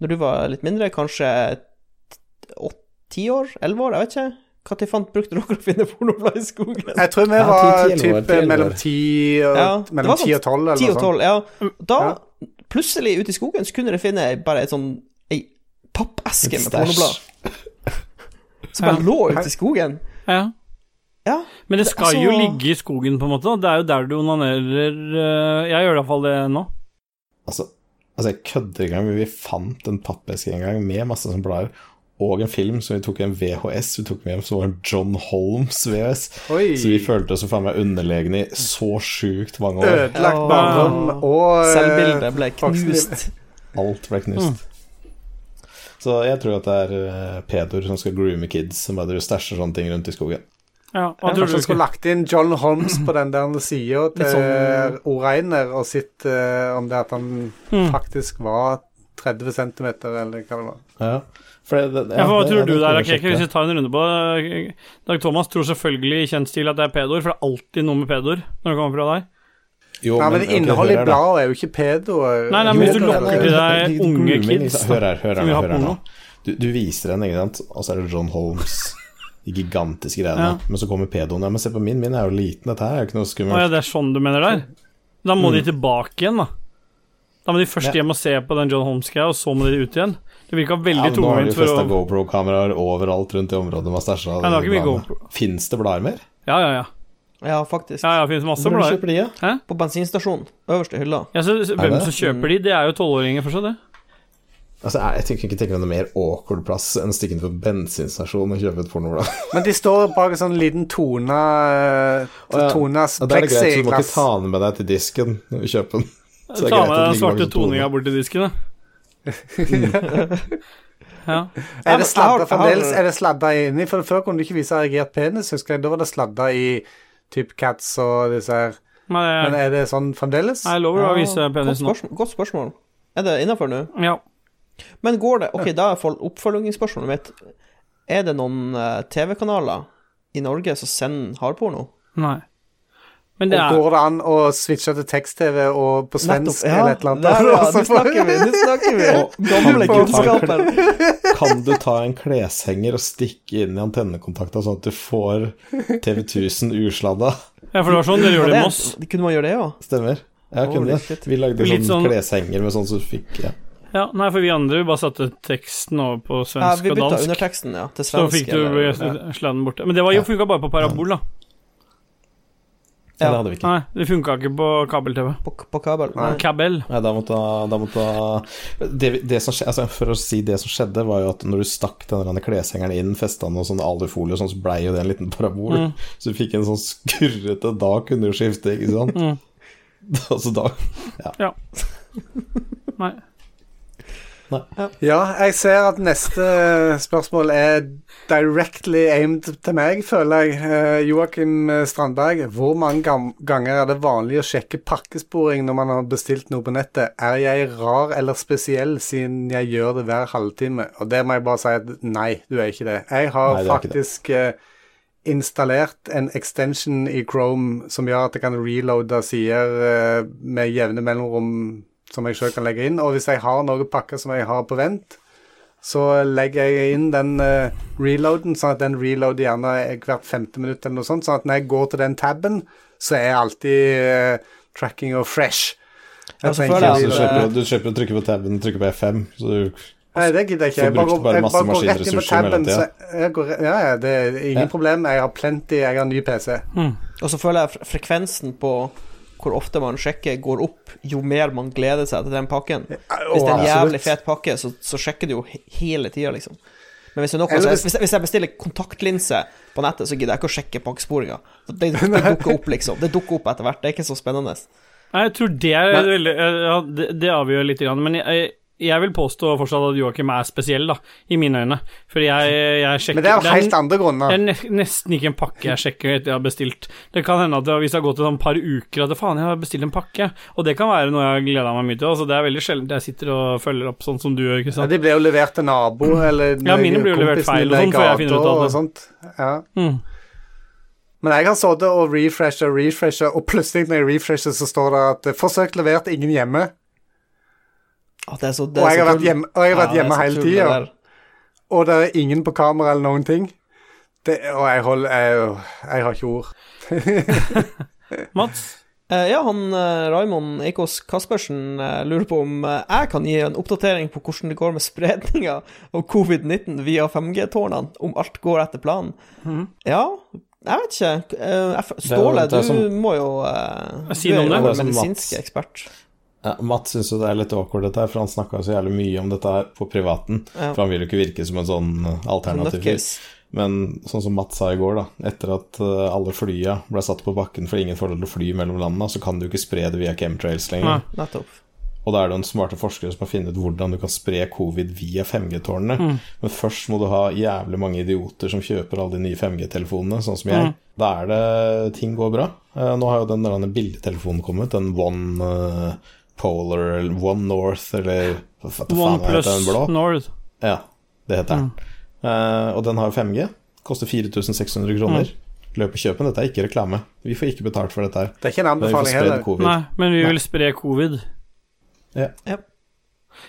Speaker 4: Når du var litt mindre, kanskje ti år? Elleve år? Jeg vet ikke. Når fant brukte dere å finne pornoblad i skogen?
Speaker 3: Jeg tror vi
Speaker 2: Ja,
Speaker 3: var
Speaker 2: 10-11 år,
Speaker 3: typ
Speaker 2: 10-11
Speaker 3: mellom 10 og,
Speaker 4: Ja, det var
Speaker 3: mellom
Speaker 4: sånn
Speaker 3: 10 og 12, noe sånt.
Speaker 4: ja. Da,
Speaker 3: Ja.
Speaker 4: plutselig ute i skogen, så kunne dere finne bare et sånn ei pappeske med pornoblad som bare lå ute i skogen.
Speaker 1: ja.
Speaker 4: Ja.
Speaker 1: Men det
Speaker 4: Det-
Speaker 1: skal jo
Speaker 4: altså-
Speaker 1: ligge i skogen, på en måte. Da. Det er jo der du onanerer øh, Jeg gjør iallfall det nå.
Speaker 2: Altså, altså jeg kødder ikke engang, men vi fant en pappeske en gang med masse sånne blader. Og en film som vi tok en VHS. Vi tok med hjem som var en John Holmes VHS.
Speaker 3: Oi.
Speaker 2: Så vi følte oss som faen meg underlegne i så sjukt mange år.
Speaker 3: Ødelagt barndom og eh,
Speaker 4: Selvbildet ble knust.
Speaker 2: Alt ble knust. Så jeg tror at det er uh, pedoer som skal groome kids, som bare stæsjer sånne ting rundt i skogen.
Speaker 1: Ja, hva
Speaker 3: Jeg
Speaker 1: tror
Speaker 3: kanskje
Speaker 1: du
Speaker 3: skulle lagt inn John Holmes på den der sida til
Speaker 4: sånn-
Speaker 3: Oreiner og sett uh, om det at han
Speaker 1: Mm.
Speaker 3: faktisk var 30 cm, eller hva det var.
Speaker 2: Ja, for det, det,
Speaker 1: Ja, for Hva
Speaker 2: det-
Speaker 1: tror
Speaker 2: det
Speaker 1: du der,
Speaker 2: tror jeg
Speaker 1: Hvis vi tar en runde på. Dag Thomas tror selvfølgelig i kjent stil at det er pedoer, for det er alltid noe med pedoer når det kommer fra deg.
Speaker 2: Jo,
Speaker 3: Nei, men
Speaker 2: men
Speaker 3: innholdet i bladet er jo ikke pedo.
Speaker 1: Nei, nei, men hvis du lokker til deg unge kids.
Speaker 2: Hør her, hør her. Du, du viser den, ikke sant, og så er det John Holmes. De gigantiske greiene.
Speaker 1: Ja.
Speaker 2: Men så kommer pedoen. Ja, men se på min, min er jo liten. Dette her er jo ikke noe
Speaker 1: Å ja, det er sånn du mener der? Da må de tilbake igjen, da. Da må de først
Speaker 2: Ja.
Speaker 1: hjem og se på den John Holmes-greia, og så må de ut igjen. Det virka
Speaker 2: Ja,
Speaker 1: veldig
Speaker 2: men nå har de festa
Speaker 1: å
Speaker 2: GoPro-kameraer overalt rundt i området med stæsja.
Speaker 1: Ja.
Speaker 2: Fins det blader mer?
Speaker 1: Ja, ja, ja.
Speaker 4: Ja, faktisk.
Speaker 1: Ja, ja, det finnes masse
Speaker 2: Hvor
Speaker 1: blader.
Speaker 2: kjøper de, ja?
Speaker 4: På bensinstasjonen. Øverste hylla.
Speaker 1: Ja, så, så, hvem som kjøper de, det er jo tolvåringer fortsatt, det.
Speaker 2: Altså, jeg, jeg tenker ikke tenke meg noe mer awkward plass enn å stikke inn på bensinstasjon og kjøpe et pornoblad.
Speaker 3: Men de står bak en sånn liten tona
Speaker 2: Tonas ja.
Speaker 3: Tonas
Speaker 2: Ja, det er det greit, så du må ikke ta den med deg til disken når du kjøper den. Så det er
Speaker 1: Ta med den svarte toninga bort til disken, da. ja.
Speaker 3: Er det sladda fremdeles? Er det sladda inni? For før kunne du ikke vise erigert penis, husker jeg. Da var det sladda i typ Cats og disse her. Men
Speaker 1: Men
Speaker 3: er det sånn fremdeles?
Speaker 1: jeg lover å vise penis nå.
Speaker 4: godt spørsmål. Er det innafor nå?
Speaker 1: Ja.
Speaker 4: Men går det Ok, da er oppfølgingsspørsmålet mitt Er det noen eh, TV-kanaler i Norge som sender hardporno?
Speaker 1: Nei. Men det
Speaker 3: Og
Speaker 1: er
Speaker 3: går det an å switche til tekst-TV og på svensk eller et eller annet?
Speaker 4: der, ja.
Speaker 3: Altså,
Speaker 4: Nå snakker vi! Nå snakker vi! Gamle kunnskaper.
Speaker 2: Kan du ta en kleshenger og stikke inn i antennekontakta sånn at du får TV 1000 usladda?
Speaker 1: Ja, for det var sånn dere gjorde det i Moss.
Speaker 4: Kunne man gjøre det, ja?
Speaker 2: Stemmer? Ja, kunne det. Vi lagde sånn,
Speaker 1: sånn-
Speaker 2: kleshenger med sånn som du fikk ja.
Speaker 1: Ja, nei, for vi andre vi bare satte teksten over på
Speaker 4: ja
Speaker 1: svensk
Speaker 4: vi
Speaker 1: og dansk.
Speaker 4: Under teksten, ja, til
Speaker 1: Så fikk du
Speaker 4: eller-
Speaker 1: sladden borte. Men det var jo funka bare på parabol, da.
Speaker 2: Ja. det hadde vi ikke.
Speaker 1: Nei, det funka ikke på kabel-TV.
Speaker 4: På, på kabel. Nei.
Speaker 1: Kabel.
Speaker 2: Nei, da måtte, da måtte det, det som altså For å si det som skjedde, var jo at når du stakk den der kleshengeren inn, festa noe sånn alufolie og sånn, så blei jo det en liten parabol.
Speaker 1: Mm.
Speaker 2: Så du fikk en sånn skurrete Da kunne du skifte, ikke sant?
Speaker 1: Mm.
Speaker 2: Altså da Ja.
Speaker 1: Nei.
Speaker 3: Ja, jeg ser at neste spørsmål er directly aimed til meg, føler jeg. Eh, Joakim Strandberg, hvor mange ganger er det vanlig å sjekke pakkesporing når man har bestilt noe på nettet? Er jeg rar eller spesiell siden jeg gjør det hver halvtime? Og det må jeg bare si at nei, du er ikke det. Jeg har
Speaker 2: Nei, det.
Speaker 3: faktisk eh, installert en extension i Chrome som gjør at jeg kan reloade sider eh, med jevne mellomrom som jeg sjøl kan legge inn. Og hvis jeg har noen pakker som jeg har på vent, så legger jeg inn den uh, reloaden, sånn at den reloader gjerne hvert femte minutt eller noe sånt. Sånn at når jeg går til den taben, så er alltid uh, tracking og fresh.
Speaker 4: Ja, så tenker,
Speaker 2: det, du
Speaker 4: kjøper
Speaker 2: og du slipper å trykke på tabben, trykker på F5. Så du
Speaker 3: Nei, det gidder jeg ikke. Jeg bare, går,
Speaker 2: bare
Speaker 3: jeg bare går rett inn på
Speaker 2: maskinressurser
Speaker 3: taben. Så jeg går, ja, ja, det er ingen
Speaker 2: Ja.
Speaker 3: problem. Jeg har plenty, jeg har ny PC.
Speaker 4: Og så føler jeg frekvensen på hvor ofte man sjekker, går opp jo mer man gleder seg til den pakken. Hvis det er en jævlig fet pakke, så, så sjekker du jo hele tida, liksom. Men hvis, noe,
Speaker 3: hvis,
Speaker 4: hvis jeg bestiller kontaktlinse på nettet, så gidder jeg ikke å sjekke pakkesporinga. Det, det dukker opp, liksom. Det dukker opp etter hvert. Det er ikke så spennende.
Speaker 1: Nei, Jeg tror det er veldig ja, det, det avgjør litt, men jeg, jeg vil påstå fortsatt at Joakim er spesiell, da, i mine øyne. Fordi jeg, jeg sjekker
Speaker 3: Men det er
Speaker 1: er
Speaker 3: helt andre grunner.
Speaker 1: Det er nesten ikke en pakke jeg sjekker etter jeg har bestilt. Det kan hende at det, hvis det har gått et par uker at faen, jeg har bestilt en pakke, og det kan være noe jeg har gleda meg mye til. Altså, det er veldig sjelden jeg sitter og følger opp sånn som du gjør.
Speaker 3: Ja, de ble jo levert til nabo, eller
Speaker 1: Ja, mine blir jo levert feil og sånn, før jeg finner ut av det.
Speaker 3: Sånt. Ja.
Speaker 1: Mm.
Speaker 3: Men jeg har sittet og refresha og refresha, og plutselig når jeg refresher, så står det at 'forsøk levert, ingen hjemme'.
Speaker 4: Det er så, det
Speaker 3: Og jeg
Speaker 4: så
Speaker 3: har vært hjemme, og jeg har vært
Speaker 4: Ja,
Speaker 3: hjemme hele tida. Og det er ingen på kamera eller noen ting. Det, og jeg holder jeg, jeg har ikke ord.
Speaker 1: Mats?
Speaker 4: Eh, ja, han uh, Raymond Eikås Kaspersen eh, lurer på om eh, jeg kan gi en oppdatering på hvordan det går med spredninga av covid-19 via 5G-tårnene, om alt går etter planen.
Speaker 1: Mhm.
Speaker 4: Ja, jeg vet ikke. Eh, jeg Ståle,
Speaker 2: det er
Speaker 4: du
Speaker 2: som-
Speaker 4: må jo uh,
Speaker 1: Si noe om
Speaker 4: Du er jo
Speaker 2: Mats.
Speaker 4: ekspert.
Speaker 2: Ja, Matt syns jo det er litt awkward, dette her, for han snakka så jævlig mye om dette her på privaten.
Speaker 4: Ja.
Speaker 2: For han vil jo ikke virke som en sånn uh, alternativ fyr. Men sånn som Matt sa i går, da, etter at uh, alle flya ble satt på bakken for ingen får lov til å fly mellom landene, så kan du ikke spre det via chemtrails lenger.
Speaker 4: Ja.
Speaker 2: Og da er det noen smarte forskere som har funnet ut hvordan du kan spre covid via 5G-tårnene.
Speaker 1: Mm.
Speaker 2: Men først må du ha jævlig mange idioter som kjøper alle de nye 5G-telefonene, sånn som jeg.
Speaker 1: Mm.
Speaker 2: Da er det ting går bra. Eh, nå har jo den der bildetelefonen kommet, den One Polar, eller One North, eller hva faen
Speaker 1: One
Speaker 2: heter den blå?
Speaker 1: North.
Speaker 2: Ja, det heter den.
Speaker 1: Mm.
Speaker 2: Eh, og den har 5G. Koster 4600 kroner. Løp og kjøp den. Dette er ikke reklame. Vi får ikke betalt for dette her.
Speaker 3: Det er ikke en anbefaling heller.
Speaker 1: Nei, men vi vil spre covid.
Speaker 2: Ja.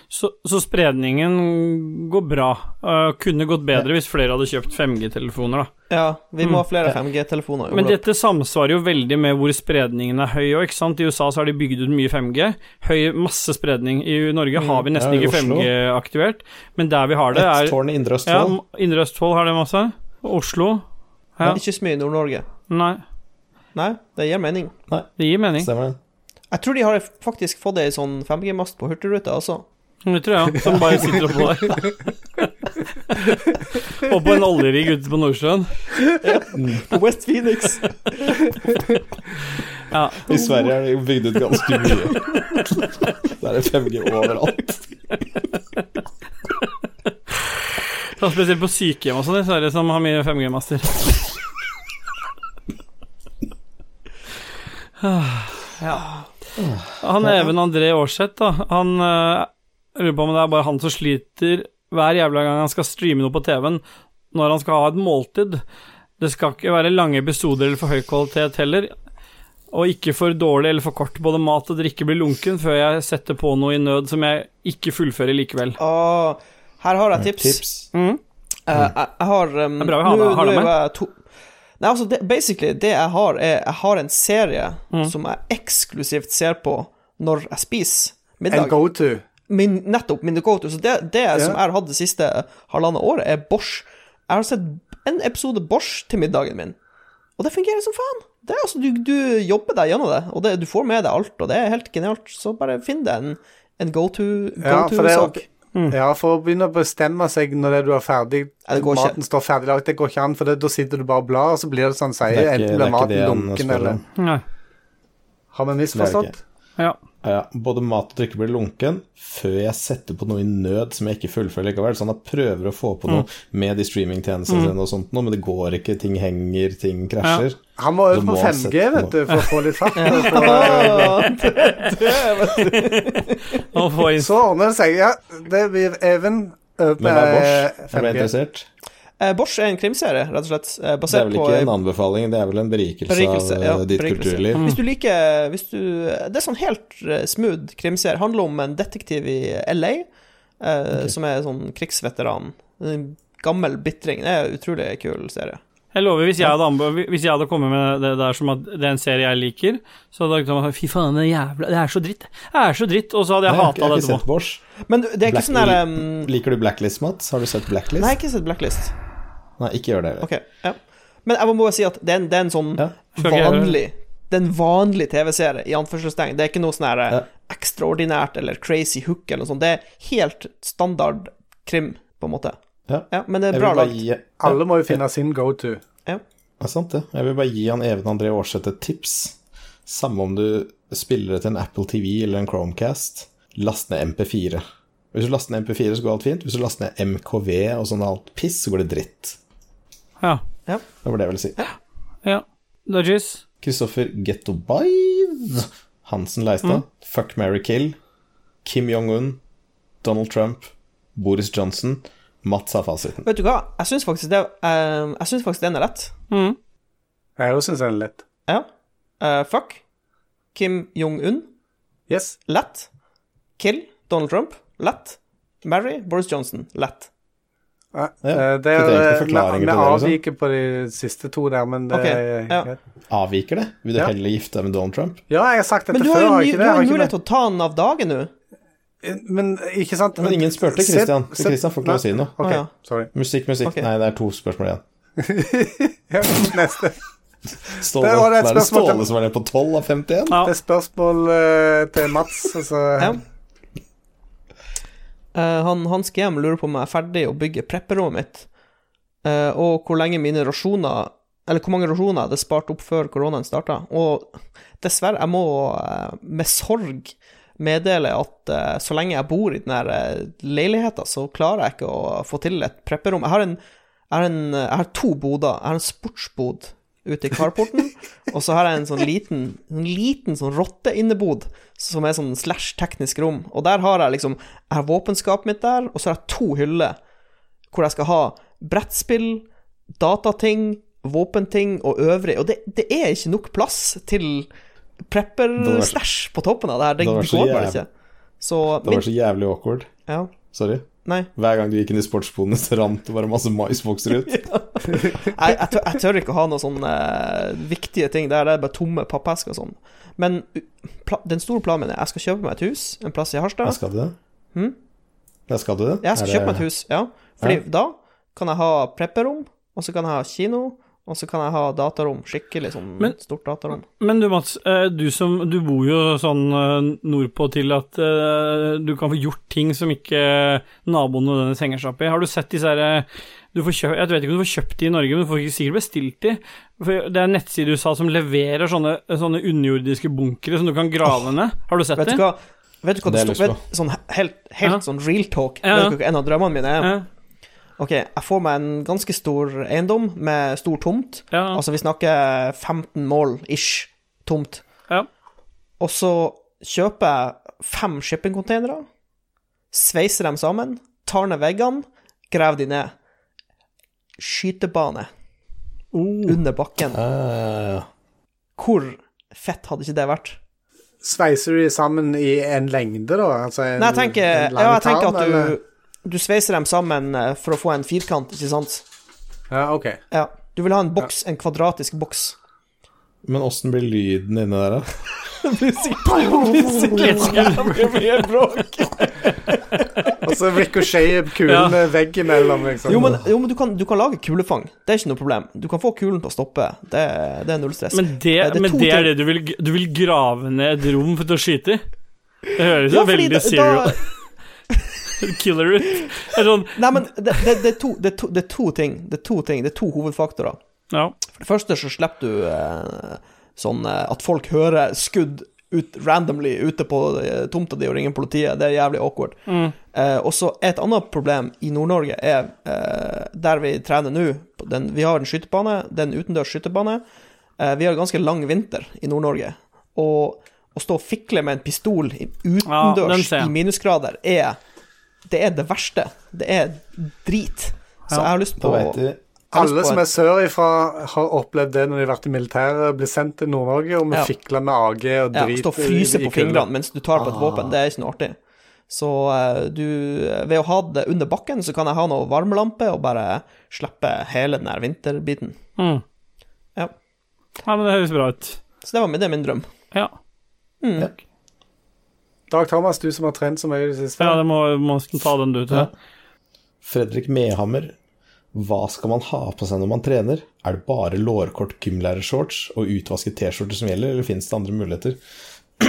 Speaker 1: Så, så spredningen går bra. Uh, kunne gått bedre hvis flere hadde kjøpt 5G-telefoner, da.
Speaker 4: Ja, vi må
Speaker 1: Mm.
Speaker 4: ha flere 5G-telefoner.
Speaker 1: Men dette samsvarer jo veldig med hvor spredningen er høy òg, ikke sant. I USA så har de bygd ut mye 5G. Høy, masse spredning. I Norge har vi nesten
Speaker 2: Ja,
Speaker 1: ikke 5G aktivert, men der vi har det,
Speaker 2: Et
Speaker 1: er
Speaker 2: tårn i Indre
Speaker 1: Ja,
Speaker 2: Østfold.
Speaker 1: Indre Østfold har det masse. Oslo. Ja.
Speaker 4: Ikke så mye i Nord-Norge.
Speaker 1: Nei,
Speaker 4: Nei, det gir mening.
Speaker 1: det gir mening.
Speaker 2: Stemmer det?
Speaker 4: Jeg tror de har faktisk fått ei sånn 5G-mast på Hurtigruta også.
Speaker 1: Det tror jeg. Som bare sitter oppå der. Og på en oljerigg ute på Nordsjøen.
Speaker 4: På West Phoenix.
Speaker 1: Ja.
Speaker 2: I Sverige er det bygd ut ganske mye. Der er 5G overalt.
Speaker 1: Så spesielt på sykehjem og sånn i Sverige, som har mye 5G-master. Ja. Han Even André Aarseth, da, han eh, jeg lurer på om det er bare han som sliter hver jævla gang han skal streame noe på TV-en, når han skal ha et måltid. Det skal ikke være lange episoder eller for høy kvalitet heller. Og ikke for dårlig eller for kort. Både mat og drikke blir lunken før jeg setter på noe i nød som jeg ikke fullfører likevel.
Speaker 4: Og her har jeg tips.
Speaker 2: Tips.
Speaker 1: Mm.
Speaker 4: Eh, jeg, jeg har um,
Speaker 1: Det er bra vi har det- har det med.
Speaker 4: to Nei, altså, det, basically, det jeg har, er Jeg har en serie
Speaker 1: Mm.
Speaker 4: som jeg eksklusivt ser på når jeg spiser middag.
Speaker 3: En go-to.
Speaker 4: Min, nettopp min go-to. Så det, det
Speaker 3: Ja.
Speaker 4: som jeg har hatt det siste halvannet året, er Bosch. Jeg har sett en episode Bosch til middagen min, og det fungerer som faen. det er altså, du, du jobber deg gjennom det, og det, du får med deg alt, og det er helt genialt. Så bare finn deg en, en go
Speaker 3: Ja, for det
Speaker 4: to-sak.
Speaker 3: jo- Ja, for å begynne å bestemme seg når det du er ferdig,
Speaker 4: Ja, maten ikke.
Speaker 3: står ferdiglagt, det går ikke an, for det, da sitter du bare og blar, og så blir det sånn sier,
Speaker 2: er
Speaker 3: enten blir maten lunken, eller.
Speaker 1: Nei.
Speaker 3: Har vi misforstått?
Speaker 1: Ja.
Speaker 2: Ja, både mat og drikke blir lunken før jeg setter på noe i nød som jeg ikke fullfører likevel. Så han prøver å få på noe med de streamingtjenestene sine og sånt, men det går ikke. Ting henger, ting krasjer.
Speaker 3: Han må
Speaker 2: Du
Speaker 3: på 5G, vet du, for å få litt fart. Så ordner det seg. Ja, det blir Even
Speaker 2: Men det er Bosch?
Speaker 3: på
Speaker 2: Jeg ble interessert.
Speaker 4: Eh, Bosch er en krimserie, rett og slett. eh,
Speaker 2: Det er vel
Speaker 4: på
Speaker 2: ikke en anbefaling, det er vel en berikelse,
Speaker 4: Berikelse,
Speaker 2: av
Speaker 4: ja,
Speaker 2: eh, ditt
Speaker 4: berikelse.
Speaker 2: kulturliv.
Speaker 4: Hvis du liker hvis du, Det er sånn helt smooth krimserie. Handler om en detektiv i LA eh, som er sånn krigsveteran. En gammel bitring. Det er en utrolig kul serie.
Speaker 1: Jeg lover, hvis jeg, hadde anbe- hvis jeg hadde kommet med det der som at det er en serie jeg liker, så hadde jeg sagt fy faen, det er jævla Det er så dritt. Det er så dritt. Og så hadde jeg hata
Speaker 2: jeg har
Speaker 1: det
Speaker 2: ikke sett Bosch.
Speaker 4: Men det er ikke sånn der um,
Speaker 2: Liker du Blacklist, Mats? Har du sett Blacklist?
Speaker 4: Nei, jeg har ikke sett Blacklist.
Speaker 2: Nei, ikke gjør det.
Speaker 4: Ok, ja. Men jeg må bare si at det er en, det er en sånn
Speaker 2: Ja.
Speaker 4: Vanlig Det er en vanlig TV-serie, i anførselstegn. Det er ikke noe sånn her
Speaker 2: Ja.
Speaker 4: ekstraordinært eller crazy hook eller noe sånt. Det er helt standard krim, på en måte.
Speaker 2: Ja.
Speaker 4: men det er bra lagt.
Speaker 2: gi
Speaker 3: Alle må jo finne sin go-to.
Speaker 2: Det er sant, det. Jeg vil bare gi han Even André Aarseth et tips. Samme om du spiller det til en Apple TV eller en Chromecast, last ned MP4. Hvis du laster ned MP4, så går alt fint. Hvis du laster ned MKV og sånn alt piss, så går det dritt.
Speaker 1: Ja.
Speaker 2: Det var det jeg ville si.
Speaker 1: ja. Dodges.
Speaker 2: Kristoffer Gettobaid Hansen Leistad. Fuck, marry, kill. Kim Jong-un. Donald Trump. Boris Johnson. Mats har fasiten.
Speaker 4: Vet du hva, jeg syns faktisk, det, uh, jeg synes faktisk den er lett.
Speaker 1: Mm.
Speaker 3: Jeg òg syns den er lett.
Speaker 4: Ja. Uh, fuck. Kim Jong-un.
Speaker 3: Yes.
Speaker 4: Lett. Kill. Donald Trump. Lett. Mary. Boris Johnson. Lett.
Speaker 3: Ja,
Speaker 2: Ja,
Speaker 3: eh, det
Speaker 2: du
Speaker 3: er,
Speaker 2: trenger ikke
Speaker 3: vi,
Speaker 2: forklaringer til det, liksom?
Speaker 3: avviker på de siste to der, men det
Speaker 4: Ok,
Speaker 3: er
Speaker 4: ja.
Speaker 2: Avviker det? Vil du
Speaker 3: Ja.
Speaker 2: heller gifte deg med Donald Trump?
Speaker 3: Ja, jeg har sagt dette
Speaker 4: Men du
Speaker 3: før, har
Speaker 4: du har jo
Speaker 3: jeg
Speaker 4: mulighet til å ta den av dagen nå.
Speaker 3: Men ikke sant
Speaker 2: Men ingen spurte Christian. Så Christian får ikke lov å si noe.
Speaker 4: Okay,
Speaker 3: sorry.
Speaker 2: Musikk, musikk.
Speaker 4: Okay.
Speaker 2: Nei, det er to spørsmål igjen.
Speaker 3: Neste.
Speaker 2: Ståle,
Speaker 3: Det var det et
Speaker 2: det er Ståle som er nede på 12 av 51?
Speaker 1: Ja.
Speaker 3: Det er spørsmål eh, til Mats. Altså,
Speaker 4: Eh, han, Hans GM lurer på om jeg er ferdig å bygge prepperommet mitt, uh, og hvor lenge mine rasjoner Eller hvor mange rasjoner jeg hadde spart opp før koronaen starta. Og dessverre, jeg må uh, med sorg meddele at så lenge jeg bor i den her uh, leiligheta, så klarer jeg ikke å få til et prepperom. Jeg har, en, jeg har, en, jeg har to boder. Jeg har en sportsbod ute i carporten, og så har jeg en sånn liten, en liten sånn rotteinnebod som er sånn slash teknisk rom. Og der har jeg liksom Jeg har våpenskapet mitt der, og så har jeg to hyller hvor jeg skal ha brettspill, datating, våpenting og øvrig. Og det, det er ikke nok plass til prepper-stæsj på toppen av det her. Det,
Speaker 2: Det
Speaker 4: det går bare ikke. Så
Speaker 2: Det
Speaker 4: min,
Speaker 2: var så jævlig awkward.
Speaker 4: Ja.
Speaker 2: Sorry.
Speaker 4: Nei.
Speaker 2: Hver gang du gikk inn i sportsboden, så rant det bare masse maisbokser ut.
Speaker 4: Jeg, jeg, tør, jeg tør ikke å ha noen sånne eh, viktige ting der. Det er bare tomme pappesker og sånn. Men den store planen min er jeg skal kjøpe meg et hus en plass i
Speaker 2: Harstad.
Speaker 4: Harstad.
Speaker 2: skal du det?
Speaker 4: Hmm?
Speaker 2: Jeg skal du det?
Speaker 4: Jeg skal
Speaker 2: det...
Speaker 4: kjøpe meg et hus, ja. Fordi
Speaker 2: Ja.
Speaker 4: da kan jeg ha prepperom, og så kan jeg ha kino, og så kan jeg ha datarom. Skikkelig sånn
Speaker 1: Men-
Speaker 4: stort datarom.
Speaker 1: Men du Mats, eh, du som Du bor jo sånn eh, nordpå til at eh, du kan få gjort ting som ikke naboen nødvendigvis henger seg opp i. Har du sett disse her du får kjøpt, Jeg vet ikke om du får kjøpt de i Norge, men du får ikke sikkert bestilt de. For det er en nettside i USA som leverer sånne, sånne underjordiske bunkere som du kan grave ned. Har du sett
Speaker 4: Vet
Speaker 1: de?
Speaker 4: du hva, vet du hva
Speaker 2: Det
Speaker 4: det, står Sånn helt, helt
Speaker 1: Ja.
Speaker 4: sånn real talk.
Speaker 1: Ja, ja.
Speaker 4: Vet du hva en av drømmene mine er? Ok, jeg får meg en ganske stor eiendom med stor tomt.
Speaker 1: ja,
Speaker 4: Altså, vi snakker 15 mål ish tomt.
Speaker 1: ja.
Speaker 4: Og så kjøper jeg fem shippingcontainere, sveiser dem sammen, tar ned veggene, graver de ned. Skytebane
Speaker 1: Oh.
Speaker 4: under bakken.
Speaker 2: Ja.
Speaker 4: Hvor fett hadde ikke det vært?
Speaker 3: Sveiser de sammen i en lengde, da? Altså en,
Speaker 4: Nei, jeg tenker,
Speaker 3: en
Speaker 4: ja, jeg tenker
Speaker 3: at
Speaker 4: at
Speaker 3: eller?
Speaker 4: Du, sveiser dem sammen eh, for å få en firkant, ikke sant?
Speaker 3: Ja, ok.
Speaker 4: Ja. Du vil ha en boks, en kvadratisk boks.
Speaker 2: Men åssen blir lyden inni der, da?
Speaker 4: Det blir sikkert, jævlig mye bråk.
Speaker 3: Og Så ricochet kulen
Speaker 1: Ja.
Speaker 3: veggimellom, liksom.
Speaker 4: Jo, men, jo, men du, kan, du kan lage kulefang. Det er ikke noe problem. Du kan få kulen til å stoppe. Det, det er null stress.
Speaker 1: Men det,
Speaker 4: Eh, det er
Speaker 1: men det er det du vil Du vil grave ned et rom for å skyte i? Det høres jo
Speaker 4: Ja,
Speaker 1: veldig
Speaker 4: da- ut.
Speaker 1: killer ut. Sånn
Speaker 4: Nei, men det, det, det, er to, det, er to, det er to ting. Det er to ting, det er to hovedfaktorer.
Speaker 1: Ja.
Speaker 4: For det første så slipper du eh, sånn eh, at folk hører skudd ut randomly ute på eh, tomta di og ringer politiet. Det er jævlig awkward.
Speaker 1: Mm.
Speaker 4: Eh, og så et annet problem i Nord-Norge er eh, der vi trener nå. den- Vi har en skytebane, det er en utendørs skytebane. Eh, vi har ganske lang vinter i Nord-Norge. Og å stå og fikle med en pistol utendørs
Speaker 1: ja,
Speaker 4: i minusgrader er Det er det verste. Det er drit. Så jeg har lyst på
Speaker 3: Alle som er sørifra, har opplevd det når de har vært i militæret, blir sendt til Nord-Norge, og vi
Speaker 4: Ja.
Speaker 3: fikler med AG og
Speaker 4: Ja,
Speaker 3: drit
Speaker 4: stå og fryse på fingrene mens du tar på et våpen, det er ikke noe artig. Så eh, du Ved å ha det under bakken, så kan jeg ha noe varmelampe og bare slippe hele den her vinterbiten.
Speaker 1: Mm.
Speaker 4: Ja.
Speaker 1: ja, men det høres bra ut.
Speaker 4: Så det var min, det er min drøm.
Speaker 1: Ja.
Speaker 4: Mm.
Speaker 3: Dag Thomas, du som har trent så mye i det siste.
Speaker 1: ja, det må, må ta den du til.
Speaker 2: Fredrik Mehammer. Hva skal man ha på seg når man trener? Er det bare lårkort gymlærershorts og utvasket T-skjorte som gjelder, eller finnes det andre muligheter?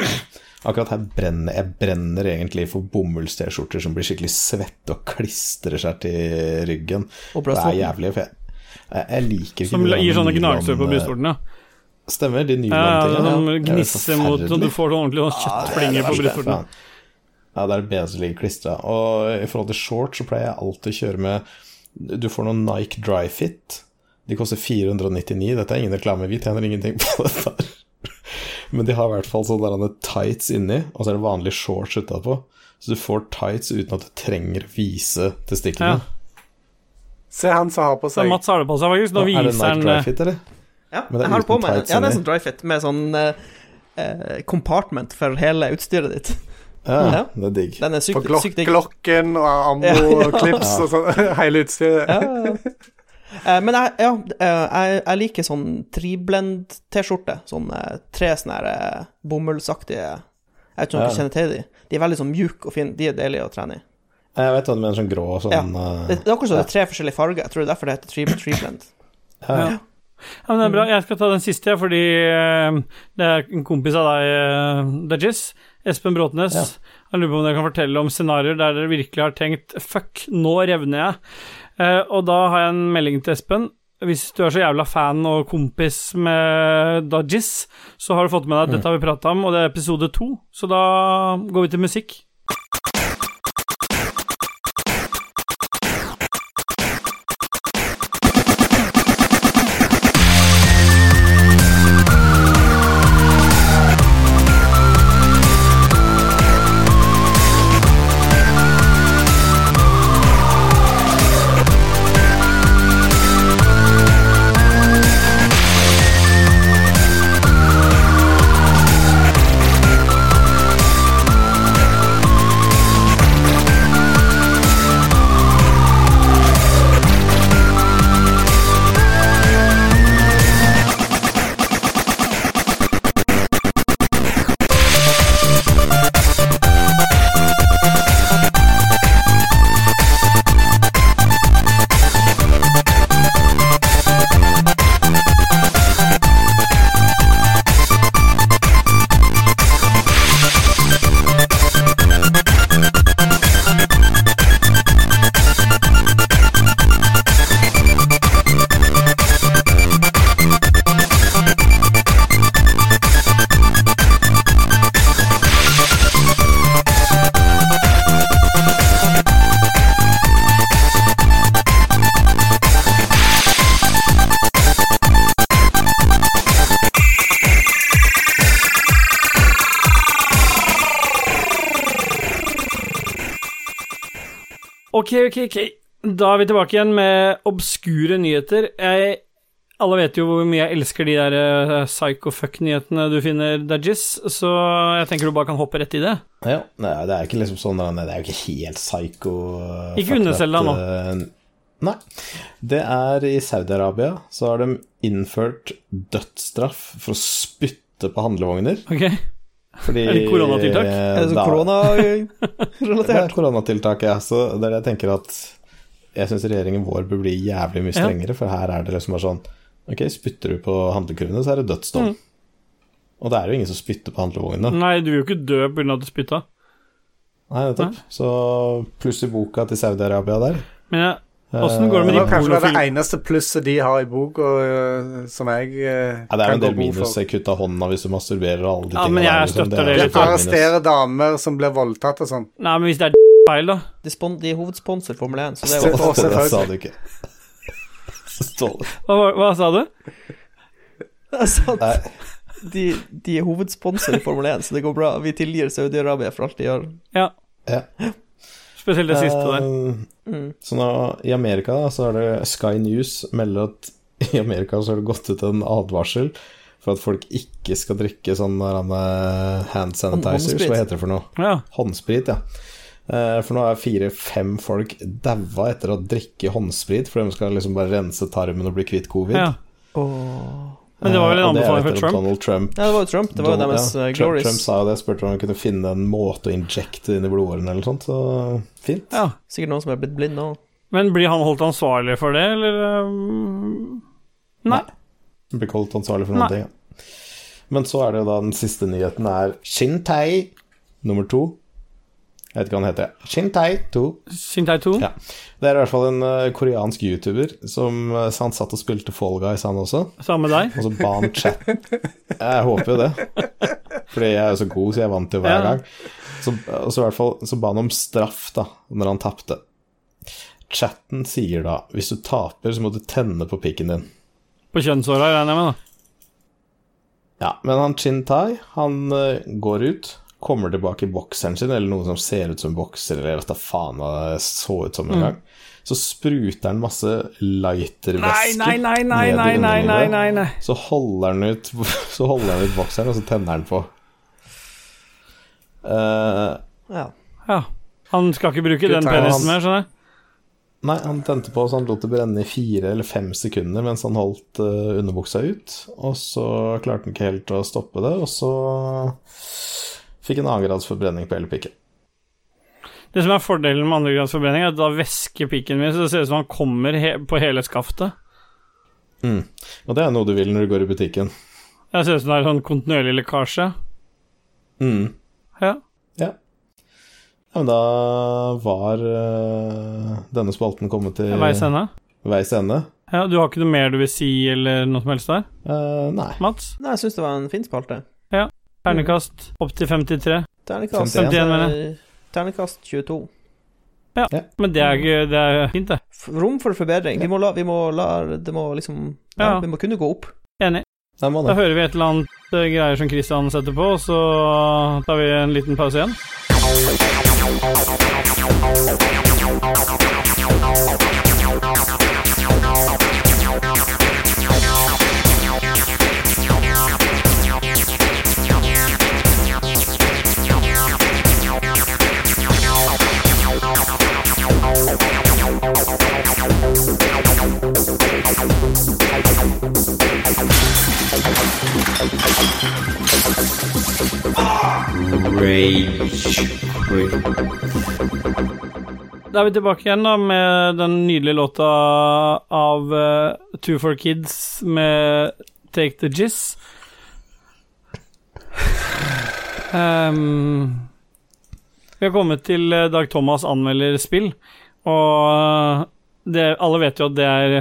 Speaker 2: Akkurat her brenner jeg brenner egentlig for bomulls-T-skjorter som blir skikkelig svette og klistrer seg til ryggen. Det er jævlig, for jeg, jeg, liker ikke
Speaker 1: Som gir sånne gnagsår på brystvortene? ja.
Speaker 2: Stemmer, de
Speaker 1: Ja,
Speaker 2: nylon-tingene.
Speaker 1: Ja,
Speaker 2: Det er
Speaker 1: gnisser mot og du får sånn ordentlig sånn kjøttflinger på
Speaker 2: verste.
Speaker 1: brystvorten.
Speaker 2: Ja, det er det bedre som ligger klistra. Og i forhold til shorts så pleier jeg alltid å kjøre med Du får noen Nike Dry Fit. De koster 499. Dette er ingen reklame, vi tjener ingenting på dette. her. Men de har i hvert fall sånne tights inni, og så er det vanlige shorts utapå. Så du får tights uten at du trenger å vise testiklene.
Speaker 1: Ja.
Speaker 3: Se han som har på
Speaker 1: Så
Speaker 3: seg
Speaker 1: Mats har det på seg, faktisk. Nå
Speaker 2: er det Nike
Speaker 1: Dry
Speaker 2: Fit, eller?
Speaker 4: Ja,
Speaker 2: det
Speaker 4: jeg har det på meg. Ja, det er sånn dryfit med sånn eh, eh, compartment for hele utstyret ditt.
Speaker 2: Ja,
Speaker 4: Ja.
Speaker 2: det er digg.
Speaker 4: Den er
Speaker 3: på
Speaker 4: sykt,
Speaker 3: glok
Speaker 4: sykt digg.
Speaker 3: Glokken og
Speaker 4: Ja, ja.
Speaker 3: ammo-klips og sånn. Hele utstyret.
Speaker 4: Ja, ja, ja. Eh, Men jeg, ja, eh, jeg, jeg liker sånn triblend-T-skjorte. Sånn eh, tre sånne her, eh, bomullsaktige Jeg vet ikke om dere
Speaker 2: Ja.
Speaker 4: kjenner til de. De er veldig sånn mjuke og fine. De er deilige å trene i.
Speaker 2: Jeg vet hva du mener, sånn grå og
Speaker 4: Ja.
Speaker 2: sånn eh,
Speaker 4: Det, det er akkurat som det er tre forskjellige farger. Jeg tror det er derfor det heter tri- triblend.
Speaker 2: ja.
Speaker 1: Ja, men det er bra. Jeg skal ta den siste, fordi eh, det er en kompis av deg, Dajis, Espen Bråtnes.
Speaker 2: Ja.
Speaker 1: Jeg lurer på om dere kan fortelle om scenarioer der dere virkelig har tenkt 'fuck, nå revner jeg'. Eh, og da har jeg en melding til Espen. Hvis du er så jævla fan og kompis med Dajis, så har du fått med deg at dette har vi prata om, og det er episode to. Så da går vi til musikk. Ok, ok, ok. Da er vi tilbake igjen med obskure nyheter. Jeg, alle vet jo hvor mye jeg elsker de der uh, psycho-fuck-nyhetene du finner, Dajis, så jeg tenker du bare kan hoppe rett i det.
Speaker 2: Ja, nei, det er ikke liksom sånn Det er jo ikke helt psycho uh,
Speaker 1: Ikke underselg deg
Speaker 2: that, uh, Nei. Det er i Saudi-Arabia så har de innført dødsstraff for å spytte på handlevogner.
Speaker 1: Ok?
Speaker 2: Fordi
Speaker 1: Er det koronatiltak?
Speaker 4: Er det så
Speaker 2: koronarelatert? Det er koronatiltak, ja. Så det er det jeg tenker at Jeg syns regjeringen vår bør bli jævlig mye
Speaker 1: Ja.
Speaker 2: strengere, for her er det liksom bare sånn Ok, spytter du på handlekurvene, så er det dødsdom.
Speaker 1: Mm.
Speaker 2: Og det er jo ingen som spytter på handlevognene.
Speaker 1: Nei, du vil jo ikke dø pga. at du spytta.
Speaker 2: Nei, nettopp. Så pluss i boka til Saudi-Arabia der.
Speaker 1: Men ja, åssen går det
Speaker 3: Det
Speaker 1: med de
Speaker 3: var kanskje det
Speaker 1: polofilmene?
Speaker 3: eneste plusset de har i boka, øh, som jeg øh,
Speaker 2: Ja, det er en del minus. Jeg kutta hånda hvis du masturberer og alle de
Speaker 1: Ja,
Speaker 2: tingene
Speaker 1: men jeg
Speaker 2: liksom.
Speaker 1: støtter
Speaker 2: er
Speaker 1: det
Speaker 2: jo
Speaker 1: litt.
Speaker 2: klart.
Speaker 3: Arrestere damer som blir voldtatt og sånn.
Speaker 1: Nei, men hvis det er feil, da
Speaker 4: De, de er hovedsponsor Formel 1, så det er jo
Speaker 2: Det sa du ikke. Ståle.
Speaker 1: Hva, hva sa du?
Speaker 4: Jeg sa at de, de er hovedsponsor i Formel 1, så det går bra. Vi tilgir Saudi-Arabia for alt de gjør.
Speaker 1: Ja.
Speaker 2: Ja.
Speaker 1: Spesielt det siste der.
Speaker 2: Eh,
Speaker 4: Mm.
Speaker 2: Så nå, i Amerika da, så er det Sky News melder at i Amerika så har det gått ut en advarsel for at folk ikke skal drikke sånn eh, hand sanitizers. Hva heter det for noe?
Speaker 1: Ja.
Speaker 2: Håndsprit, ja. Eh, For nå er fire-fem folk daua etter å drikke håndsprit, for de skal liksom bare rense tarmen og bli kvitt covid.
Speaker 1: ja.
Speaker 4: Oh.
Speaker 1: Men det var vel en
Speaker 2: Eh, det
Speaker 1: anbefaling fra Trump?
Speaker 2: Donald Trump
Speaker 4: Ja, det var jo Trump. Det var jo
Speaker 2: Donald-
Speaker 4: deres
Speaker 2: ja, Trump,
Speaker 4: glories.
Speaker 2: Trump sa jo det, spurte om han kunne finne en måte å injekte inn i blodårene eller noe sånt, så fint.
Speaker 1: ja.
Speaker 4: Sikkert noen som er blitt blind nå.
Speaker 1: Men blir han holdt ansvarlig for det, eller um... Nei.
Speaker 2: Blir ikke holdt ansvarlig for
Speaker 1: Nei.
Speaker 2: noen ting. Ja. Men så er det jo da den siste nyheten er Shintai nummer to. Jeg vet ikke hva han heter. Shintai 2.
Speaker 1: Shintai 2?
Speaker 2: Ja. Det er i hvert fall en uh, koreansk YouTuber som uh, så han satt og spilte Fall Guys, han også.
Speaker 1: Samme deg?
Speaker 2: Og så ba han chat Jeg håper jo det. Fordi jeg er jo så god, så jeg vant jo hver
Speaker 1: Ja.
Speaker 2: gang. Så, så i hvert fall så ba han om straff, da, når han tapte. Chatten sier da hvis du taper, så må du tenne på pikken din.
Speaker 1: På kjønnshåra, regner jeg med, da.
Speaker 2: Ja, men han Chintai, han eh, går ut, kommer tilbake i bokseren sin, eller noe som ser ut som bokser, eller hva faen hva det så ut som
Speaker 1: Mm.
Speaker 2: en gang. Så spruter han masse lightervæske
Speaker 1: Nei, nei, nei, nei,
Speaker 2: ned i underlivet. Så holder han ut Så holder han ut bokseren, og så tenner han på. Eh,
Speaker 4: Ja.
Speaker 1: Ja. Han skal ikke bruke den penisen mer, skjønner jeg.
Speaker 2: nei, han tente på, så han lot det brenne i fire eller fem sekunder mens han holdt uh, underbuksa ut. Og så klarte han ikke helt å stoppe det, og så fikk han annengradsforbrenning på hele pikken.
Speaker 1: Det som er fordelen med andregradsforbrenning, er at da væsker pikken min, så det ser ut som han kommer he på hele skaftet.
Speaker 2: Mm. Og det er noe du vil når du går i butikken.
Speaker 1: Det ser ut som det er sånn kontinuerlig lekkasje.
Speaker 2: Mm.
Speaker 1: Ja.
Speaker 2: Ja. ja. Men da var uh, denne spalten kommet til
Speaker 1: Veis ende.
Speaker 2: veis ende.
Speaker 1: Ja, du har ikke noe mer du vil si, eller noe som helst der?
Speaker 2: Uh, nei.
Speaker 1: Mats?
Speaker 4: Nei, jeg syns det var en fin spalte.
Speaker 1: Ternekast opp til 53.
Speaker 4: Ternekast
Speaker 2: 51,
Speaker 1: mener
Speaker 4: jeg. Ternekast 22.
Speaker 1: Men det er, det er fint, det.
Speaker 4: Rom for forbedring. Vi må la, vi må la Det må liksom ja,
Speaker 1: Ja.
Speaker 4: Vi må kunne gå opp.
Speaker 1: Da hører vi et eller annet eh, greier som Christian setter på, og så tar vi en liten pause igjen. Da er vi tilbake igjen da med den nydelige låta av uh, Two for Kids med Take the Jizz. Um, vi har kommet til eh, Dag Thomas anmelder spill, og det, alle vet jo at det er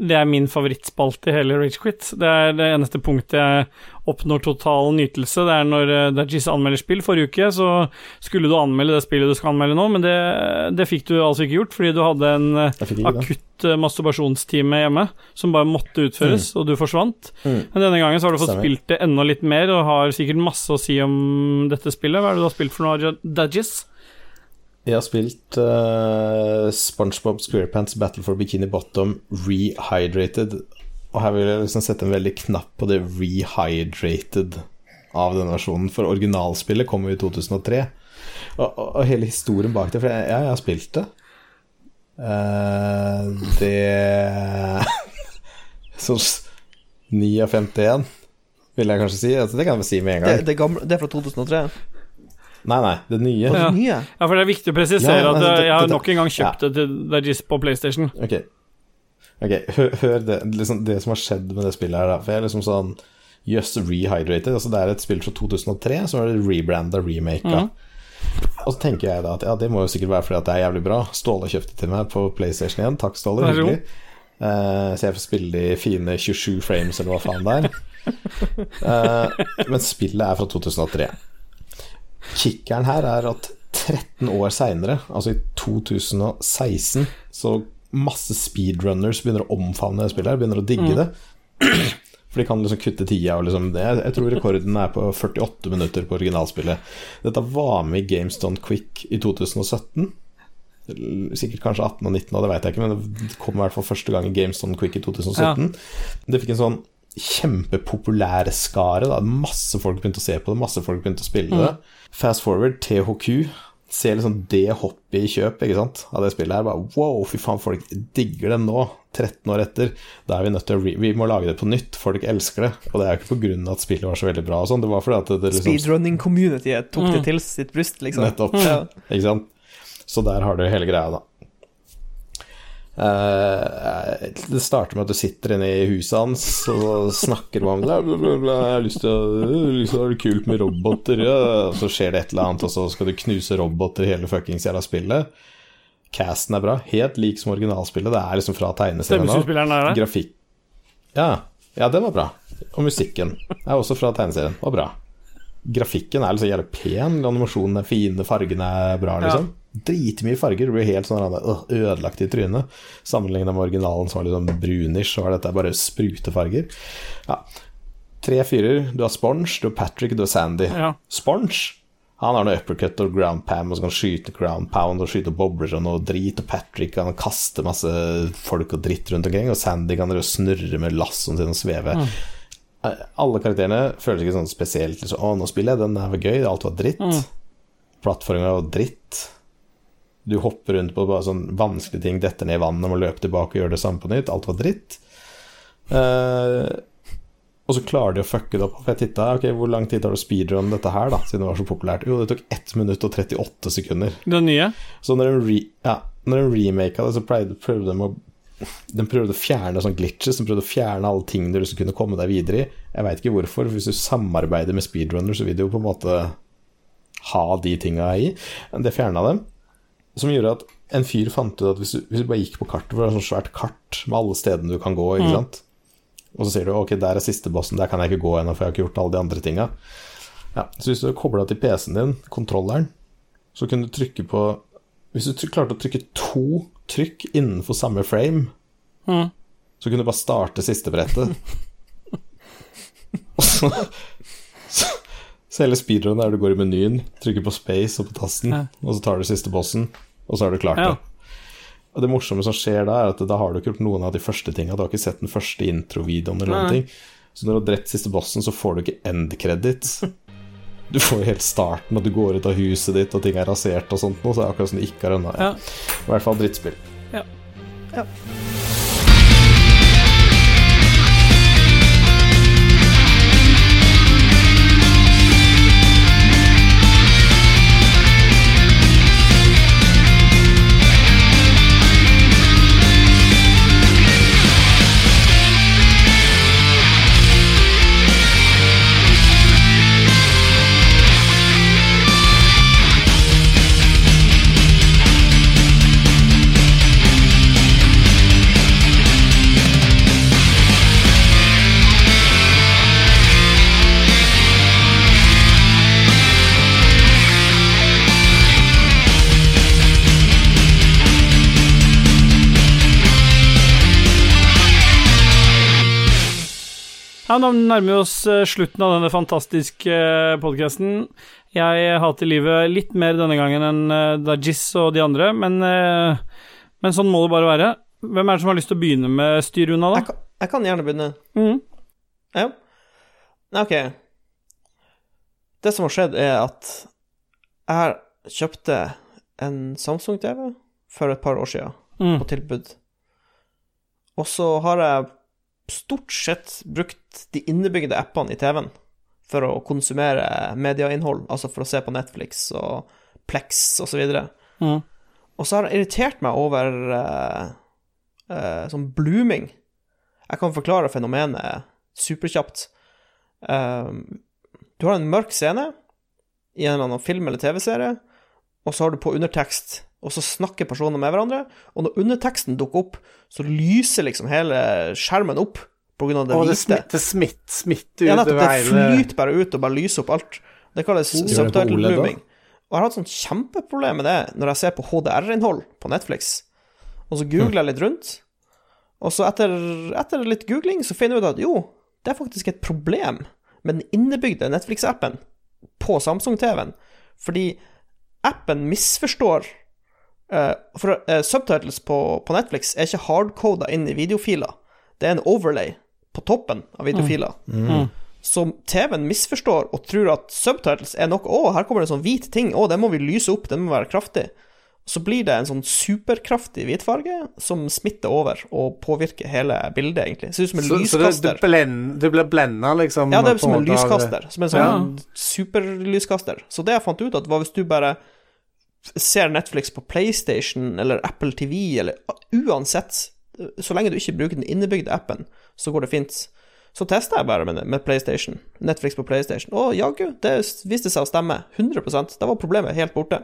Speaker 1: det er min favorittspalte i hele Ragequit. Det er det eneste punktet jeg oppnår total nytelse. Det er når eh, Dajis anmelder spill. Forrige uke så skulle du anmelde det spillet du skal anmelde nå, men det, det fikk du altså ikke gjort, fordi du hadde en eh,
Speaker 2: ikke
Speaker 1: akutt eh, masturbasjonstime hjemme som bare måtte utføres, og du forsvant.
Speaker 2: Mm.
Speaker 1: Men denne gangen så har du fått
Speaker 2: Stemmer.
Speaker 1: spilt det enda litt mer, og har sikkert masse å si om dette spillet. Hva er det du har spilt for noe, Dajis?
Speaker 2: Jeg har spilt uh, SpongeBob SquarePants Battle for Bikini Bottom rehydrated. Og her vil jeg liksom sette en veldig knapp på det rehydrated av denne versjonen. For originalspillet kom jo i 2003. Og, og, og hele historien bak det For jeg, jeg har spilt det. Uh, det Sånn 9 av 51. vil jeg kanskje si. Altså, det kan jeg vel si med en
Speaker 4: Det,
Speaker 2: gang.
Speaker 4: det, gamle, det er fra 2003.
Speaker 2: Nei, nei, det nye.
Speaker 4: Ja. det
Speaker 1: Ja.
Speaker 4: nye.
Speaker 1: Ja, for det er viktig å presisere
Speaker 2: Ja,
Speaker 1: at
Speaker 2: altså,
Speaker 1: jeg har nok en gang kjøpt det til Dajis på PlayStation.
Speaker 2: Ok, okay. hør, hør det, liksom det som har skjedd med det spillet her, da. For jeg er liksom sånn Just rehydrated. Altså, det er et spill fra 2003 som er rebranda, remaka. Og så tenker jeg da at ja, det må jo sikkert være fordi at det er jævlig bra. Ståle kjøpte til meg på PlayStation 1. Takk, Ståle. Hyggelig. Uh, så jeg får spille de fine 27 frames, eller hva faen det er. Uh, men spillet er fra 2003. Kickeren her er at 13 år seinere, altså i 2016, så masse speedrunners begynner å omfavne det spillet her, begynner å digge det. For de kan liksom kutte tida og liksom det. Jeg tror rekorden er på 48 minutter på originalspillet. Dette var med i Games Done Quick i 2017. Sikkert kanskje 18 og 19, og det vet jeg ikke, men det kom i hvert fall første gang i Games Done Quick i 2017. Det fikk en sånn kjempepopulær skare. Da. Masse folk begynte å se på det, masse folk begynte å spille det. Fast forward, THQ. Ser liksom det hoppet i kjøp ikke sant? av det spillet her. Bare, wow, fy faen, folk digger det nå, 13 år etter. Da er vi nødt til å re Vi må lage det på nytt, folk elsker det. Og det er jo ikke på grunn av at spillet var så veldig bra og sånn, det var fordi at det, det liksom
Speaker 4: Speedrunning-communityet tok det til sitt bryst, liksom.
Speaker 2: Nettopp.
Speaker 4: Mm.
Speaker 2: Ikke sant? Så der har du hele greia, da. Eh, det starter med at du sitter inne i huset hans og snakker om bla, bla, bla, bla. 'Jeg har lyst til å ha det kult med roboter', ja. Og så skjer det et eller annet, og så skal du knuse roboter i hele fuckings jævla spillet. Casten er bra. Helt lik som originalspillet. Det er liksom fra tegneserien nå.
Speaker 1: Er.
Speaker 2: Grafikk ja. ja, den var bra. Og musikken er også fra tegneserien. Var bra. Grafikken er liksom jævlig pen, animasjonen er fine, fargene er bra, liksom. Dritmye farger. Du blir helt sånn ødelagt i trynet. Sammenlignet med originalen som var litt sånn brunish, så var dette bare sprutefarger. Ja. Tre fyrer. Du har Sponge, du har Patrick, du har Sandy.
Speaker 1: Ja.
Speaker 2: Sponge han har noe uppercut og ground pam, og så kan han skyte ground pound og skyte bobler og noe drit. Og Patrick kan kaste masse folk og dritt rundt omkring, og Sandy kan snurre med lassoen sin og sveve. Mm. Alle karakterene føles ikke sånn spesielt Så, Å, nå spiller jeg, den her var gøy, alt var dritt. Plattformen var dritt. Du hopper rundt på bare sånn vanskelige ting, detter ned i vannet, må løpe tilbake og gjøre det samme på nytt. Alt var dritt. Uh, og så klarer de å fucke det opp. For jeg titta, ok, hvor lang tid tar det å speedrun dette her, da, siden det var så populært? Jo, det tok 1 minutt og 38 sekunder.
Speaker 1: Den nye?
Speaker 2: Så når de, re, ja, når de remaka det, så prøvde, prøvde de å de prøvde å fjerne sånn glitches, de prøvde å fjerne alle tingene du liksom kunne komme deg videre i. Jeg veit ikke hvorfor, for hvis du samarbeider med speedrunner, så vil du jo på en måte ha de tinga i. Det fjerna dem. Som gjorde at en fyr fant ut at hvis du, hvis du bare gikk på kartet, for det er sånn svært kart med alle stedene du kan gå, ikke sant Og så sier du ok, der er siste bossen, der kan jeg ikke gå ennå, for jeg har ikke gjort alle de andre tinga. Ja, så hvis du kobla til PC-en din, kontrolleren, så kunne du trykke på Hvis du klarte å trykke to trykk innenfor samme frame, så kunne du bare starte siste brettet. Og så, så hele speedrun der du går i menyen, trykker på space og på tasten, og så tar du siste bossen, og så har du klart
Speaker 1: Ja.
Speaker 2: det. Og det morsomme som skjer da, er at da har du ikke gjort noen av de første tinga. Du har ikke sett den første introvideoen eller noen ting. Så når du har drept siste bossen, så får du ikke end credit. Du får jo helt starten, og du går ut av huset ditt, og ting er rasert og sånt noe, så det er akkurat som du ikke har ennå,
Speaker 1: Ja.
Speaker 2: I hvert fall drittspill.
Speaker 1: Ja. Ja, Nå nærmer vi oss eh, slutten av denne fantastiske podkasten. Jeg hater livet litt mer denne gangen enn eh, Dajis og de andre, men, eh, men sånn må det bare være. Hvem er det som har lyst til å begynne med styr unna,
Speaker 4: Jeg
Speaker 1: da?
Speaker 4: kan, jeg kan gjerne begynne.
Speaker 1: Mm.
Speaker 4: Ja. Ok. Det som har skjedd, er at jeg kjøpte en Samsung-TV for et par år siden,
Speaker 1: Mm.
Speaker 4: på tilbud. Og så har jeg stort sett brukt de innebygde appene i TV-en for å konsumere medieinnhold, altså for å se på Netflix og Plex osv. Og,
Speaker 1: Mm.
Speaker 4: og så har det irritert meg over uh, uh, sånn blooming. Jeg kan forklare fenomenet superkjapt. Uh, du har en mørk scene i en eller annen film eller TV-serie, og så har du på undertekst, og så snakker personer med hverandre, og når underteksten dukker opp, så lyser liksom hele skjermen opp på grunn av det
Speaker 3: Og det
Speaker 4: hvite.
Speaker 3: smitter, smitt, smitter
Speaker 4: Ja, nettopp. Det flyter bare ut og bare lyser opp alt. Det kalles
Speaker 2: oh,
Speaker 4: subtitle blooming. Og jeg har hatt sånn kjempeproblem med det når jeg ser på HDR-innhold på Netflix. Og så googler jeg litt rundt, og så etter, etter litt googling så finner jeg ut at jo, det er faktisk et problem med den innebygde Netflix-appen på Samsung-TV-en. Fordi appen misforstår uh, For uh, subtitles på, på Netflix er ikke hardcoda inn i videofiler. Det er en overlay på toppen av videofiler. Som TV-en misforstår og tror at subtitles er noe Å, her kommer det en sånn hvit ting. Å, den må vi lyse opp. Den må være kraftig. Så blir det en sånn superkraftig hvitfarge som smitter over og påvirker hele bildet, egentlig. Ser ut som en
Speaker 3: Så, så det, du, blend, du blir blenda, liksom?
Speaker 4: Ja, det er som en lyskaster. Som en sånn superlyskaster. Så det jeg fant ut, at var hvis du bare ser Netflix på PlayStation eller Apple TV, eller uansett Så lenge du ikke bruker den innebygde appen, så går det fint. Så testa jeg bare med, med PlayStation. Netflix på PlayStation. Og jaggu, det viste seg å stemme. 100% Da var problemet helt borte.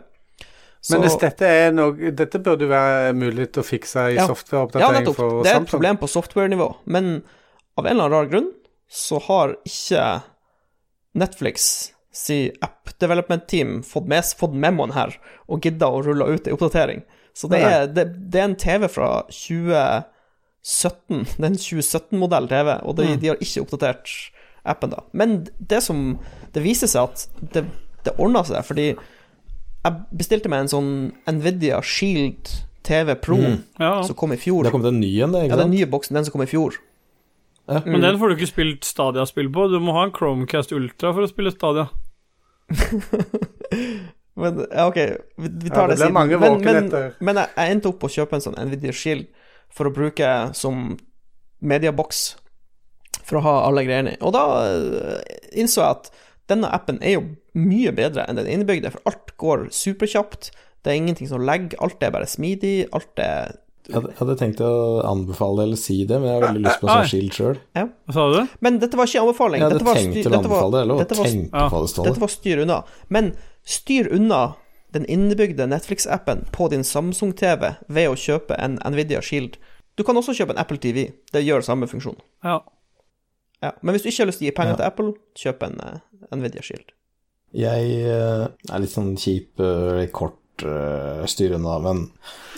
Speaker 3: Men hvis dette er noe Dette burde være mulig å fikse i
Speaker 4: Ja. Ja,
Speaker 3: softwareoppdatering
Speaker 4: nettopp.
Speaker 3: for
Speaker 4: Det er et problem på software-nivå, men av en eller annen rar grunn så har ikke Netflix si app development team fått, med, fått memoen her og gidda å rulle ut ei oppdatering. Så det er, det, det er en TV fra 2017. Det er en 2017-modell TV, og de, de har ikke oppdatert appen da. Men det som Det viser seg at det, det ordna seg, fordi jeg bestilte meg en sånn Nvidia Shield TV Pro
Speaker 1: Ja,
Speaker 4: som kom i fjor.
Speaker 2: Det har kommet en ny en, det,
Speaker 4: Ja, den nye boksen, den som kom i fjor.
Speaker 1: Men den får du ikke spilt Stadia-spill på. Du må ha en Chromecast Ultra for å spille Stadia.
Speaker 4: Men, ja, OK, vi, vi
Speaker 3: Ja, det
Speaker 4: det,
Speaker 3: siden. mange
Speaker 4: Men, men, men jeg, jeg endte opp på å kjøpe en sånn Nvidia Shield for å bruke som medieboks for å ha alle greiene i. Og da eh, innså jeg at denne appen er jo mye bedre enn den innebygde, for alt går superkjapt. Det er ingenting som legger, alt er bare smidig, alt er
Speaker 2: Jeg hadde- tenkt å anbefale eller si det, men jeg har veldig lyst på en sånn skilt sjøl.
Speaker 1: Hva sa du?
Speaker 4: Men dette var ikke anbefaling.
Speaker 2: Jeg hadde
Speaker 4: dette var
Speaker 2: tenkt å anbefale det, eller å tenke
Speaker 1: Ja.
Speaker 2: på det, Ståle.
Speaker 4: Dette var styr unna. Men styr unna den innebygde Netflix-appen på din Samsung-TV ved å kjøpe en Nvidia Shield. Du kan også kjøpe en Apple TV. Det gjør samme funksjon.
Speaker 1: Ja.
Speaker 4: Ja. Men hvis du ikke har lyst til å gi penger til Apple, kjøp en uh, Nvidia Shield.
Speaker 2: Jeg uh, er litt sånn kjip, uh, kort uh, styr unna, men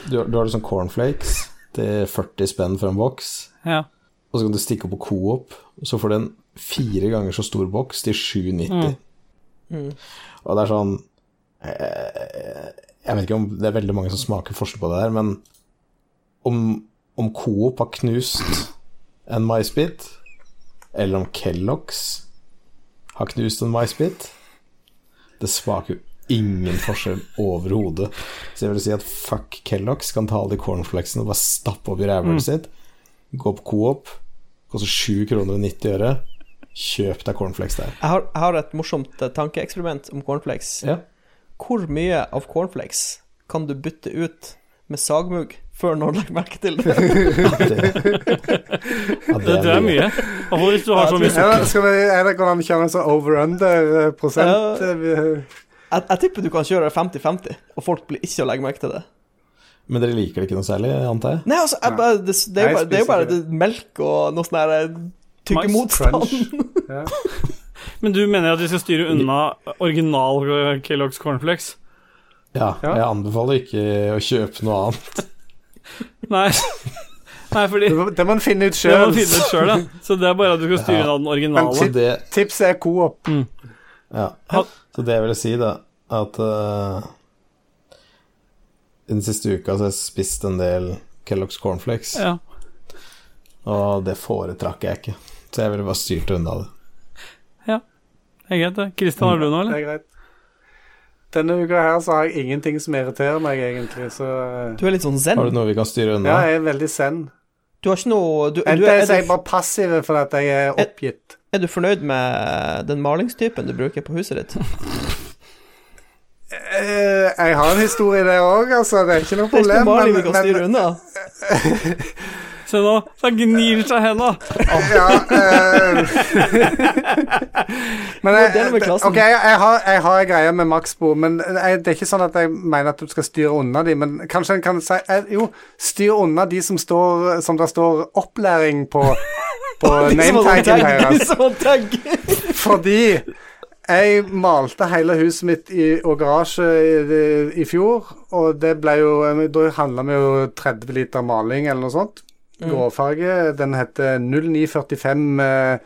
Speaker 2: du, du har liksom cornflakes til 40 spenn for en boks,
Speaker 1: ja.
Speaker 2: og så kan du stikke opp på Coop, så får du en fire ganger så stor boks til 7,90. Og det er sånn eh, Jeg vet ikke om det er veldig mange som smaker forskjell på det der, men om, om Coop har knust en maisbit, eller om Kellogg's har knust en maisbit Det smaker jo ingen forskjell overhodet. Så jeg vil si at fuck Kellogg's kan ta alle de cornflakesene og bare stappe opp i rævhølet sitt. Gå på Coop, koster 7 kroner og 90 øre. Kjøp deg cornflakes der.
Speaker 4: Jeg har, jeg har et morsomt eh, tankeeksperiment om cornflakes.
Speaker 2: Ja.
Speaker 4: Hvor mye av cornflakes kan du bytte ut med sagmugg før noen legger merke til det?
Speaker 2: Ja,
Speaker 1: Det tror det er mye. Og hvis du har så mye sukker.
Speaker 3: skal vi, er det hvordan vi å kjøre en sånn over-under-prosent?
Speaker 4: Ja.
Speaker 3: Eh,
Speaker 4: Jeg, jeg tipper du kan kjøre 50-50, og folk blir ikke å legge merke til det.
Speaker 2: Men dere liker det ikke noe særlig, antar jeg?
Speaker 4: Nei, altså, jeg det, det, er jo bare, det er jo bare det, melk og noe sånn der tyggemotstand.
Speaker 3: Ja.
Speaker 1: Men du mener at vi skal styre unna original Kellogg's cornflakes?
Speaker 2: Ja,
Speaker 3: Ja.
Speaker 2: jeg anbefaler ikke å kjøpe noe annet.
Speaker 1: Nei. Nei, fordi
Speaker 3: Det må- en finne ut
Speaker 1: det må
Speaker 3: sjøl.
Speaker 1: du finne ut sjøl, da. Så det er bare at du skal styre unna den originale.
Speaker 2: Men det,
Speaker 3: Tipset er Coop.
Speaker 2: ja. så det jeg vil si, da, at uh, den siste uka så har jeg spist en del Kellogg's cornflakes,
Speaker 1: Ja.
Speaker 2: og det foretrakk jeg ikke. Så jeg ville bare styrt unna det.
Speaker 1: Ja, Det er greit, det. Kristian, har du noe,
Speaker 3: Det er greit. Denne uka her så har jeg ingenting som irriterer meg, egentlig, så eh,
Speaker 4: Du er litt sånn zen.
Speaker 2: Har du noe vi kan styre unna?
Speaker 3: Ja, jeg er veldig zen.
Speaker 4: Du har ikke noe du, du,
Speaker 3: Enten
Speaker 4: er,
Speaker 3: så er jeg bare passiv fordi at jeg er oppgitt.
Speaker 4: er du fornøyd med den malingstypen du bruker på huset ditt?
Speaker 3: Eh, jeg har en historie der òg, altså. Det er ikke noe problem.
Speaker 4: Det er ikke noe maling vi kan styre unna.
Speaker 1: Se nå, så han gnir seg i henda.
Speaker 3: Ja, uh, men jeg,
Speaker 4: dele med klassen.
Speaker 3: ok, jeg, har, jeg har en greie med Maxbo, men jeg, det er ikke sånn at jeg mener at du skal styre unna de, men kanskje en kan si eh, Jo, styr unna de som står Som det står opplæring på på nametaggen deres.
Speaker 4: Tagg.
Speaker 3: Fordi jeg malte hele huset mitt i, og garasje i, i fjor, og det ble jo Da handla vi jo 30 liter maling eller noe sånt. Gråfarge. Den heter 0945 eh,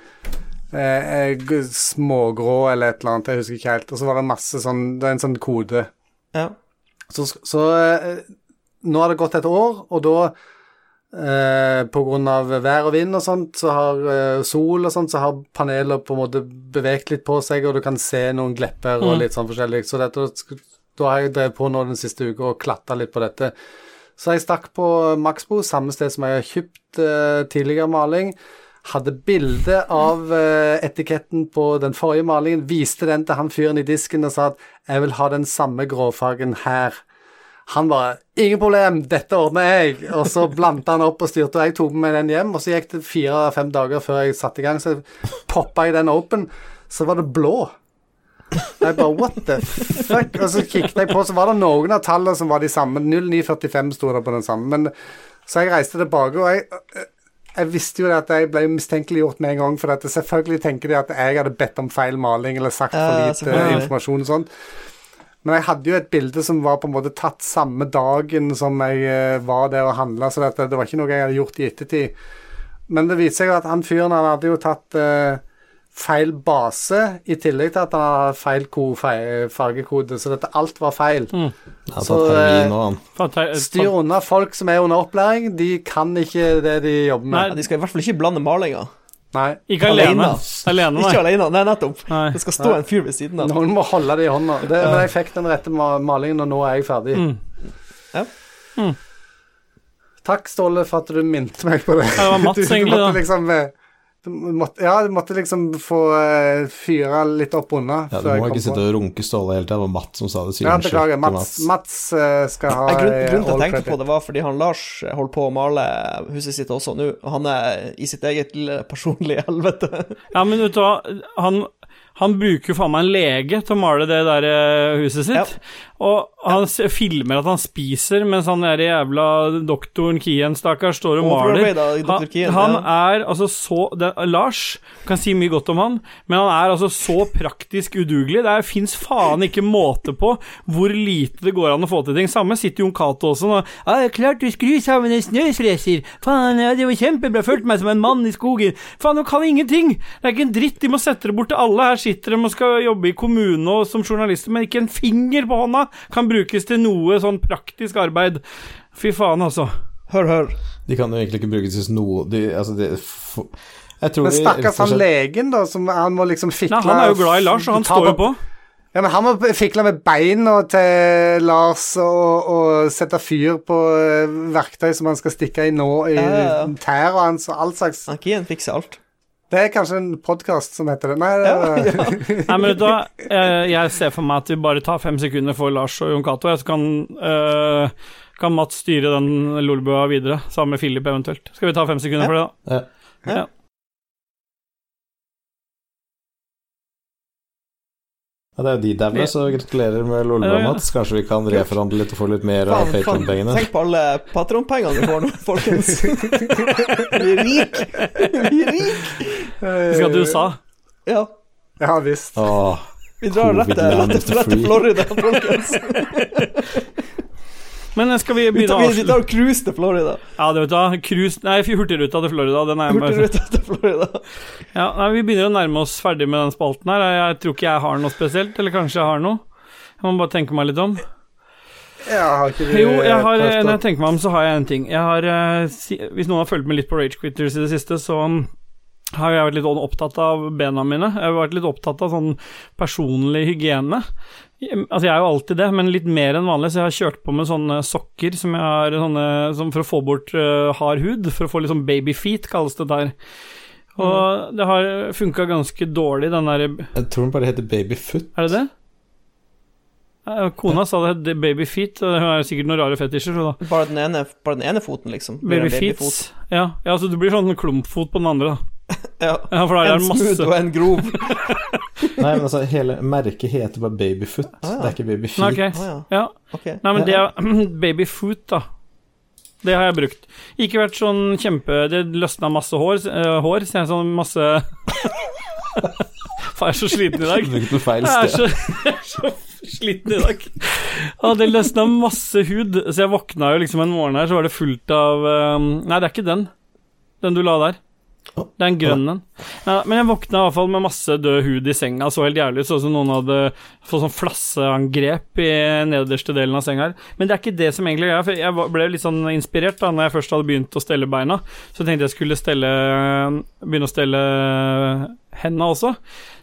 Speaker 3: eh, smågrå eller et eller annet, jeg husker ikke helt. Og så var det masse sånn Det er en sånn kode.
Speaker 4: Ja.
Speaker 3: Så, så eh, nå har det gått et år, og da eh, av vær og vind og sånt, så har eh, sol og sånt, så har panelet på en måte beveget litt på seg, og du kan se noen glepper og litt sånn forskjellig. Så dette, da har jeg drevet på nå den siste uka og klatta litt på dette. Så jeg stakk på Maxbo, samme sted som jeg har kjøpt uh, tidligere maling. Hadde bilde av uh, etiketten på den forrige malingen, viste den til han fyren i disken og sa at jeg vil ha den samme gråfargen her. Han bare 'Ingen problem, dette ordner jeg.' Og så blandet han opp og styrte, og jeg tok med den hjem. Og så gikk det fire-fem dager før jeg satte i gang, så poppa jeg den open, så var det blå. Jeg bare what the fuck? Og så kikket jeg på, så var det noen av tallene som var de samme. 0945 sto det på den samme. Men så jeg reiste tilbake, og jeg, jeg visste jo at jeg ble mistenkeliggjort med en gang. For at selvfølgelig tenker de at jeg hadde bedt om feil maling eller sagt for lite
Speaker 4: ja,
Speaker 3: informasjon og sånn. Men jeg hadde jo et bilde som var på en måte tatt samme dagen som jeg eh, var der og handla, så dette, det var ikke noe jeg hadde gjort i ettertid. Men det viste seg jo at han fyren han hadde jo tatt eh, feil base, i tillegg til at han har feil ko, feil fargekode, så dette alt var feil.
Speaker 2: Mm.
Speaker 3: Så, eh,
Speaker 1: te-
Speaker 3: Styr unna folk som er under opplæring, de kan ikke det de jobber med.
Speaker 4: Nei, de skal i hvert fall ikke blande malinga.
Speaker 3: Nei.
Speaker 1: Ikke alene.
Speaker 4: Alene.
Speaker 1: Alene,
Speaker 4: Ikke alene, nei, nettopp.
Speaker 1: nei.
Speaker 4: Det skal stå en fyr ved siden av.
Speaker 3: Noen må holde det i hånda. Det, men jeg fikk den rette malingen, og nå er jeg ferdig.
Speaker 1: Mm.
Speaker 3: Takk, Ståle, for at du minte meg på det.
Speaker 1: Ja, det var Mats, egentlig, da.
Speaker 3: Liksom, eh, måtte, ja, du måtte liksom få uh, fyre litt opp unna.
Speaker 2: Ja, du må ikke sitte og runke Ståle hele tida. Det var Mats som sa det.
Speaker 3: Ja, beklager.
Speaker 2: til
Speaker 3: Mats, Mats eh, skal ha
Speaker 4: Ja, grunn,
Speaker 3: eh,
Speaker 4: grunnen til at jeg tenkte
Speaker 3: credit.
Speaker 4: på det, var fordi han Lars holdt på å male huset sitt også nå, og han er i sitt eget personlige helvete.
Speaker 1: Ja, men vet du hva, han, han bruker jo faen meg en lege til å male det der huset sitt. Og han filmer at han spiser, mens han der jævla doktoren Kien, stakkars, står og maler. Han, han er altså så det, Lars kan si mye godt om han, men han er altså så praktisk udugelig. Det fins faen ikke måte på hvor lite det går an å få til ting. Samme sitter Jon Cato også nå. Ja, er klart du skrur sammen en snøfreser. Faen, ja, det var kjempebra. Følte meg som en mann i skogen.' Faen, de kan ingenting! Det er ikke en dritt. De må sette det bort til alle. Her sitter de og skal jobbe i kommune og som journalister, men ikke en finger på hånda kan brukes til noe sånn praktisk arbeid. Fy faen, altså.
Speaker 4: Hør, hør.
Speaker 2: De kan jo egentlig ikke brukes til noe de, altså, de, f- Jeg tror
Speaker 3: Men stakkars han legen, da, som han må liksom fikle
Speaker 1: Nei, han er jo glad i Lars, og han står jo på.
Speaker 3: Ja, men han må fikle med beina til Lars og, og sette fyr på eh, verktøy som han skal stikke i nå, i
Speaker 4: Ja, ja, ja.
Speaker 3: tæra hans og all slags.
Speaker 4: Han kan fikse alt.
Speaker 3: Det er kanskje en podkast som heter det. Nei, det ja.
Speaker 1: Nei, men vet du hva, Eh, jeg ser for meg at vi bare tar fem sekunder for Lars og Jon Cato, så kan, uh, kan Mats styre den lolbua videre, sammen med Philip eventuelt. Skal vi ta fem sekunder
Speaker 4: Ja.
Speaker 1: for det, da?
Speaker 2: Ja.
Speaker 1: Ja.
Speaker 2: Det er jo de daue, så gratulerer med Lolba,
Speaker 1: Ja, ja.
Speaker 2: Mats. Kanskje vi kan reforhandle litt og få litt mer av Patron-pengene.
Speaker 4: tenk på alle Patron-pengene vi får nå, folkens. Vi er rike. Vi er rike.
Speaker 1: Vi skal til USA.
Speaker 4: Ja.
Speaker 3: ja visst.
Speaker 2: Åh,
Speaker 4: Vi drar rett til. Florida, folkens.
Speaker 1: Men eh, skal vi begynne å
Speaker 4: avslutte vi tar cruise til Florida.
Speaker 1: Ja, det vet du hva. Cruise Nei, Hurtigruta til Florida. Den er.
Speaker 4: Hurtigruta til Florida.
Speaker 1: Ja, nei, vi begynner å nærme oss ferdig med den spalten her. Jeg, jeg tror ikke jeg har noe spesielt, eller kanskje jeg har noe. Jeg må bare tenke meg litt om.
Speaker 3: Ja, har ikke du
Speaker 1: Jo, jeg har, når jeg tenker meg om, så har jeg en ting. Jeg har, eh, hvis noen har fulgt med litt på Rage Quitters i det siste, så um, har jeg vært litt opptatt av bena mine. Jeg har vært litt opptatt av sånn personlig hygiene. Altså, jeg er jo alltid det, men litt mer enn vanlig, så jeg har kjørt på med sånne sokker som jeg har sånne, som for å få bort uh, hard hud, for å få litt sånn baby feet, kalles det der. Og det har funka ganske dårlig, den der
Speaker 2: Jeg tror den bare heter Babyfoot.
Speaker 1: Er det det? Eh, Kona sa det het baby feet, og hun er sikkert noen rare fetisjer, da
Speaker 4: Bare den ene, bare den ene foten, liksom. Blir
Speaker 1: Baby feet. Ja, ja, så du blir sånn klumpfot på den andre, da.
Speaker 4: Ja.
Speaker 1: Ja, for der er
Speaker 4: En
Speaker 1: det masse
Speaker 4: smooth og en grov.
Speaker 2: Nei, men altså, hele merket heter bare Babyfoot.
Speaker 4: Ah, ja.
Speaker 2: Det er ikke Babyfeet.
Speaker 1: Nei,
Speaker 4: okay. ja.
Speaker 1: Ja.
Speaker 4: Ok.
Speaker 1: Nei, men det er babyfoot, da. Det har jeg brukt. Ikke vært sånn kjempe Det løsna masse hår, uh, hår så jeg sånn masse Faen, jeg er så sliten i dag. Jeg er så, jeg er så sliten i dag. Ja, det løsna masse hud, så jeg våkna jo liksom en morgen her, så var det fullt av um, Nei, det er ikke den. Den du la der. Det er en grønn en. Nei, men jeg våkna i hvert fall med masse død hud i senga. Så helt jævlig ut. Så ut som noen hadde fått sånn flasseangrep i nederste delen av senga. Men det er ikke det som egentlig er. For jeg ble litt sånn inspirert da Når jeg først hadde begynt å stelle beina. Så tenkte jeg skulle stelle begynne å stelle henda også.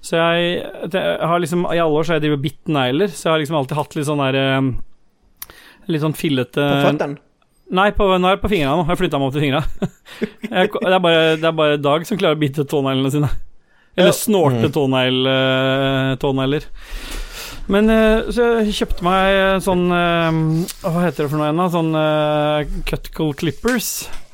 Speaker 1: Så jeg, jeg har liksom I alle år så har jeg drevet bitt negler, så jeg har liksom alltid hatt litt sånn der eh, Litt sånn fillete
Speaker 4: På føttene.
Speaker 1: Nei, på, nå er jeg på fingrene nå. Jeg flytta meg opp til fingrene. Jeg- det, er bare, det er bare Dag som klarer å bite tåneglene sine. Eller snorte tånegl, eh, tånegler. Men eh, så jeg kjøpte meg sånn eh, Hva heter det for noe igjen, da? Sånn uh, cuticle clippers.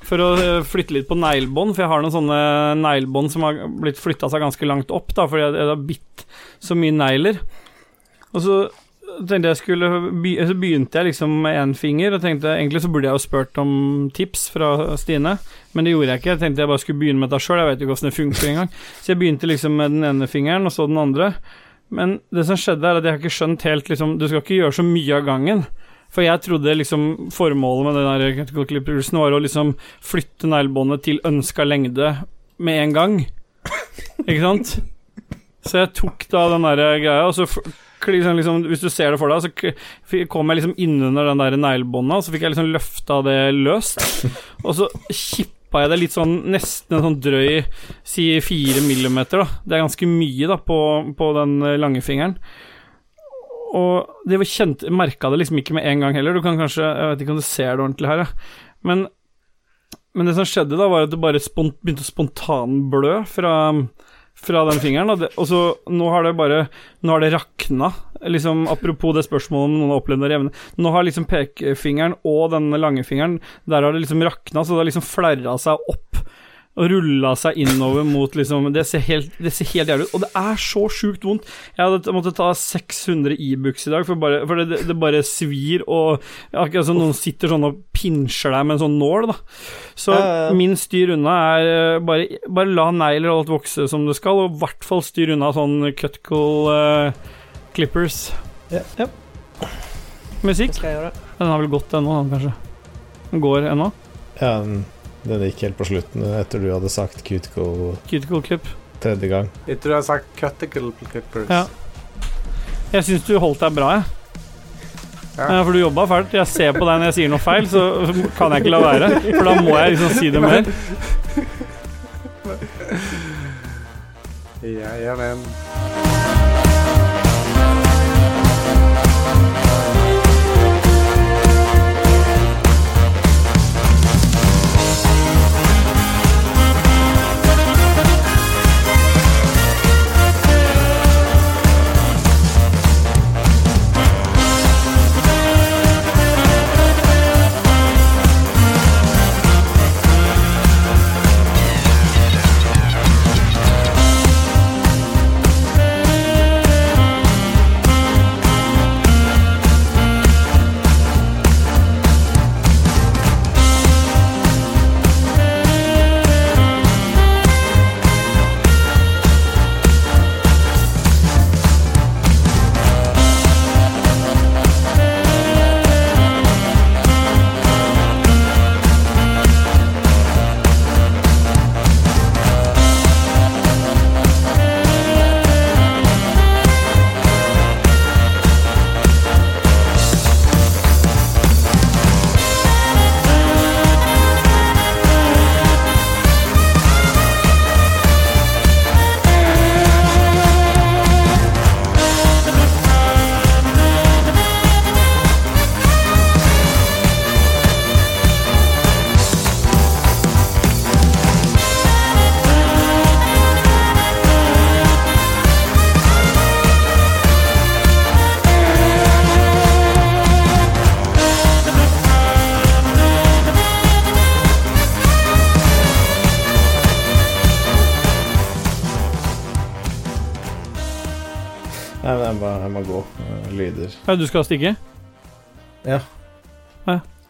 Speaker 1: For å flytte litt på neglebånd, for jeg har noen sånne neglebånd som har blitt flytta seg ganske langt opp, da, fordi jeg, jeg har bitt så mye negler. Og så tenkte jeg skulle Så begynte jeg liksom med én finger, og tenkte egentlig så burde jeg jo spurt om tips fra Stine, men det gjorde jeg ikke. Jeg tenkte jeg bare skulle begynne med dette sjøl, jeg vet jo ikke åssen det funker engang. Så jeg begynte liksom med den ene fingeren, og så den andre. Men det som skjedde, er at jeg har ikke skjønt helt liksom Du skal ikke gjøre så mye av gangen. For jeg trodde liksom formålet med den clippersen var å liksom flytte neglebåndet til ønska lengde med en gang. Ikke sant? Så jeg tok da den der greia, og så liksom, liksom, Hvis du ser det for deg, så kom jeg liksom innunder den der neglebånda, så fikk jeg liksom løfta det løst. Og så kippa jeg det litt sånn nesten en sånn drøy Si fire millimeter, da. Det er ganske mye, da, på, på den lange fingeren. Og det var kjent Merka det liksom ikke med en gang heller. Du kan kanskje Jeg vet ikke om du ser det ordentlig her, ja. Men, men det som skjedde da, var at det bare spont, begynte å spontanblø fra fra den fingeren, og, det, og så nå har det bare Nå har det rakna. Liksom, apropos det spørsmålet om noen har opplevd å revne. Nå har liksom pekefingeren og den langfingeren Der har det liksom rakna, så det har liksom flerra seg opp og rulla seg innover mot liksom Det ser helt, det ser helt jævlig ut. Og det er så sjukt vondt. Jeg hadde måttet ta 600 Ibux i dag, for, bare, for det, det bare svir og Akkurat som noen sitter sånn og pinsjer deg med en sånn nål, da. Så
Speaker 4: Ja, ja, ja.
Speaker 1: min styr unna er eh, bare, bare la negler og alt vokse som det skal, og i hvert fall styr unna sånn cuticle uh, clippers.
Speaker 2: Ja.
Speaker 1: Musikk? Den har vel gått ennå, den kanskje? Den går ennå?
Speaker 2: Ja, den, den gikk helt på slutten etter du hadde sagt cuticle
Speaker 1: Cuticle clip.
Speaker 2: tredje gang.
Speaker 3: Etter du har sagt cuticle clippers.
Speaker 1: Ja. Jeg syns du holdt deg bra, jeg.
Speaker 3: Ja.
Speaker 1: Ja, for du jobba fælt. Jeg ser på deg når jeg sier noe feil, så kan jeg ikke la være. For da må jeg liksom si det mer.
Speaker 3: Ja, ja, men
Speaker 1: Ja, du skal stikke?
Speaker 2: Ja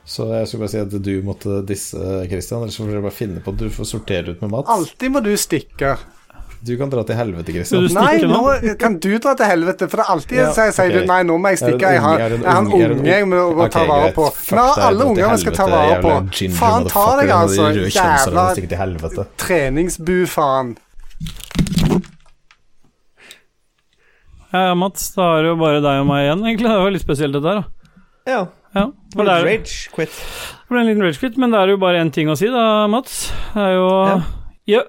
Speaker 2: Så jeg skulle bare si at du måtte disse, Christian. Ellers får du bare finne på at du får sortere ut med Mats.
Speaker 3: Alltid må du stikke.
Speaker 2: Du kan dra til helvete, Christian.
Speaker 3: Nei,
Speaker 1: nå?
Speaker 3: kan du dra til helvete, for det er alltid
Speaker 2: Ja,
Speaker 3: sier, sier
Speaker 2: ok.
Speaker 3: du nei, nå må jeg stikke. Jeg har,
Speaker 2: en
Speaker 3: har
Speaker 2: unge?
Speaker 3: Jeg må
Speaker 2: okay,
Speaker 3: ta vare på.
Speaker 2: Vi
Speaker 3: Nå,
Speaker 2: deg,
Speaker 3: alle unger vi skal ta vare på. Faen ta deg, altså.
Speaker 2: kjønnsårene,
Speaker 3: Jævla treningsbu, faen.
Speaker 1: Ja, Mats, da er det jo bare deg og meg igjen, egentlig. Det var litt spesielt, dette her. da.
Speaker 4: Ja.
Speaker 1: Ja,
Speaker 4: Det
Speaker 1: ble
Speaker 4: rage quit.
Speaker 1: det ble en liten rage quit, men det er jo bare én ting å si, da, Mats. Det er jo
Speaker 4: Ja.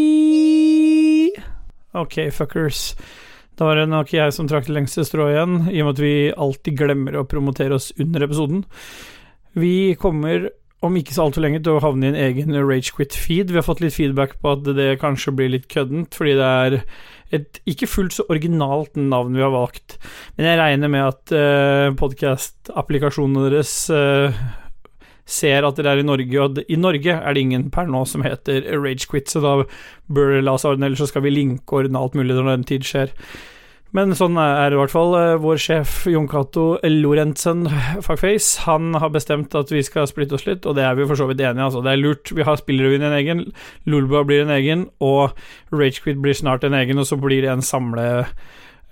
Speaker 1: Boy! Ok, fuckers. Da var det nok jeg som trakk det lengste strået igjen, i og med at vi alltid glemmer å promotere oss under episoden. Vi kommer om ikke så altfor lenge til å havne i en egen Ragequit-feed. Vi har fått litt feedback på at det kanskje blir litt køddent, fordi det er et ikke fullt så originalt navn vi har valgt. Men jeg regner med at uh, podkast-applikasjonene deres uh, ser at dere er i Norge, og i Norge er det ingen per nå som heter Ragequit, så da bør dere la oss ordne, eller så skal vi linke og ordne alt mulig når den tid skjer. Men sånn er det i hvert fall. Eh, Vår sjef Jon Cato Lorentzen, fuckface, han har bestemt at vi skal splitte oss litt, og det er vi for så vidt enige i. Altså. Det er lurt. Vi har Spillrevyen en egen, Lulba blir en egen, og Ragequid blir snart en egen, og så blir det en samle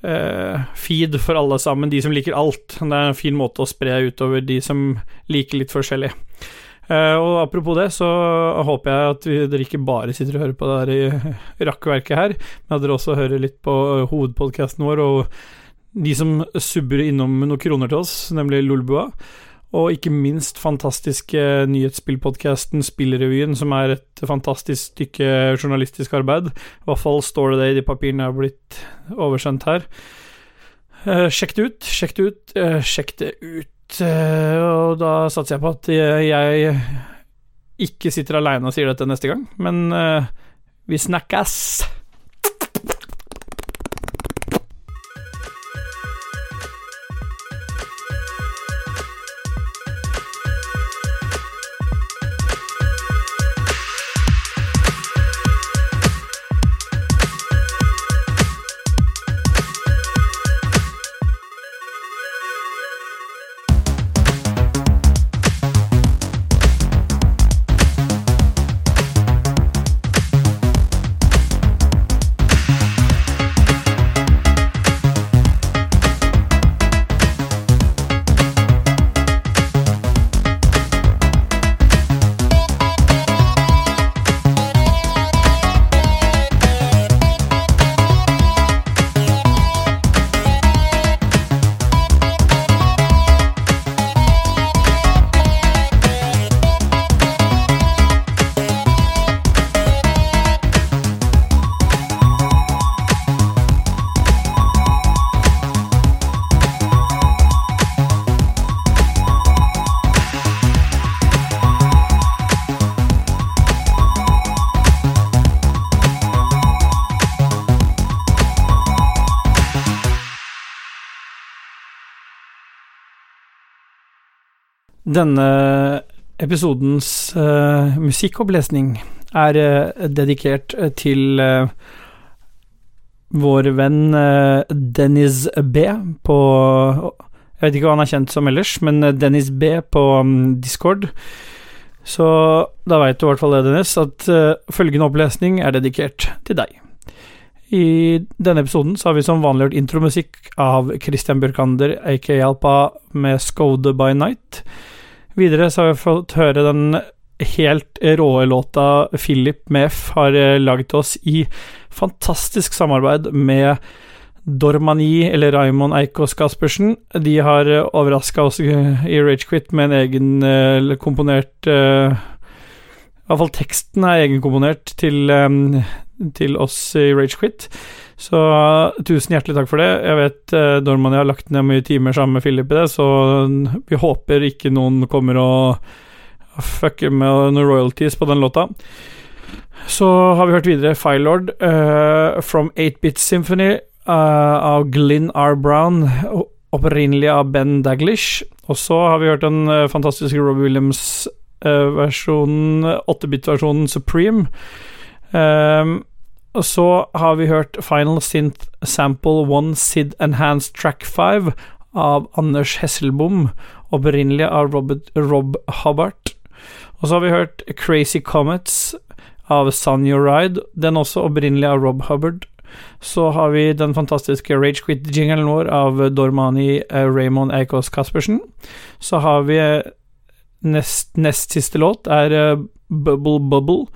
Speaker 1: eh, feed for alle sammen, de som liker alt. Det er en fin måte å spre utover de som liker litt forskjellig. Eh, og apropos det, så håper jeg at dere ikke bare sitter og hører på det her i rakkverket her, men at dere også hører litt på hovedpodkasten vår og de som subber innom noen kroner til oss, nemlig Lolbua. Og ikke minst fantastiske nyhetsspillpodkasten Spillrevyen, som er et fantastisk stykke journalistisk arbeid. I hvert fall står det det i de papirene jeg har blitt oversendt her. Eh, sjekk det ut, sjekk det ut, eh, sjekk det ut. Eh, og da satser jeg på at jeg, ikke sitter aleine og sier dette neste gang, men eh, vi snakkes! Denne episodens uh, musikkopplesning er uh, dedikert eh, til uh, vår venn Dennis B på Jeg vet ikke hva han er kjent som ellers, men Dennis B på um, Discord. Så da veit du i hvert fall det, Dennis, at følgende opplesning er dedikert til deg. I denne episoden så har vi som vanlig hørt intromusikk av Christian Bjørkander, aka Alpa, med Skode by Night. Videre så har vi fått høre den helt råe låta Philip med F har lagd laget til oss i fantastisk samarbeid med Dormani, eller Raymond Eikås Caspersen. De har overraska oss i Ragequit med en egen eh, komponert eh, I hvert fall teksten er egenkomponert til, eh, til oss i Ragequit. Så tusen hjertelig takk for det. Jeg vet uh, jeg har lagt ned mye timer sammen med Philip i det, så vi håper ikke noen kommer og fucker med noen royalties på den låta. Så har vi hørt videre Firelord uh, From 8-Bit Symphony uh, av Glyn R. Brown, opprinnelig av Ben Daglish. Og så har vi hørt den uh, fantastiske Robbie Williams-versjonen, 8-bit-versjonen Supreme. Um, Og så har vi hørt Final Synth Sample 1 Sid Enhanced Track 5 av Anders Hesselbom, opprinnelig av Robert, Rob Hubbard. Og så har vi hørt Crazy Comets av Sanyo Ride, den også opprinnelig av Rob Hubbard. Så har vi den fantastiske Rage Quit-jingelen vår av Dormani eh, Raymond Eikås Caspersen. Så har vi eh, nest, nest siste låt er eh, Bubble Bubble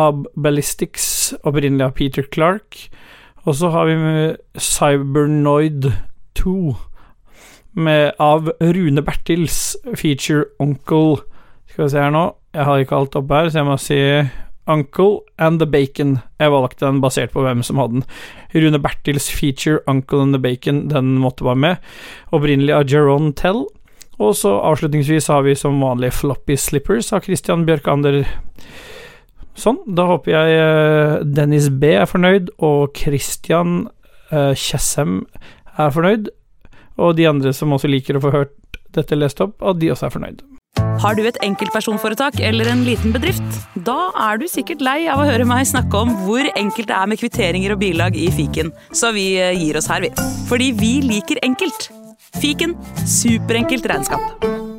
Speaker 1: av Ballistics, opprinnelig av Peter Clark. Og så har vi med Cybernoid 2 med, av Rune Bertils feature Uncle. Skal vi se her nå, jeg har ikke alt oppe her, så jeg må si Uncle and the Bacon. Jeg valgte den basert på hvem som hadde den. Rune Bertils feature Uncle and the Bacon, den måtte være med. Opprinnelig av Jeron Tell. Og så avslutningsvis har vi som vanlig Floppy Slippers av Christian Bjørkander. Sånn, da håper jeg eh, Dennis B er fornøyd, og Christian uh, Tjessem er fornøyd. Og de andre som også liker å få hørt dette lest opp, at de også er fornøyd.
Speaker 9: Har du et enkeltpersonforetak eller en liten bedrift? Da er du sikkert lei av å høre meg snakke om hvor enkelt det er med kvitteringer og bilag i fiken, så vi eh, gir oss her, vi. Fordi vi liker enkelt. Fiken superenkelt regnskap.